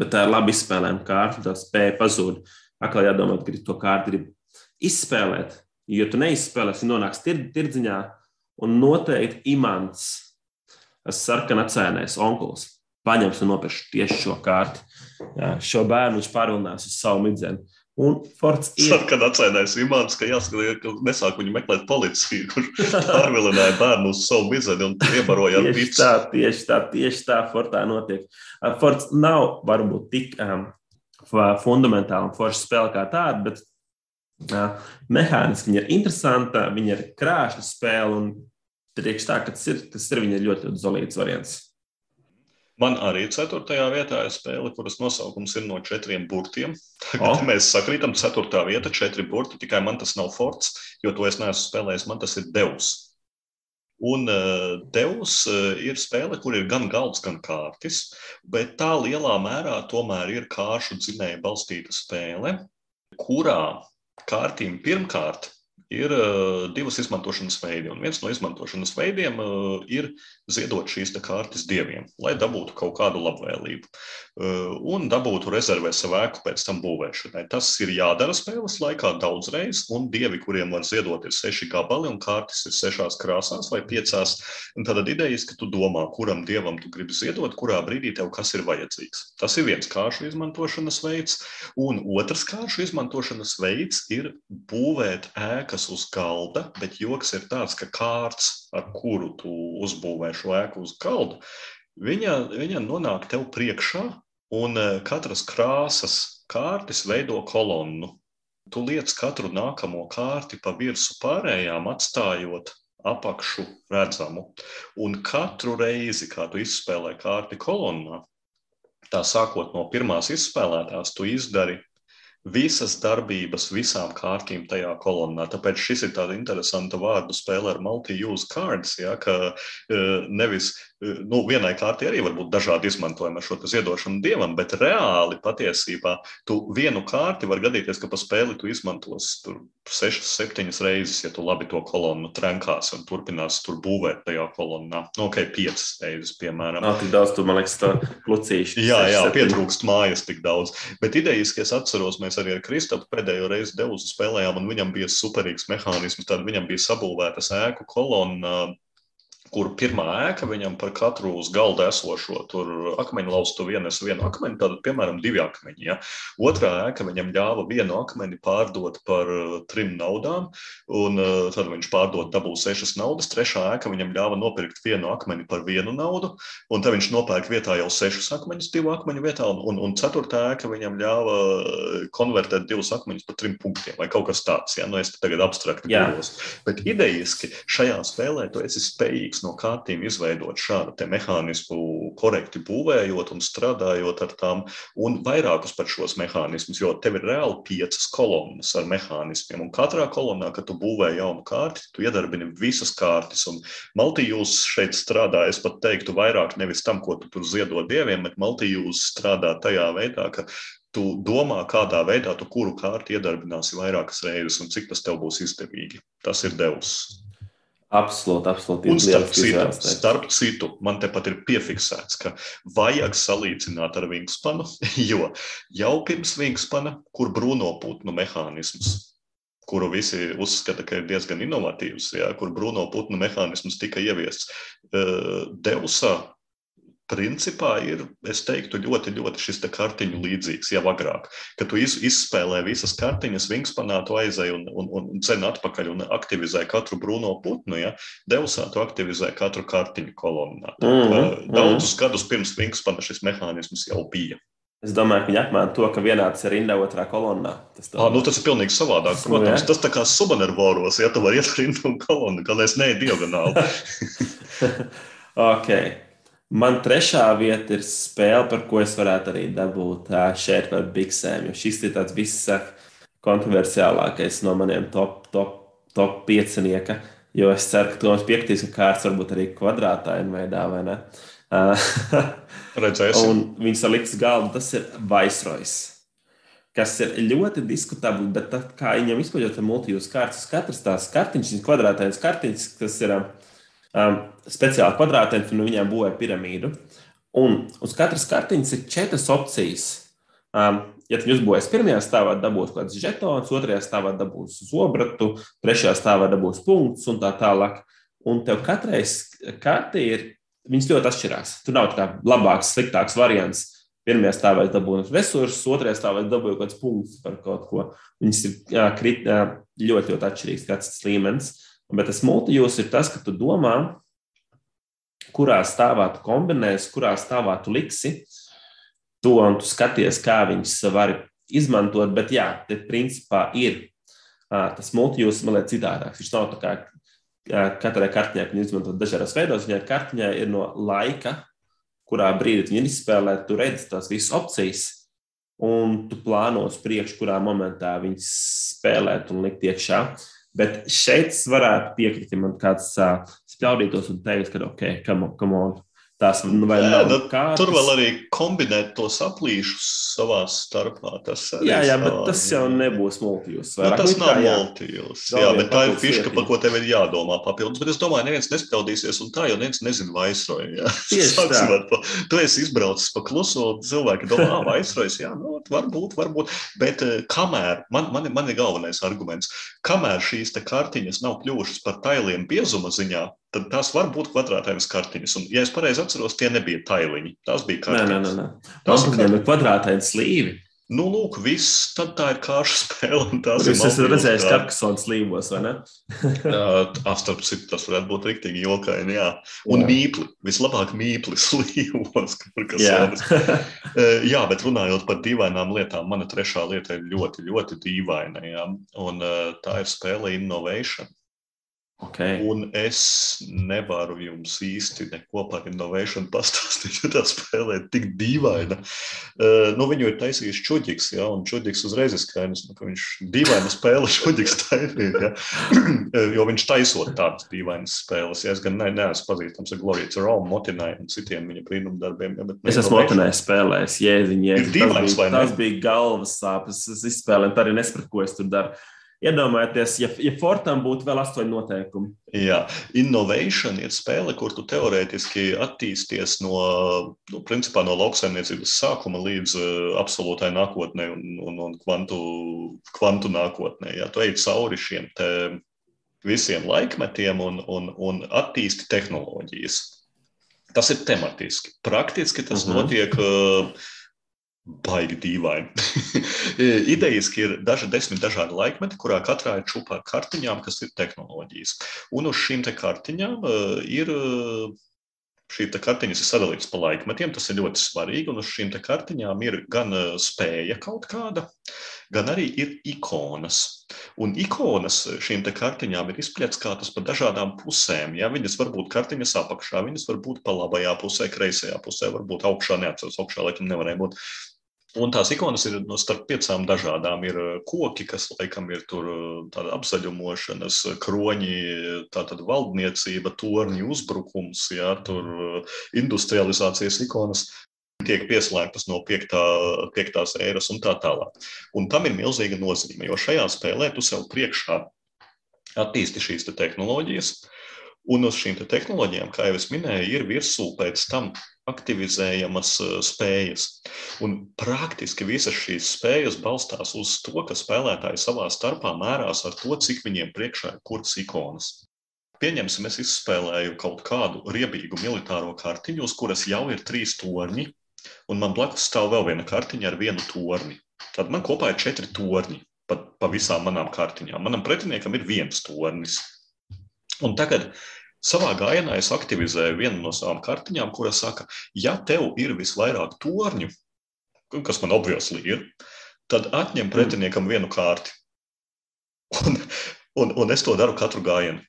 bet tā ir labi izspēlējama kārta, tā spēja pazūd. Atkal jādomā, ka to kārtu grib izspēlēt. Jo tu neizspēlēsi, nonāks tir, tirdziņā, un noteikti imants, sarkanā cēnēs, onkulis, paņems un nopirks tieši šo kārtu. Jā, šo bērnu viņš pārvilnās uz savu midzeni. Un Forts ir. Tad, kad atcerējās Imants, ka jāsaka, ka nesāk viņu meklēt policiju, kurš pārvilināja bērnu uz savu bizeni un iebaroja ar pīci. Tā, tieši tā, tieši tā Fortā notiek. Forts nav varbūt tik um, fundamentāli un forša spēle kā tāda, bet uh, mehāniski viņa ir interesanta, viņa ir krāšņa spēle un priekš tā, ka tas ir, tas ir viņa ļoti, ļoti zolīts variants. Man arī ceturtajā vietā ir spēle, kuras nosaukums ir no četriem burtiem. Tagad oh. mēs sakrītam, ceturtā vieta, četri burti. Tikai man tas nav forts, jo to es neesmu spēlējis. Man tas ir Devs. Un uh, Devs uh, ir spēle, kur ir gan galds, gan kārtis, bet tā lielā mērā tomēr ir kāršu dzinēja balstīta spēle, kurā kārtīm pirmkārt ir uh, divas izmantošanas veidi. Un viens no izmantošanas veidiem ir ziedot šīs kartes dieviem, lai dabūtu kaut kādu labvēlību. Uh, un dabūtu rezervē savu ēku pēc tam būvēšanai. Tas ir jādara spēles laikā daudzreiz, un dievi, kuriem var ziedot, ir seši gabali, un kartes ir sešās krāsās vai piecās. Tad ideja ir, ka tu domā, kuram dievam tu gribi ziedot, kurā brīdī tev kas ir vajadzīgs. Tas ir viens kāršu izmantošanas veids, un otrs kāršu izmantošanas veids ir būvēt ēkas uz galda, bet joks ir tāds, ka kārts, ar kuru tu uzbūvē šo ēku uz galda, viņa, viņa nonāk tev priekšā, un e, katras krāsas kārtis veido kolonnu. Tu liec katru nākamo kārti pa virsmu pārējām, atstājot apakšu redzamu. Un katru reizi, kad tu izspēlē kārti kolonnā, tā sākot no pirmās izspēlētās, tu izdari visas darbības visām kārtīm tajā kolonnā. Tāpēc šis ir tāds interesants vārdu spēle ar multi-use cards, ja, ka e, nevis nu, vienai kārtai arī var būt dažādi izmantojumi ar šo ziedošanu dievam, bet reāli patiesībā tu vienu kārti var gadīties, ka pa spēli tu izmantos tur sešas, septiņas reizes, ja tu labi to kolonnu trenkās un turpinās tur būvēt tajā kolonnā. Nu, ok, piecas reizes, piemēram. Nā, tik daudz, tu man liekas, tā lucīši. jā, jā, pietrūkst mājas tik daudz. Bet idejiski es atceros, mēs arī ar Kristapu pēdējo reizi devuzu spēlējām, un viņam bija superīgs mehānisms, tad viņam bija sabūvētas ēku kolonna kur pirmā ēka viņam par katru uz galda esošo akmeņu laustu vienas vienu akmeni, tad, piemēram, divi akmeņi. Ja? Otrā ēka viņam ļāva vienu akmeni pārdot par uh, trim naudām, un uh, tad viņš pārdot dabū sešas naudas. Trešā ēka viņam ļāva nopirkt vienu akmeni par vienu naudu, un tad viņš nopērk vietā jau sešus akmeņus divu akmeņu vietā, un, un, un ceturtā ēka viņam ļāva uh, konvertēt divus akmeņus par trim punktiem vai kaut kas tāds. Ja? Nu, es tagad abstrakti guļos. Bet idejiski šajā spēlē tu esi spējīgs no kārtīm izveidot šādu mehānismu, korekti būvējot un strādājot ar tām, un vairākus par šos mehānismus, jo tev ir reāli piecas kolonnas ar mehānismiem, un katrā kolonnā, kad tu būvē jaunu kārti, tu iedarbini visas kārtas, un Maltijūs šeit strādā, es pat teiktu, vairāk nevis tam, ko tu tur ziedot dieviem, bet Maltijūs strādā tajā veidā, ka tu domā, kādā veidā tu kuru kārtu iedarbināsi vairākas reizes un cik tas tev būs izdevīgi. Tas ir devs. Absolūti, absolūti. Un starp citu, starp citu, man tepat ir piefiksēts, ka vajag salīdzināt ar Wingspanu, jo jau pirms Wingspana, kur Bruno putnu mehānisms, kuru visi uzskata, ka ir diezgan inovatīvs, ja, kur Bruno putnu mehānisms tika ieviests, eh, Deusā principā ir, es teiktu, ļoti, ļoti šis kartiņu līdzīgs jau agrāk. Kad tu iz, izspēlē visas kartiņas, vingspanā tu aizēji un, un, un ceni atpakaļ un aktivizē katru brūno putnu, ja Deusā tu aktivizē katru kartiņu kolonnā. Mm -hmm. Daudzus gadus pirms vingspana šis mehānisms jau bija. Es domāju, ka viņi apmēra to, ka vienā tas ir rindā, otrā kolonnā. Tas, tā... ah, nu, tas ir pilnīgi savādāk. Protams, nu, tas tā kā subanervoros, ja tu vari iet rindu un kolonu, kad es neju diagonāli. okay. Man trešā vieta ir spēle, par ko es varētu arī dabūt šeit par biksēm. Jo šis ir tāds visāk kontroversiālākais no maniem top, top, top piecinieka. Jo es ceru, ka Toms piekritīs, ka kārts varbūt arī kvadrātaina veidā, vai ne? Un viņas ir liktas galda, tas ir Vaisrojas. Kas ir ļoti diskutabli, bet tā, kā viņam izpildot multijūtas kārtas, katrs tās kartiņas, kvadrātainas kartiņas, kas ir um, um, speciāli kvadrātiem, no viņiem būvē piramīdu. Un uz katras kartiņas ir četras opcijas. Um, ja tu uzbūvēsi pirmajā stāvā, dabūs kaut kāds žetons, otrajā stāvā dabūs zobratu, trešajā stāvā dabūs punkts un tā tālāk. Un tev katrai kartē ir, viņas ļoti atšķirās. Tur nav tā labāks, sliktāks variants. Pirmajā stāvā dabūjāt resursus, otrajā stāvā dabūjāt kaut kāds punkts par kaut ko. Viņas ir jā, krit, jā, ļoti, ļoti atšķirīgas, kāds tas līmenis. Bet tas multijūs ir tas, ka tu domā, kurā stāvā tu kombinēsi, kurā stāvā tu liksi to, un tu skaties, kā viņus var izmantot. Bet jā, te principā ir tas multijūs, man liekas, citādāks. Viņš nav tā kā katrai kartiņai, ka viņi izmanto dažādos veidos. Viņai kartiņai ir no laika, kurā brīdī viņi izspēlē, tu redzi tās visas opcijas, un tu plāno uz priekšu, kurā momentā viņas spēlēt un likt iekšā. Bet šeit varētu piekrist, ja man kāds uh, spļaudītos un teikt, ka, ok, come on, come on. Tas nu, Nē, nu, kārtas. tur vēl arī kombinēt tos aplīšus savā starpā. Tas Jā, jā, bet tas jau nebūs multijus. Nu, tas nav tā, jā. Jā, viena bet tā ir fiška, par ko tev ir jādomā papildus. Bet es domāju, neviens nespraudīsies, un tā jau neviens nezina vaisroju. jā. Tu esi izbraucis pa klusu, un cilvēki domā, vaisrojas, jā, nu, varbūt, varbūt. Bet eh, kamēr, man, man, man ir galvenais arguments, kamēr šīs te kartiņas nav kļuvušas par tailiem biezuma ziņā, tad tās var būt kvadrātainas kartiņas. Un, ja es pareizi atceros, tie nebija tailiņi. Tās bija kartiņas. nē, nē. nē. Tas Man ir kvadrātaini slīvi. Nu, lūk, viss, tad tā ir kārša spēle. tās esat multijūs redzējis kārtas. Karkasona slīvos, vai ne? Starp citu, tas varētu būt rīktīgi jokaini. Jā. Un Jā. mīkli. Vislabāk mīkli slīvos. kur kas Jā. Eh, jā, bet runājot par dīvainām lietām, mana trešā lieta ir ļoti, ļoti dīvaina. Jā. Un eh, tā ir spēle Innovation. Okay. Un es nevaru jums īsti neko par Innovation pastāstīt, jo tā spēlē ir tik dīvaina. Uh, nu, viņu ir taisījis Čuģiks, ja, un Čuģiks uzreiz ir skaidrs, nu, ka viņš dīvaina spēle Čuģiks taisīt, ja, jo viņš taisot tādas dīvainas spēles. Ja, es gan ne, neesmu pazīstams ar Glorijas Rome, Motinai un citiem viņa brīnumdarbiem. Ja, bet Es esmu Motinai spēlējis, jēdziņ. dīvains, Tas, bija, tas bija galvas sāpes. Es izspēlēju, tā arī nesapratu, ko es tur daru. Iedomājieties, ja, ja Fortam būtu vēl astoņi noteikumi. Jā, innovation ir spēle, kur tu teorētiski attīsties no, nu, principā no lauksaimniecības sākuma līdz uh, absolūtai nākotnē un, un, un kvantu, kvantu nākotnē. Jā, tu ej cauri šiem visiem laikmetiem un, un, un attīsti tehnoloģijas. Tas ir tematiski. Praktiski tas Mhm. uh -huh. notiek uh, baigi dīvaini. Idejiski ir daži desmit dažādi laikmeti, kurā katrā ir čūpa ar kartiņām, kas ir tehnoloģijas. Un uz šīm te kartiņām uh, ir. Uh, Šī kartiņas ir sadalītas pa laikmetiem, tas ir ļoti svarīgi. Un uz šīm kartiņām ir gan spēja kaut kāda, gan arī ir ikonas. Un ikonas šīm kartiņām ir izpliecinātas pa dažādām pusēm. Ja? Viņas var būt kartiņas apakšā, viņas var būt pa labajā pusē, kreisajā pusē, varbūt augšā, neatceros, augšā laikam nevarēja būt. Un tās ikonas ir no starp piecām dažādām. Ir koki, kas laikam ir tur tāda apzaļumošanas, kroņi, tātad valdniecība, torņi, uzbrukums, jā, tur industrializācijas ikonas tiek pieslēgtas no piektā, piektās ēras un tā tālāk. Un tam ir milzīga nozīme, jo šajā spēlē tu sev priekšā attīsti šīs te tehnoloģijas, un uz šīm te tehnoloģijām, kā jau es minēju, ir virsū pēc tam aktivizējamas spējas. Un praktiski visas šīs spējas balstās uz to, ka spēlētāji savā starpā mērās ar to, cik viņiem priekšā ir kuras ikonas. Pieņemsim, es izspēlēju kaut kādu riebīgu militāro kartiņu, uz kuras jau ir trīs torņi, un man blakus stāv vēl viena kartiņa ar vienu torni. Tad man kopā ir četri torņi pa, pa visām manām kartiņām. Manam pretiniekam ir viens tornis. Un tagad Savā gājienā es aktivizēju vienu no savām kartiņām, kura saka, ja tev ir visvairāk torņu, kas man obviously ir, tad atņem pretiniekam vienu kārti. Un, un, un es to daru katru gājienu.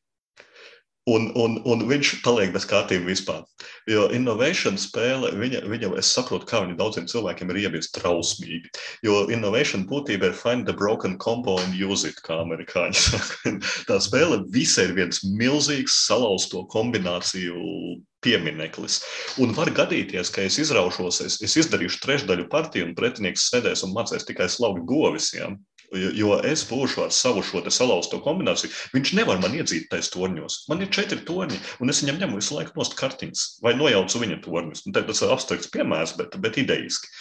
Un, un, un viņš paliek bez kārtības vispār. Jo innovation spēle, viņa, viņa, es saprotu, kā viņa daudziem cilvēkiem ir ieviesta trausmīgi. Jo innovation būtība ir find the broken combo and use it, kā amerikāņi saka. Tā spēle visai ir viens milzīgs salauzto kombināciju piemineklis. Un var gadīties, ka es izraušos, es, es izdarīšu trešdaļu partiju, un pretinieks sēdēs un mācīs tikai slaugi govis. Ja? Jo es būšu ar savu šo salauzto kombināciju. Viņš nevar man iedzīt tais torņos. Man ir četri torņi, un es viņam ņemu visu laiku nost kartiņas, vai nojaucu viņa torņus. Nu, tas ir abstrakts piemērs, bet, bet idejiski.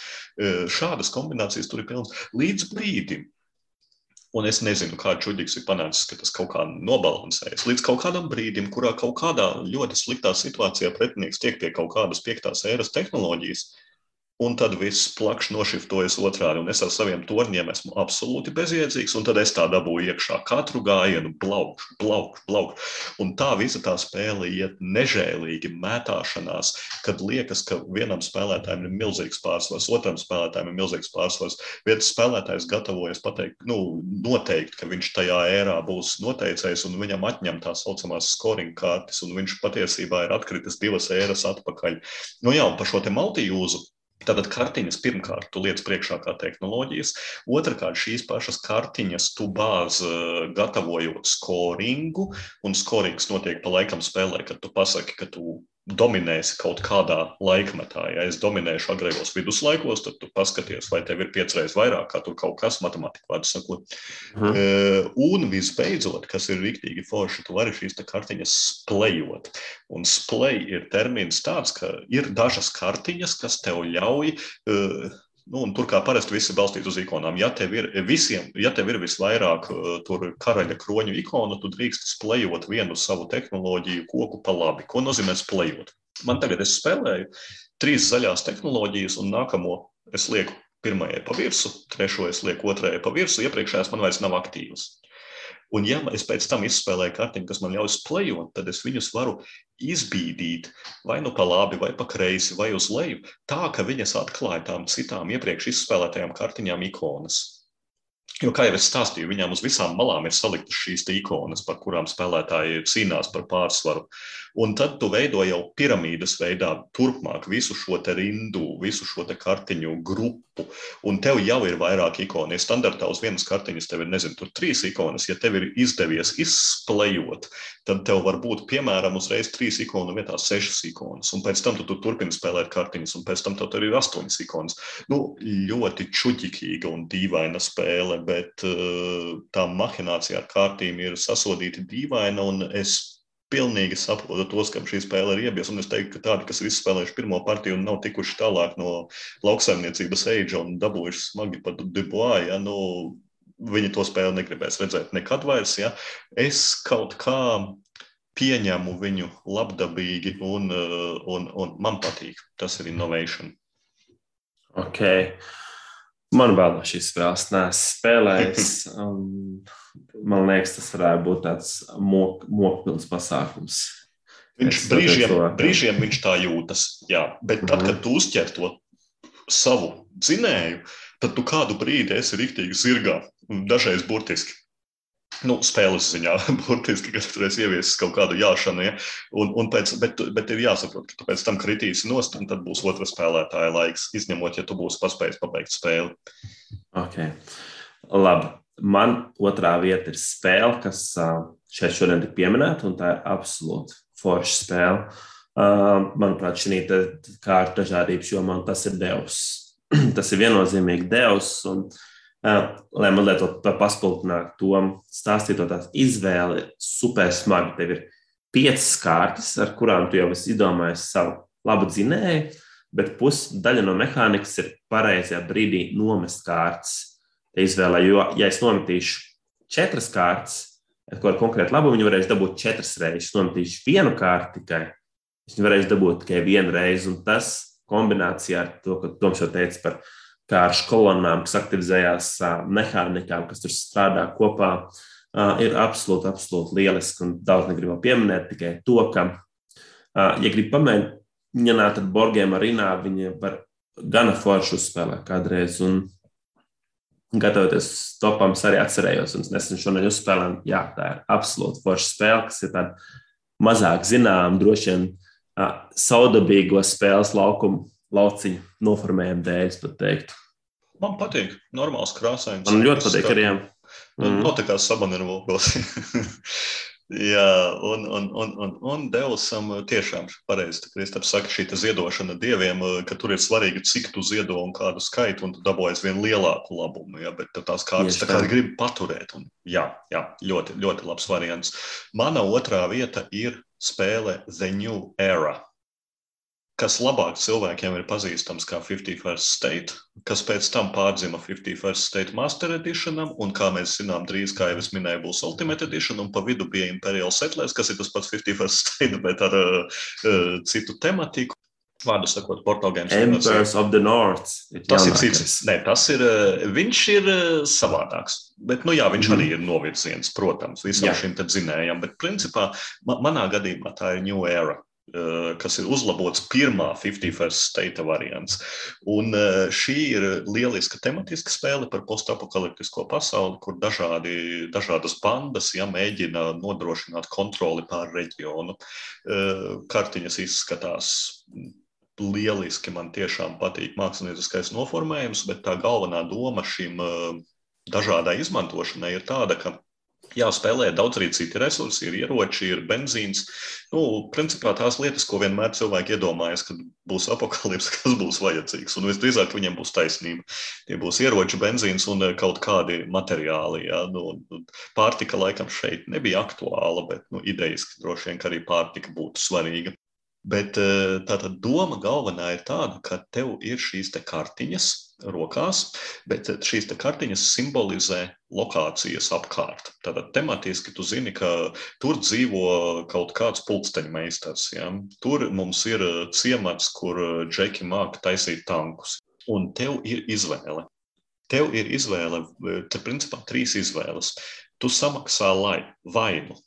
Šādas kombinācijas tur ir pilnas līdz brīdim. Un es nezinu, kā čūģis ir panācis, ka tas kaut kā nobalansējas. Līdz kaut kādam brīdim, kurā kaut kādā ļoti sliktā situācijā pretinieks tiek pie kaut kādas piektās ēras tehnoloģijas, Un tad viss plakš nošiftojas otrādi, un es ar saviem torņiem esmu absolūti bezjēdzīgs. Un tad es tā dabūju iekšā katru gājienu, blaukšu, blaukšu, blaukšu. Un tā visa tā spēle iet nežēlīgi mētāšanās, kad liekas, ka vienam spēlētājam ir milzīgs pārsvars, otram spēlētājam ir milzīgs pārsvars. Viens spēlētājs gatavojas pateikt, nu, noteikt, ka viņš tajā ērā būs noteicējis, un viņam atņem tā saucamās scoring kartes, un viņš patiesībā ir atkritis divas ēras atpakaļ. Nu jā, un par šo te multijūzu Tātad kartiņas pirmkārt tu liec priekšā kā tehnoloģijas, otrkārt šīs pašas kartiņas tu bāzi gatavojot skoringu, un skorings notiek pa laikam spēlē, kad tu pasaki, ka tu dominēsi kaut kādā laikmetā. Ja es dominēšu agrējos viduslaikos, tad tu paskaties, vai tev ir piecreiz vairāk, kā tur kaut kas matemātikā, vārdu sakot. Mhm. Uh, un visbeidzot, kas ir rīktīgi forši, tu vari šīs kartiņas splejot. Un splej ir termins tāds, ka ir dažas kartiņas, kas tev ļauj uh, Nu, tur kā parasti viss ir balstīts uz ikonām. Ja tev ir, visiem, ja tev ir visvairāk uh, karaļa kroņu ikonu, tad drīkst splējot vienu savu tehnoloģiju koku pa labi. Ko nozīmē splējot? Man tagad es spēlēju trīs zaļās tehnoloģijas, un nākamo es lieku pirmajai pa virsmu, trešo es lieku otrajai pa virsmu, iepriekšējās man vairs nav aktīvas. Un, ja es pēc tam izspēlēju kartiņu, kas man ļauj spēlēt, tad es viņus varu izbīdīt vai nu pa labi, vai pa kreisi, vai uz leju, tā ka viņas atklāja tām citām iepriekš izspēlētajām kartiņām ikonas. Jo, kā jau es stāstīju, viņām uz visām malām ir saliktas šīs ikonas, par kurām spēlētāji cīnās par pārsvaru. Un tad tu veido jau piramīdas veidā turpmāk visu šo rindu, visu šo kartiņu grupu. Un tev jau ir vairāk ikonu. Ja standartā uz vienas kartiņas tev ir, nezinu, tur trīs ikonas, ja tev ir izdevies izsplējot, tad tev var būt, piemēram, uzreiz trīs ikonu vietā sešas ikonas. Un pēc tam tu, tu turpini spēlēt kartiņas, un pēc tam tev ir astoņas ikonas. Nu, ļoti čuķīga un dīvaina spēle bet uh, tā mahinācija ar kārtīm ir sasodīta dīvaina, un es pilnīgi saprotu tos, kam šī spēle ir iebies. Un es teiktu, ka tādi, kas ir izspēlējuši pirmo partiju un nav tikuši tālāk no lauksaimniecības eidža un dabūjuši smagi pat Dubois, ja, nu, viņi to spēli negribēs redzēt nekad vairs. Ja. Es kaut kā pieņemu viņu labdabīgi, un, uh, un, un man patīk. Tas ir innovation. Okay. Man vēl no šīs spēles neesmu spēlējis. Man liekas, tas varētu būt tāds mok, mokpilns pasākums. Viņš es brīžiem, to, brīžiem viņš tā jūtas, jā, bet tad, kad tu uzķer to savu dzinēju, tad tu kādu brīdi esi rīktīgi zirgā, dažreiz burtiski nu, spēles ziņā, burtiski, ka tur es ieviesu kaut kādu jāšanu. Ja? Un, un pēc, bet, bet ir jāsaprot, ka tu pēc tam kritīsi nost, un tad būs otra spēlētāja laiks, izņemot, ja tu būsi paspējis pabeigt spēli. Okay. Labi. Man otrā vieta ir spēle, kas šeit šodien tika pieminēta, un tā ir absolūti forša spēle. Manuprāt, šī kā ar dažādības jomā, tas ir Devs. tas ir viennozīmīgi Devs. Un, uh, lai mazliet paspildinātu to stāstīto tās izvēli, ir super smagi. Tev ir piecas kārtas, ar kurām tu jau esi izdomājis savu labu dzinēju, bet pusdaļa no mehānikas ir pareizajā brīdī nomest kārtas. Izvēlē, jo, ja es nometīšu četras kārtas, ko ar konkrētu labumu viņi varēs dabūt četras reizes, nometīšu vienu kārtu tikai, viņi varēs dabūt tikai vienu reizi, un tas kombinācijā ar to, ko Toms jau teica par kā ar kolonnām, kas aktivizējās mehānikām, kas tur strādā kopā, ir absolūti, absolūti lieliski. Un daudz negribu pieminēt tikai to, ka, ja grib pamēģināt ar borgiem arīnā, viņi var gana forši uzspēlēt kādreiz. Un gatavoties topam, arī atcerējos, un nesen šodien uzspēlējām, jā, tā ir absolūti forša spēle, kas ir tāda mazāk zināma, droši vien saudabīgo spēles laukumu lauciņu noformējumu dēļ, es teiktu. Man patīk, normāls krāsains. Man ļoti patīk arī. Nu, mm. Notikās sabanirvokos. Jā, un, un, un, un, un Devsam tiešām pareizi. Kristaps saka, šī ziedošana dieviem, ka tur ir svarīgi, cik tu ziedo un kādu skaitu, un tu dabūji aizvien lielāku labumu. Ja, bet tās kārtas tā kā grib paturēt. Un, jā, jā, ļoti, ļoti labs variants. Mana otrā vieta ir spēle The New Era kas labāk cilvēkiem ir pazīstams kā 51st State, kas pēc tam pārdzima 51st State Master Editionam, un kā mēs zinām, drīz, kā jau es minēju, būs Ultimate Edition, un pa vidu bija Imperial Settlers, kas ir tas pats 51st State, bet ar uh, citu tematiku. Vārdu sakot, portugāļiem. Emperors of the North. Tas ir cits. Nē, tas ir, viņš ir savādāks. Bet, nu jā, viņš mm. arī ir novirziens, protams, visam jā. šim dzinējam. Bet, principā, manā gadījumā tā ir New Era. Eh, kas ir uzlabots pirmā 51st State variants. Un eh, šī ir lieliska tematiska spēle par postapokaliptisko pasauli, kur dažādi, dažādas bandas ja, mēģina nodrošināt kontroli pār reģionu. Eh, kartiņas izskatās lieliski, man tiešām patīk mākslinieckais noformējums, bet tā galvenā doma šim dažādai izmantošanai ir tāda, ka Jā, spēlē daudz arī citi resursi, ir ieroči, ir benzīns. Nu, principā tās lietas, ko vienmēr cilvēki iedomājas, kad būs apakālips, kas būs vajadzīgs. Un visdrīzāk viņiem būs taisnība. Tie būs ieroči, benzīns un eh, kaut kādi materiāli. Jā. Nu, pārtika laikam šeit nebija aktuāla, bet nu, idejas, ka droši vien ka arī pārtika būtu svarīga. Bet eh, tā doma galvenā ir tāda, ka tev ir šīs kartiņas rokās, bet šīs te kartiņas simbolizē lokācijas apkārt. Tātad tematiski tu zini, ka tur dzīvo kaut kāds pulksteņmeistars. Ja? Tur mums ir ciemats, kur džeki māca taisīt tankus. Un tev ir izvēle. Tev ir izvēle, te principā trīs izvēles. Tu samaksā, lai vainu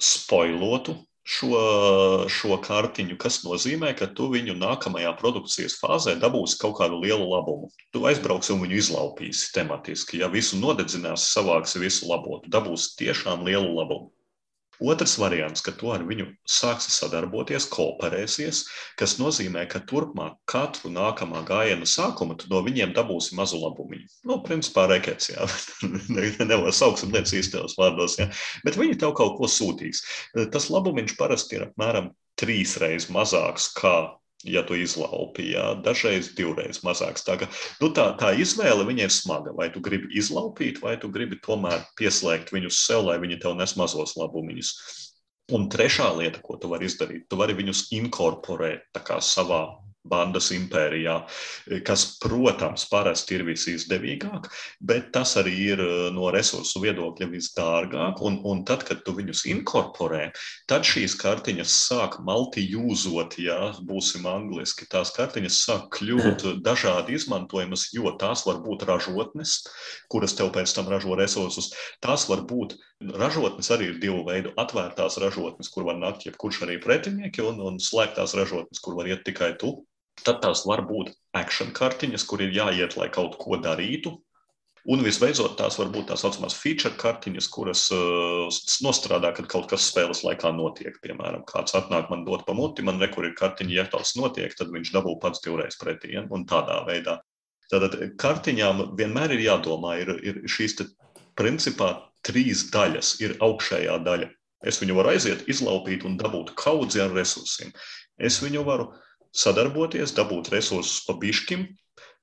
spoilotu šo, šo kartiņu, kas nozīmē, ka tu viņu nākamajā produkcijas fāzē dabūsi kaut kādu lielu labumu. Tu aizbrauksi un viņu izlaupīsi tematiski. Ja visu nodedzināsi, savāksi visu labo, tu dabūsi tiešām lielu labumu. Otrs variants, ka tu ar viņu sāksi sadarboties, kooperēsies, kas nozīmē, ka turpmāk katru nākamā gājiena sākumu tu no viņiem dabūsi mazu labumu. Nu, principā rekets, jā, nevar sauksim lietas īstajos vārdos, jā, bet viņi tev kaut ko sūtīs. Tas labumiņš parasti ir apmēram trīsreiz mazāks kā ja tu izlaupi, jā, dažreiz divreiz mazāks. Tā, ka, nu, tā, tā izvēle ir smaga. Vai tu gribi izlaupīt, vai tu gribi tomēr pieslēgt viņus sev, lai viņi tev nes mazos labumus. Un trešā lieta, ko tu vari izdarīt, tu vari viņus inkorporēt savā bandas impērijā, kas, protams, parasti ir visizdevīgāk, bet tas arī ir eh, no resursu viedokļa visdārgāk. Un, un tad, kad tu viņus inkorporē, tad šīs kartiņas sāk multijūzot, ja būsim angliski. Tās kartiņas sāk kļūt dažādi izmantojamas, jo tās var būt ražotnes, kuras tev pēc tam ražo resursus. Tās var būt ražotnes arī ir divu veidu. Atvērtās ražotnes, kur var nākt jebkurš arī pretinieki, un, un slēgtās ražotnes, kur var iet tikai tu Tad tās var būt action kartiņas, kur ir jāiet, lai kaut ko darītu. Un visbeidzot, tās var būt tā saucamās feature kartiņas, kuras uh, nostrādā, kad kaut kas spēles laikā notiek. Piemēram, kāds atnāk man dot pamuti, man rekur ir kartiņa, ja tas notiek, tad viņš dabū pats divreiz pretī. Ja? Un tādā veidā. Tātad kartiņām vienmēr ir jādomā, ir, ir šīs te, principā trīs daļas. Ir augšējā daļa. Es viņu varu aiziet, izlaupīt un dabūt kaudzi ar resursiem. Es viņu varu sadarboties, dabūt resursus pa bišķim,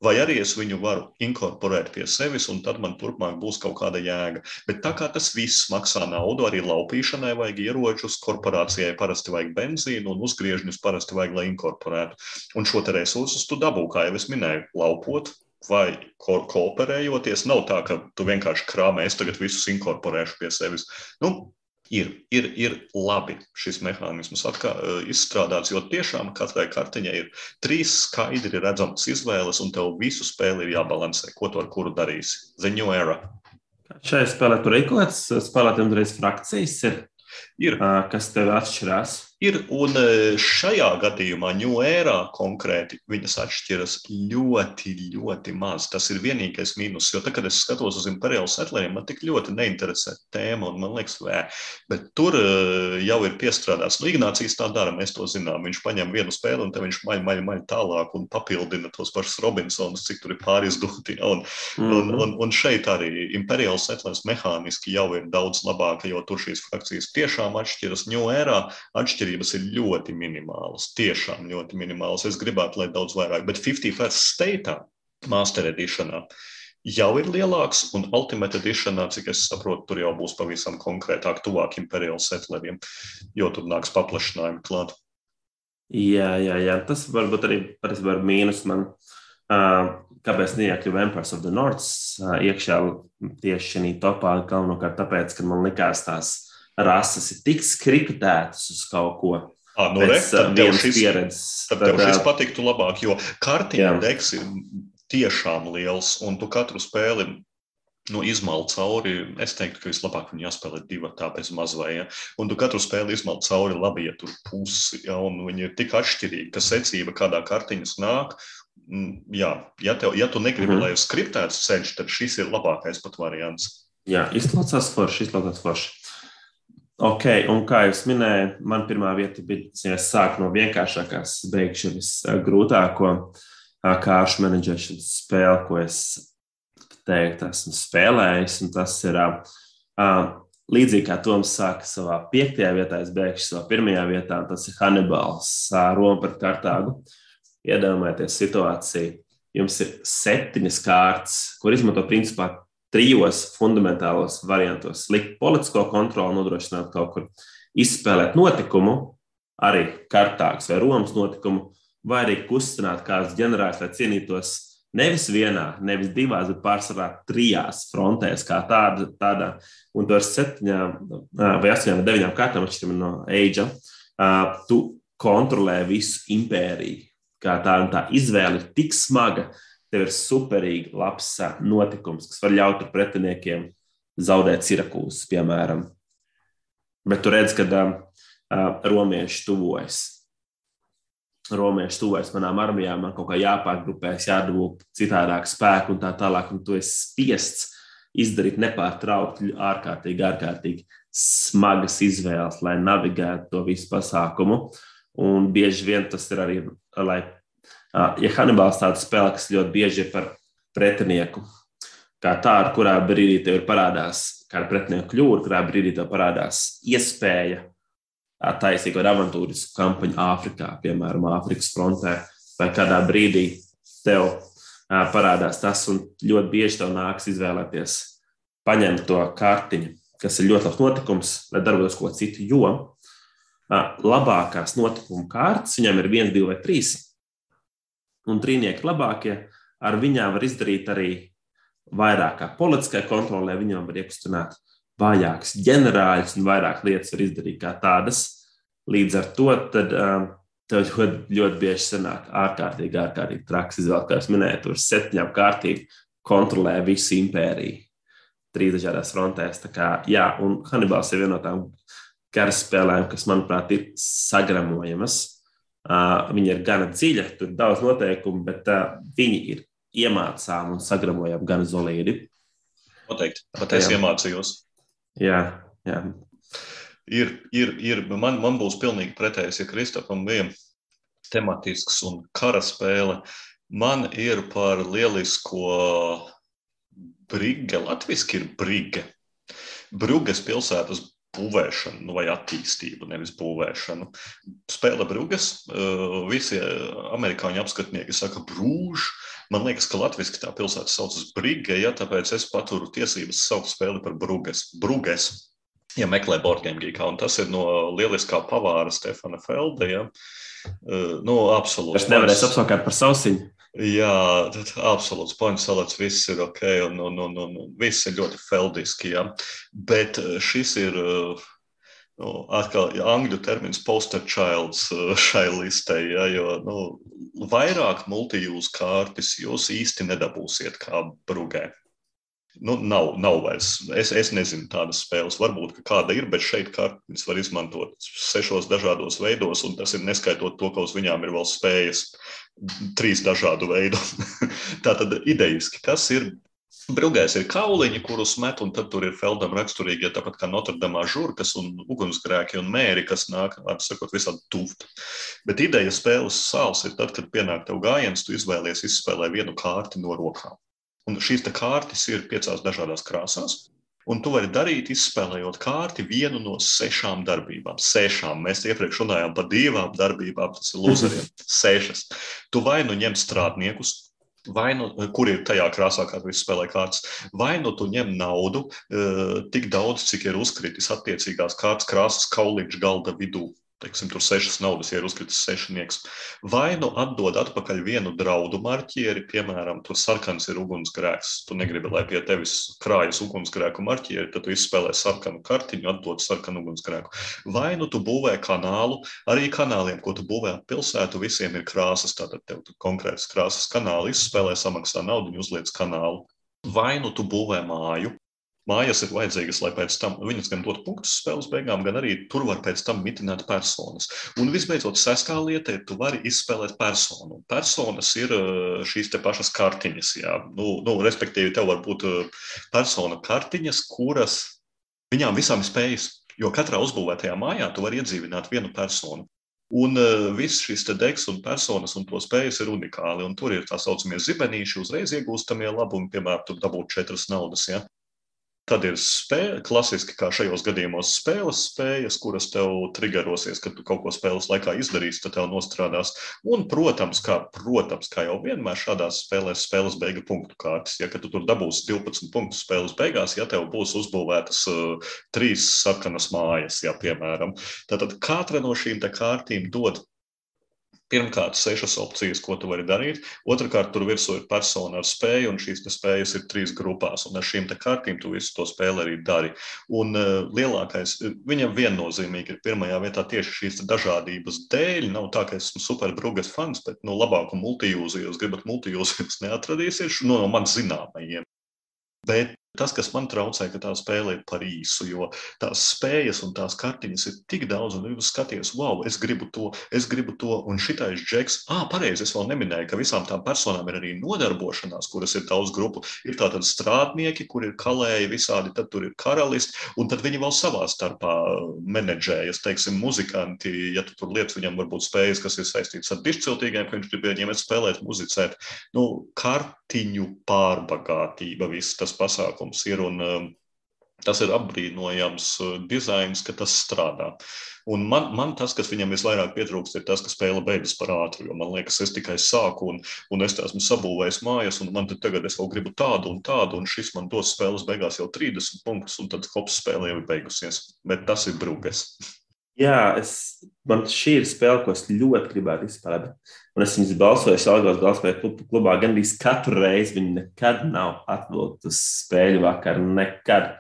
vai arī es viņu varu inkorporēt pie sevis, un tad man turpmāk būs kaut kāda jēga. Bet tā kā tas viss maksā naudu, arī laupīšanai vajag ieročus, korporācijai parasti vajag benzīnu, un uzgriežņus parasti vajag, lai inkorporētu. Un šo resursus tu dabū, kā jau es minēju, laupot. Vai ko kooperējoties, nav tā, ka tu vienkārši krāpē, es tagad visus inkorporēšu pie sevis. Nu, ir, ir, ir labi šis mehānisms atkā, izstrādāts, jo tiešām katrai kartiņai ir trīs skaidri redzamas izvēles, un tev visu spēli ir jābalansē, ko tu ar kuru darīsi. The new era. Šai spēlē tur ir kaut kāds spēlētājiem reiz frakcijas, ir, ir. kas tev atšķirās? Ir, un e, šajā gadījumā, ņūērā konkrēti, viņas atšķiras ļoti, ļoti maz. Tas ir vienīgais mīnus, jo tad, kad es skatos uz imperiālu setlēriem, man tik ļoti neinteresē tēma, un man liekas, vē, bet tur e, jau ir piestrādāts. Nu, Ignācijas tā dara, mēs to zinām. Viņš paņem vienu spēli, un tad viņš maļ, maļ, maļ tālāk un papildina tos pašus Robinsonus, cik tur ir pārizdoti. Un, mm -hmm. un, un, un šeit arī imperiāls setlērs mehāniski jau ir daudz labāka, jo tur šīs frakcijas tiešām atšķiras. Ņūērā atšķirības atšķirības ir ļoti minimālas. Tiešām ļoti minimālas. Es gribētu, lai daudz vairāk, bet 51st State, Master Editionā, jau ir lielāks, un Ultimate Editionā, cik es saprotu, tur jau būs pavisam konkrētāk, tuvāk Imperial Settleriem, jo tur nāks paplašinājumi klāt. Jā, jā, jā. tas varbūt arī var mīnus man. Uh, kāpēc neiekļuvu Empires of the North uh, iekšā tieši šī topā? Galvenokārt tāpēc, ka man likās tās rases ir tik skriptētas uz kaut ko. À, nu, re, tad tev šis, pieredzes, tad tev šis patiktu labāk, jo kartiņa deks ir tiešām liels, un tu katru spēli nu, izmalt cauri. Es teiktu, ka vislabāk viņu jāspēlē divi tā bez mazvai. Ja? Un tu katru spēli izmalt cauri labi, ja tur pusi, ja? un viņi ir tik atšķirīgi, ka secība kādā kartiņas nāk. Jā, ja, tev, ja tu negribi, mm -hmm. lai ir skriptēts ceļš, tad šis ir labākais pat variants. Jā, izklausās forši, izklausās forši. Ok, un kā jau minēju, man pirmā vieta bija, ja es sāku no vienkāršākās, beigšu visgrūtāko kāršu menedžēšanas spēli, ko es teiktu, esmu spēlējis. Tas ir uh, līdzīgi kā Toms sāka savā piektajā vietā, es beigšu savā pirmajā vietā, tas ir Hannibals, Roma pret Kartāgu. Iedomājieties situāciju. Jums ir septiņas kārtas, kur izmanto principā trijos fundamentālos variantos. Likt politisko kontroli, nodrošināt kaut kur izspēlēt notikumu, arī Kartāgas vai Romas notikumu, vai arī kustināt kāds ģenerālis, lai cīnītos nevis vienā, nevis divās, bet pārsvarā trijās frontēs, kā tāda. tāda un to ar septiņām vai astoņām vai deviņām kārtām atšķirībā no Eģa. Tu kontrolē visu impēriju. Kā tā, tā izvēle ir tik smaga, tev ir superīgi labs notikums, kas var ļaut pretiniekiem zaudēt Sirakūzes, piemēram. Bet tu redz, ka uh, romieši tuvojas romieši tuvojas manām armijām, man kaut kā jāpārgrupējas, jādabū citādāk spēku un tā tālāk, un tu esi spiests izdarīt nepārtraukti ārkārtīgi, ārkārtīgi smagas izvēles, lai navigētu to visu pasākumu. Un bieži vien tas ir arī, lai, ja Hannibals tāds spēle, kas ļoti bieži ir par pretinieku, kā tā, ar kurā brīdī tev parādās, kā ar pretinieku kļūdu, kurā brīdī tev parādās iespēja taisīt kādu avantūrisku kampaņu Āfrikā, piemēram, Āfrikas frontē, vai kādā brīdī tev parādās tas, un ļoti bieži tev nāks izvēlēties paņemt to kartiņu, kas ir ļoti labs notikums, lai darbotos ko citu, jo labākās notikuma kārtas viņam ir viens, divi vai trīs, un trīnieki labākie ar viņām var izdarīt arī vairāk kā politiskai kontrolē, viņam var iekustināt vājāks ģenerālis un vairāk lietas var izdarīt kā tādas. Līdz ar to tad, um, tev ļoti, ļoti bieži sanāk ārkārtīgi, ārkārtīgi traks izvēle, kā es minēju, tur septiņām kārtīgi kontrolē visu impēriju. Trīs dažādās frontēs. Kā, jā, un Hannibals ir viena no tām karaspēlēm, kas, manuprāt, ir sagramojamas. Viņa ir gana dziļa, tur ir daudz noteikumu, bet viņi ir iemācām un sagramojam gan solīdi. Noteikti, pat es iemācījos. Jā, jā. Ir, ir, ir, man, man būs pilnīgi pretējs, ja Kristofam bija tematisks un kara spēle. Man ir par lielisko brige, latviski ir brige. Bruges pilsētas būvēšanu, nu, vai attīstību, nevis būvēšanu. Spēle Bruges, visi amerikāņu apskatnieki saka, brūž. Man liekas, ka latviešu tā pilsēta saucas Brīge, ja tāpēc es paturu tiesības saukt spēli par Bruges. Bruges. Ja meklē Borgēmgīkā, un tas ir no lieliskā pavāra Stefana Felde, ja. Nu, absolūti. Es nevarēšu apsaukt par sausiņu. Jā, absolūts points salats, viss ir ok, un, un, un, un viss ir ļoti feldiski, jā. Bet šis ir nu, atkal angļu termins poster childs šai listei, ja, jo nu, vairāk multijūzu kārtas jūs īsti nedabūsiet kā brugē. Nu, nav, nav vairs. Es, es nezinu, tādas spēles. Varbūt kāda ir, bet šeit kartes var izmantot sešos dažādos veidos, un tas ir neskaitot to, ka uz viņām ir vēl spējas trīs dažādu veidu. Tā tad idejiski, kas ir Brūgais ir kauliņi, kurus met, un tad tur ir Feldam raksturīgi, ja tāpat kā Notre-Dame žurkas un ugunsgrēki un mēri, kas nāk, vārds sakot, visādi tuvti. Bet ideja spēles sāls ir tad, kad pienāk tev gājiens, tu izvēlies izspēlē vienu kārti no rokām. Un šīs kārtas ir piecās dažādās krāsās. Un tu vari darīt, izspēlējot kārti vienu no sešām darbībām. Sešām. Mēs iepriekš runājām par divām darbībām, tas ir lūzeriem. Sešas. Tu vai nu ņem strādniekus, Vai nu, kur ir tajā krāsā, kā tu spēlē kārtas, vai nu tu ņem naudu uh, tik daudz, cik ir uzkritis attiecīgās kārtas krāsas kauliņš galda vidū, teiksim, tur sešas naudas, ja ir uzkritis sešnieks, vai nu atdod atpakaļ vienu draudu marķieri, piemēram, tur sarkans ir ugunsgrēks, tu negribi, lai pie tevis krājas ugunsgrēku marķieri, tad tu izspēlē sarkanu kartiņu, atdod sarkanu ugunsgrēku. Vai nu tu būvē kanālu, arī kanāliem, ko tu būvē ap pilsētu, visiem ir krāsas, tātad tev konkrētas krāsas kanāli izspēlē, samaksā naudu un uzliec kanālu. Vai nu tu būvē māju, Mājas ir vajadzīgas, lai pēc tam viņas gan dotu punktus spēles beigām, gan arī tur var pēc tam mitināt personas. Un visbeidzot, sestā lieta ir, tu vari izspēlēt personu. Personas ir eh, šīs te pašas kartiņas, jā. Nu, nu, respektīvi, tev var būt eh, persona kartiņas, kuras viņām visām ir spējas, jo katrā uzbūvētajā mājā tu vari iedzīvināt vienu personu. Un uh, viss šis deks un personas un to spējas ir unikāli. Un tur ir tā saucamie zibenīši, uzreiz iegūstamie labumi, piemēram, tur dabūt četras naudas. Ja? Tad ir spēle, klasiski, kā šajos gadījumos, spēles spējas, kuras tev triggerosies, kad tu kaut ko spēles laikā izdarīsi, tad tev nostrādās. Un, protams, kā, protams, kā jau vienmēr šādās spēlēs, spēles beigu punktu kārtas. Ja tu tur dabūsi 12 punktus spēles beigās, ja tev būs uzbūvētas uh, trīs sarkanas mājas, ja, piemēram, tad katra no šīm kārtīm dod Pirmkārt, sešas opcijas, ko tu vari darīt. Otrakārt, tur virsū ir persona ar spēju, un šīs spējas ir trīs grupās. Un ar šīm kārtīm tu visu to spēli arī dari. Un uh, lielākais, viņam viennozīmīgi ir pirmajā vietā tieši šīs dažādības dēļ. Nav tā, ka esmu superbrūgas fans, bet nu, labāku multijūzu, jūs gribat multijūzu, jūs neatradīsiet no, no man zināmajiem. Bet Tas, kas man traucē, ka tā spēle ir par īsu, jo tās spējas un tās kartiņas ir tik daudz, un jūs skaties, wow, es gribu to, es gribu to, un šitais džeks, ah, pareizi, es vēl neminēju, ka visām tām personām ir arī nodarbošanās, kuras ir daudz grupu. Ir tātad strādnieki, kur ir kalēji visādi, tad tur ir karalisti, un tad viņi vēl savā starpā menedžējas, teiksim, muzikanti, ja tu tur lietas viņam varbūt spējas, kas ir saistītas ar dišciltīgiem, ka viņš grib viņiem spēlēt, muzicēt. Nu, kartiņu pārbagātība, viss tas pasākums pasākums ir. Un, um, Tas ir apbrīnojams uh, dizains, ka tas strādā. Un man, man tas, kas viņam visvairāk pietrūkst, ir tas, ka spēle beidzas par ātru. Man liekas, es tikai sāku, un, un es esmu sabūvējis mājas, un man tagad es vēl gribu tādu un tādu, un šis man dos spēles beigās jau 30 punktus, un tad hops spēle jau ir beigusies. Bet tas ir brūges. Jā, es, man šī ir spēle, ko es ļoti gribētu izspēlēt. Un es viņas balsoju Salgos galvaspēļu klubā gandrīz katru reizi. Viņi nekad nav atvilkti uz spēļu vakaru, nekad.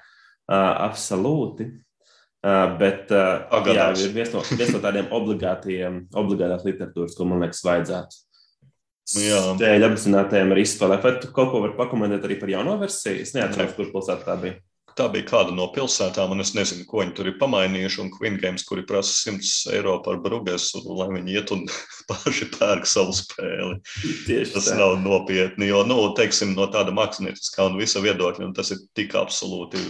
Uh, absolūti. Uh, bet uh, jā, ir viens no, viens no tādiem obligātiem, obligātās literatūras, ko man liekas, vajadzētu. Dēļ apzinātajiem arī izspēlēt. Vai tu kaut ko vari pakomentēt arī par jauno versiju? Es neatceros, kur pilsētā tā bija. Tā bija kāda no pilsētām, un es nezinu, ko viņi tur ir pamainījuši. Un Queen Games, kuri prasa 100 eiro par brugesu, lai viņi iet un paši pērk savu spēli. Tieši tas tā. nav nopietni, jo, nu, teiksim, no tāda mākslinieckā un visa viedokļa, un tas ir tik absolūti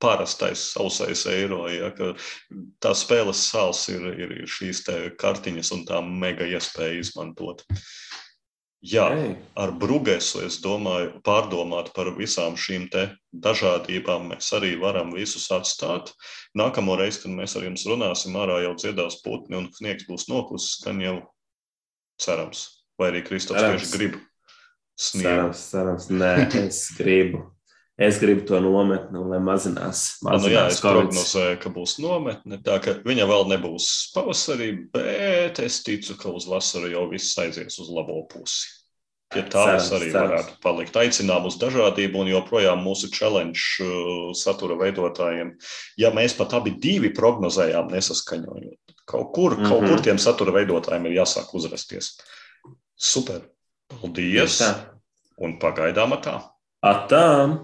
parastais sausais eiro, ja, tā spēles sāls ir, ir šīs kartiņas un tā mega iespēja izmantot. Jā, Ei. ar Brugesu es domāju, pārdomāt par visām šīm dažādībām. Mēs arī varam visus atstāt. Nākamo reizi, kad mēs ar jums runāsim, ārā jau dziedās putni un sniegs būs noklusis, gan jau cerams. Vai arī Kristofers grib sniegt? Cerams, cerams. Nē, es gribu. Es gribu to nometni, lai mazinās. mazinās nu, jā, es prognozēju, ka būs nometne. Tā ka viņa vēl nebūs pavasarī, bet es ticu, ka uz vasaru jau viss aizies uz labo pusi. Ja tā cerams, arī cerams. varētu palikt. Aicinām uz dažādību un joprojām mūsu challenge uh, satura veidotājiem. Ja mēs pat abi divi prognozējām nesaskaņojot, kaut kur, mm -hmm. kaut kur mhm. tiem satura veidotājiem ir jāsāk uzrasties. Super! Paldies! Un pagaidām tā! Atā!